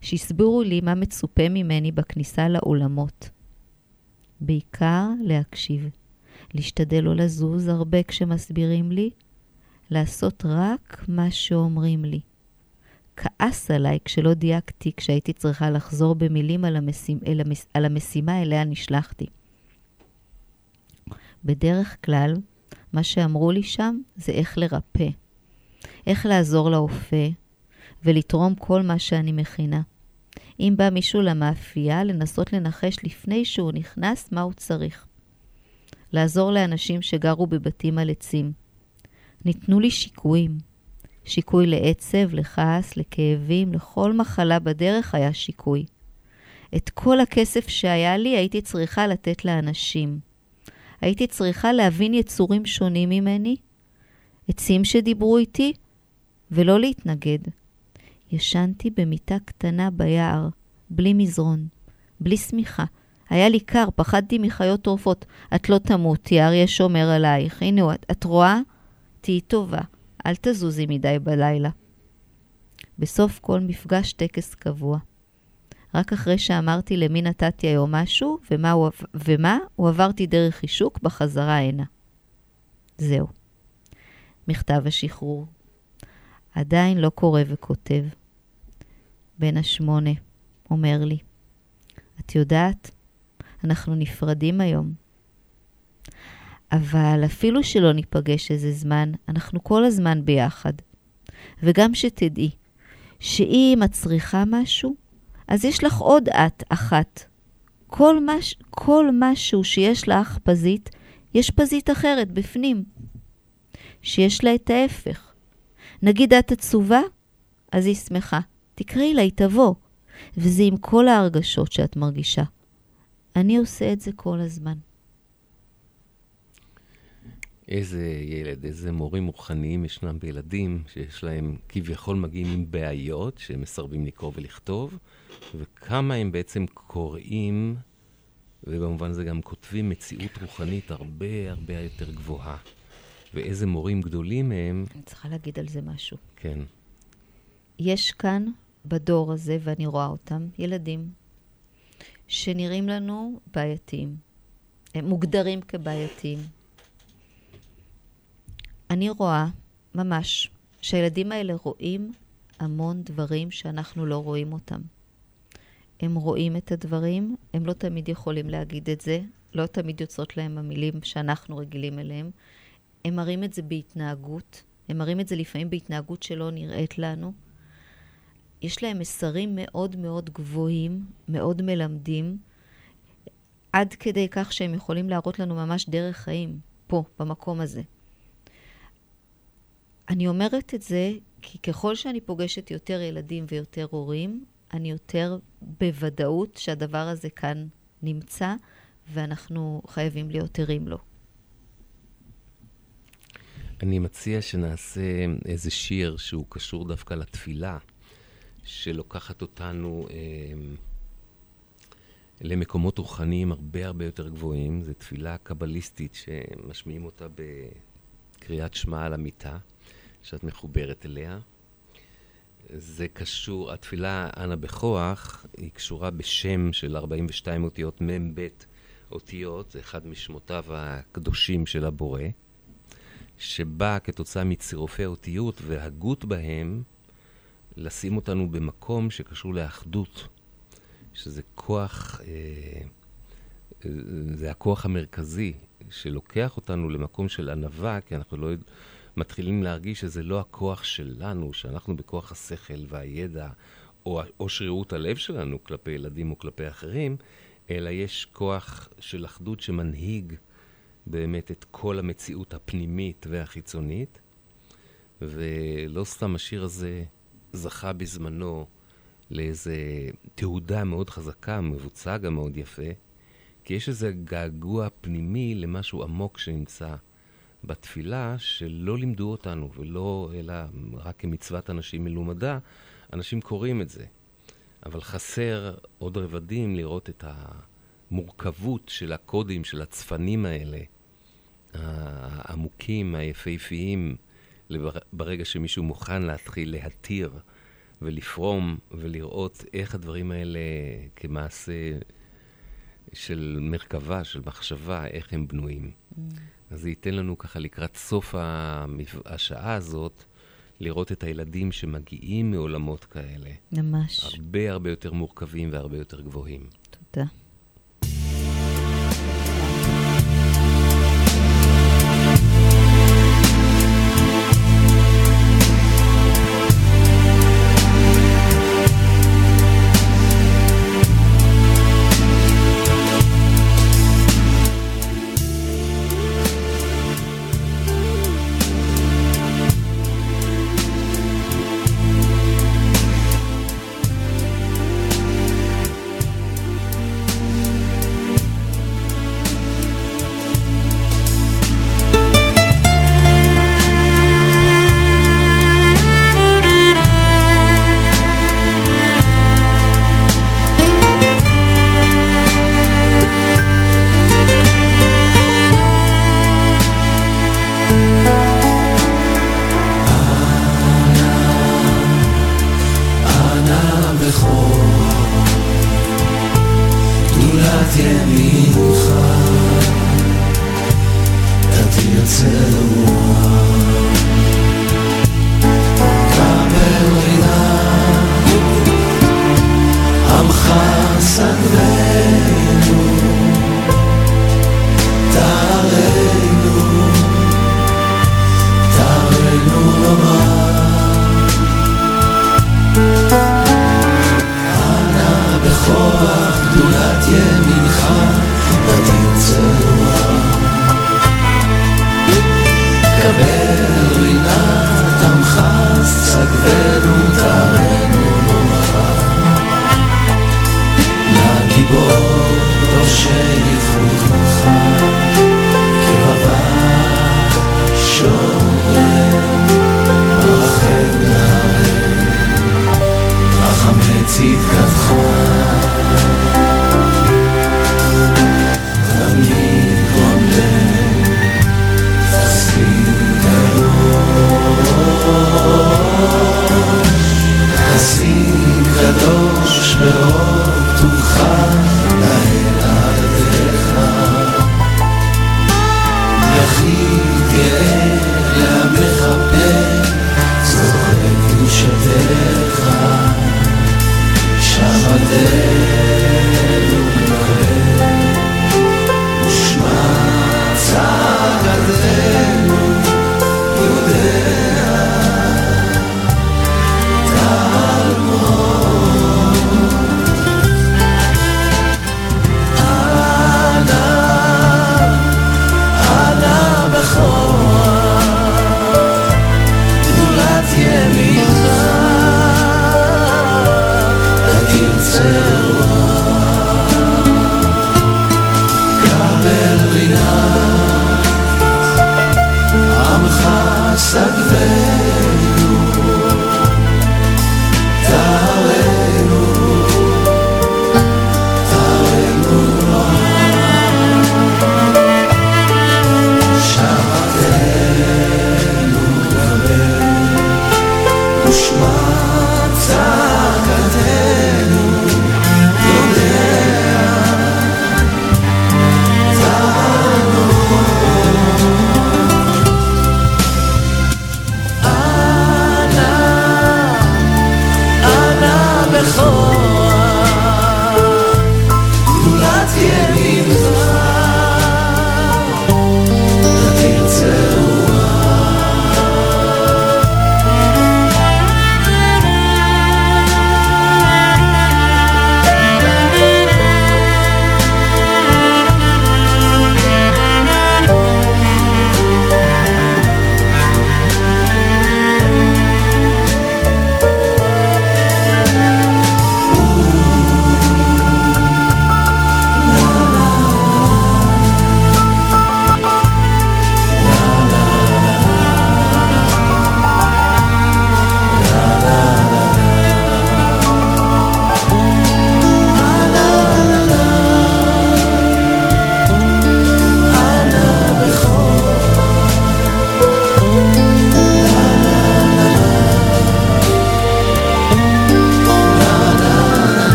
שהסבירו לי מה מצופה ממני בכניסה לעולמות. בעיקר להקשיב. להשתדל לא לזוז הרבה כשמסבירים לי, לעשות רק מה שאומרים לי. כעס עליי כשלא דייקתי, כשהייתי צריכה לחזור במילים על, המשימה, על, המש, על המשימה אליה נשלחתי. בדרך כלל, מה שאמרו לי שם זה איך לרפא, איך לעזור לאופה ולתרום כל מה שאני מכינה. אם בא מישהו למאפייה, לנסות לנחש לפני שהוא נכנס מה הוא צריך. לעזור לאנשים שגרו בבתים על עצים. ניתנו לי שיקויים. שיקוי לעצב, לכעס, לכאבים, לכל מחלה בדרך היה שיקוי. את כל הכסף שהיה לי הייתי צריכה לתת לאנשים. הייתי צריכה להבין יצורים שונים ממני, עצים שדיברו איתי, ולא להתנגד. ישנתי במיטה קטנה ביער, בלי מזרון, בלי שמיכה. היה לי קר, פחדתי מחיות טורפות. את לא תמותי, אריה שומר עלייך. הנה, את, את רואה? תהיי טובה, אל תזוזי מדי בלילה. בסוף כל מפגש טקס קבוע. רק אחרי שאמרתי למי נתתי היום משהו ומה, הוא, ומה, הועברתי דרך חישוק בחזרה הנה. זהו. מכתב השחרור. עדיין לא קורא וכותב. בן השמונה אומר לי, את יודעת, אנחנו נפרדים היום. אבל אפילו שלא ניפגש איזה זמן, אנחנו כל הזמן ביחד. וגם שתדעי, שאם את צריכה משהו, אז יש לך עוד את אחת. כל, מש, כל משהו שיש לך פזית, יש פזית אחרת בפנים, שיש לה את ההפך. נגיד את עצובה, אז היא שמחה. תקראי לה, היא תבוא. וזה עם כל ההרגשות שאת מרגישה. אני עושה את זה כל הזמן. איזה ילד, איזה מורים רוחניים ישנם בילדים שיש להם כביכול מגיעים עם בעיות שהם מסרבים לקרוא ולכתוב, וכמה הם בעצם קוראים, ובמובן הזה גם כותבים מציאות רוחנית הרבה הרבה יותר גבוהה. ואיזה מורים גדולים הם. אני צריכה להגיד על זה משהו. כן. יש כאן, בדור הזה, ואני רואה אותם, ילדים שנראים לנו בעייתיים. הם מוגדרים כבעייתיים. אני רואה, ממש, שהילדים האלה רואים המון דברים שאנחנו לא רואים אותם. הם רואים את הדברים, הם לא תמיד יכולים להגיד את זה, לא תמיד יוצאות להם המילים שאנחנו רגילים אליהם. הם מראים את זה בהתנהגות, הם מראים את זה לפעמים בהתנהגות שלא נראית לנו. יש להם מסרים מאוד מאוד גבוהים, מאוד מלמדים, עד כדי כך שהם יכולים להראות לנו ממש דרך חיים, פה, במקום הזה. אני אומרת את זה כי ככל שאני פוגשת יותר ילדים ויותר הורים, אני יותר בוודאות שהדבר הזה כאן נמצא, ואנחנו חייבים להיות ערים לו. אני מציע שנעשה איזה שיר שהוא קשור דווקא לתפילה, שלוקחת אותנו אה, למקומות רוחניים הרבה הרבה יותר גבוהים. זו תפילה קבליסטית שמשמיעים אותה בקריאת שמע על המיטה, שאת מחוברת אליה. זה קשור, התפילה אנה בכוח, היא קשורה בשם של 42 אותיות, מ"ב אותיות, זה אחד משמותיו הקדושים של הבורא. שבא כתוצאה מצירופי אותיות והגות בהם, לשים אותנו במקום שקשור לאחדות, שזה כוח, אה, זה הכוח המרכזי שלוקח אותנו למקום של ענווה, כי אנחנו לא מתחילים להרגיש שזה לא הכוח שלנו, שאנחנו בכוח השכל והידע, או, או שרירות הלב שלנו כלפי ילדים או כלפי אחרים, אלא יש כוח של אחדות שמנהיג באמת את כל המציאות הפנימית והחיצונית, ולא סתם השיר הזה זכה בזמנו לאיזה תעודה מאוד חזקה, מבוצע גם מאוד יפה, כי יש איזה געגוע פנימי למשהו עמוק שנמצא בתפילה, שלא לימדו אותנו, ולא, אלא רק כמצוות אנשים מלומדה, אנשים קוראים את זה. אבל חסר עוד רבדים לראות את המורכבות של הקודים, של הצפנים האלה, העמוקים, היפהפיים, ברגע שמישהו מוכן להתחיל להתיר ולפרום ולראות איך הדברים האלה כמעשה של מרכבה, של מחשבה, איך הם בנויים. Mm. אז זה ייתן לנו ככה לקראת סוף השעה הזאת, לראות את הילדים שמגיעים מעולמות כאלה. ממש. הרבה הרבה יותר מורכבים והרבה יותר גבוהים. תודה.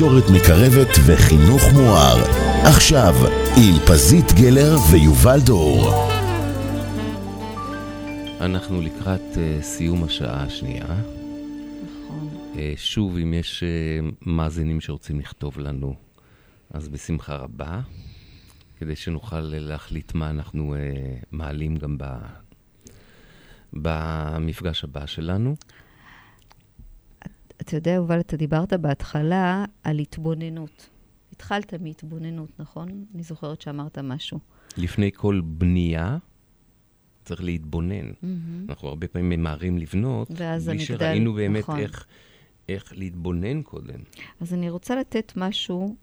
תקשורת מקרבת וחינוך מואר. עכשיו, עם פזית גלר ויובל דור. אנחנו לקראת uh, סיום השעה השנייה. נכון. Uh, שוב, אם יש uh, מאזינים שרוצים לכתוב לנו, אז בשמחה רבה, כדי שנוכל uh, להחליט מה אנחנו uh, מעלים גם ב... במפגש הבא שלנו. אתה יודע, יובל, אתה דיברת בהתחלה על התבוננות. התחלת מהתבוננות, נכון? אני זוכרת שאמרת משהו. לפני כל בנייה, צריך להתבונן. מהמם. אנחנו הרבה פעמים ממהרים לבנות, בלי המגדל, שראינו באמת נכון. איך, איך להתבונן קודם. אז אני רוצה לתת משהו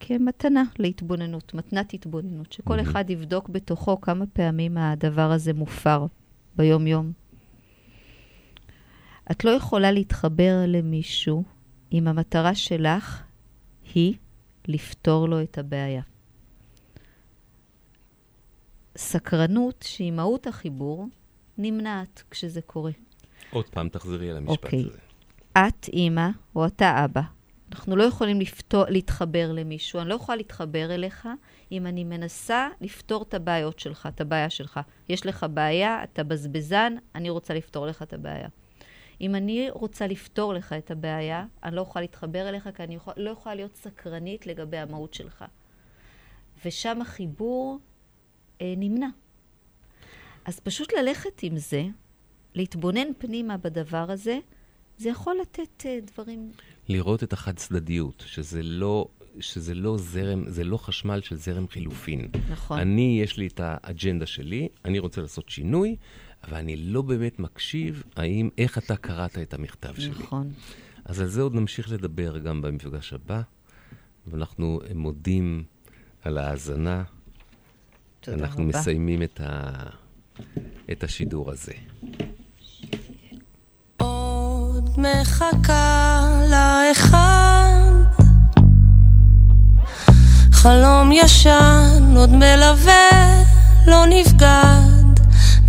כמתנה להתבוננות, מתנת התבוננות, שכל מהמם. אחד יבדוק בתוכו כמה פעמים הדבר הזה מופר ביום-יום. את לא יכולה להתחבר למישהו אם המטרה שלך היא לפתור לו את הבעיה. סקרנות, שהיא מהות החיבור, נמנעת כשזה קורה. עוד פעם, תחזרי על המשפט אוקיי. הזה. את אימא או אתה אבא. אנחנו לא יכולים לפתור, להתחבר למישהו, אני לא יכולה להתחבר אליך אם אני מנסה לפתור את הבעיות שלך, את הבעיה שלך. יש לך בעיה, אתה בזבזן, אני רוצה לפתור לך את הבעיה. אם אני רוצה לפתור לך את הבעיה, אני לא יכולה להתחבר אליך, כי אני יכול, לא יכולה להיות סקרנית לגבי המהות שלך. ושם החיבור אה, נמנע. אז פשוט ללכת עם זה, להתבונן פנימה בדבר הזה, זה יכול לתת אה, דברים... לראות את החד-צדדיות, שזה לא, שזה לא זרם, זה לא חשמל של זרם חילופין. נכון. אני, יש לי את האג'נדה שלי, אני רוצה לעשות שינוי, אבל אני לא באמת מקשיב האם, איך אתה קראת את המכתב שלי. נכון. אז על זה עוד נמשיך לדבר גם במפגש הבא, ואנחנו מודים על ההאזנה. תודה אנחנו רבה. מסיימים את, ה... את השידור הזה. עוד מחכה לאחד חלום ישן עוד מלווה לא נבגד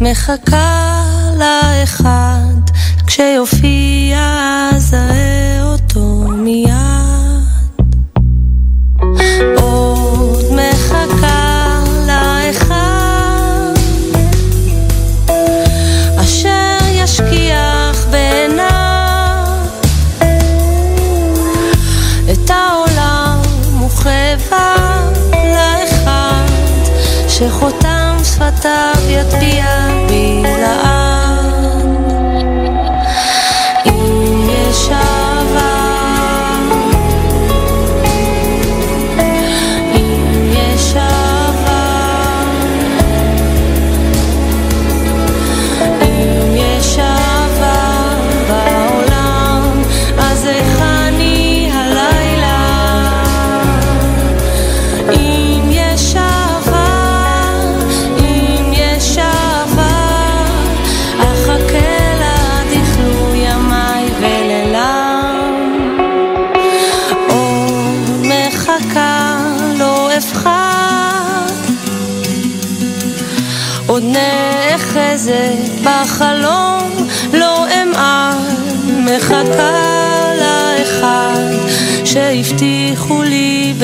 מחכה לאחד כשיופיע אזהה אותו מיד. עוד מחכה לאחד אשר ישכיח בעיניו. את העולם וכאביו לאחד שחותם שפתיו יטביע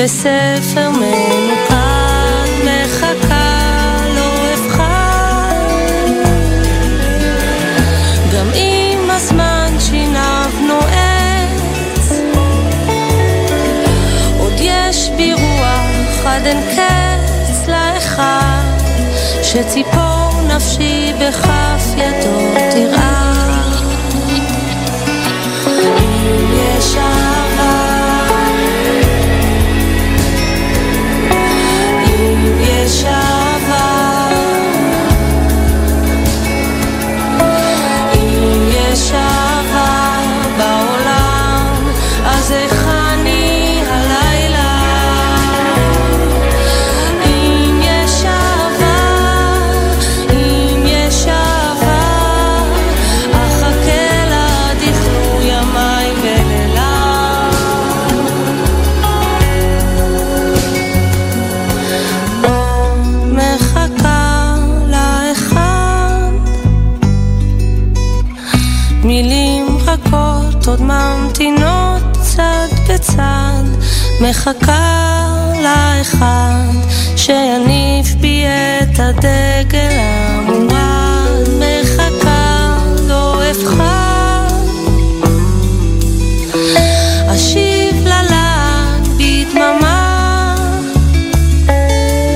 בספר מנוקד, מחכה לא אבחר. גם אם הזמן שיניו נועץ, עוד יש בי רוח עד אין קץ לאחד שציפור נפשי בכף ידו תרעד. אם יש מחכה לאחד שיניף בי את הדגל.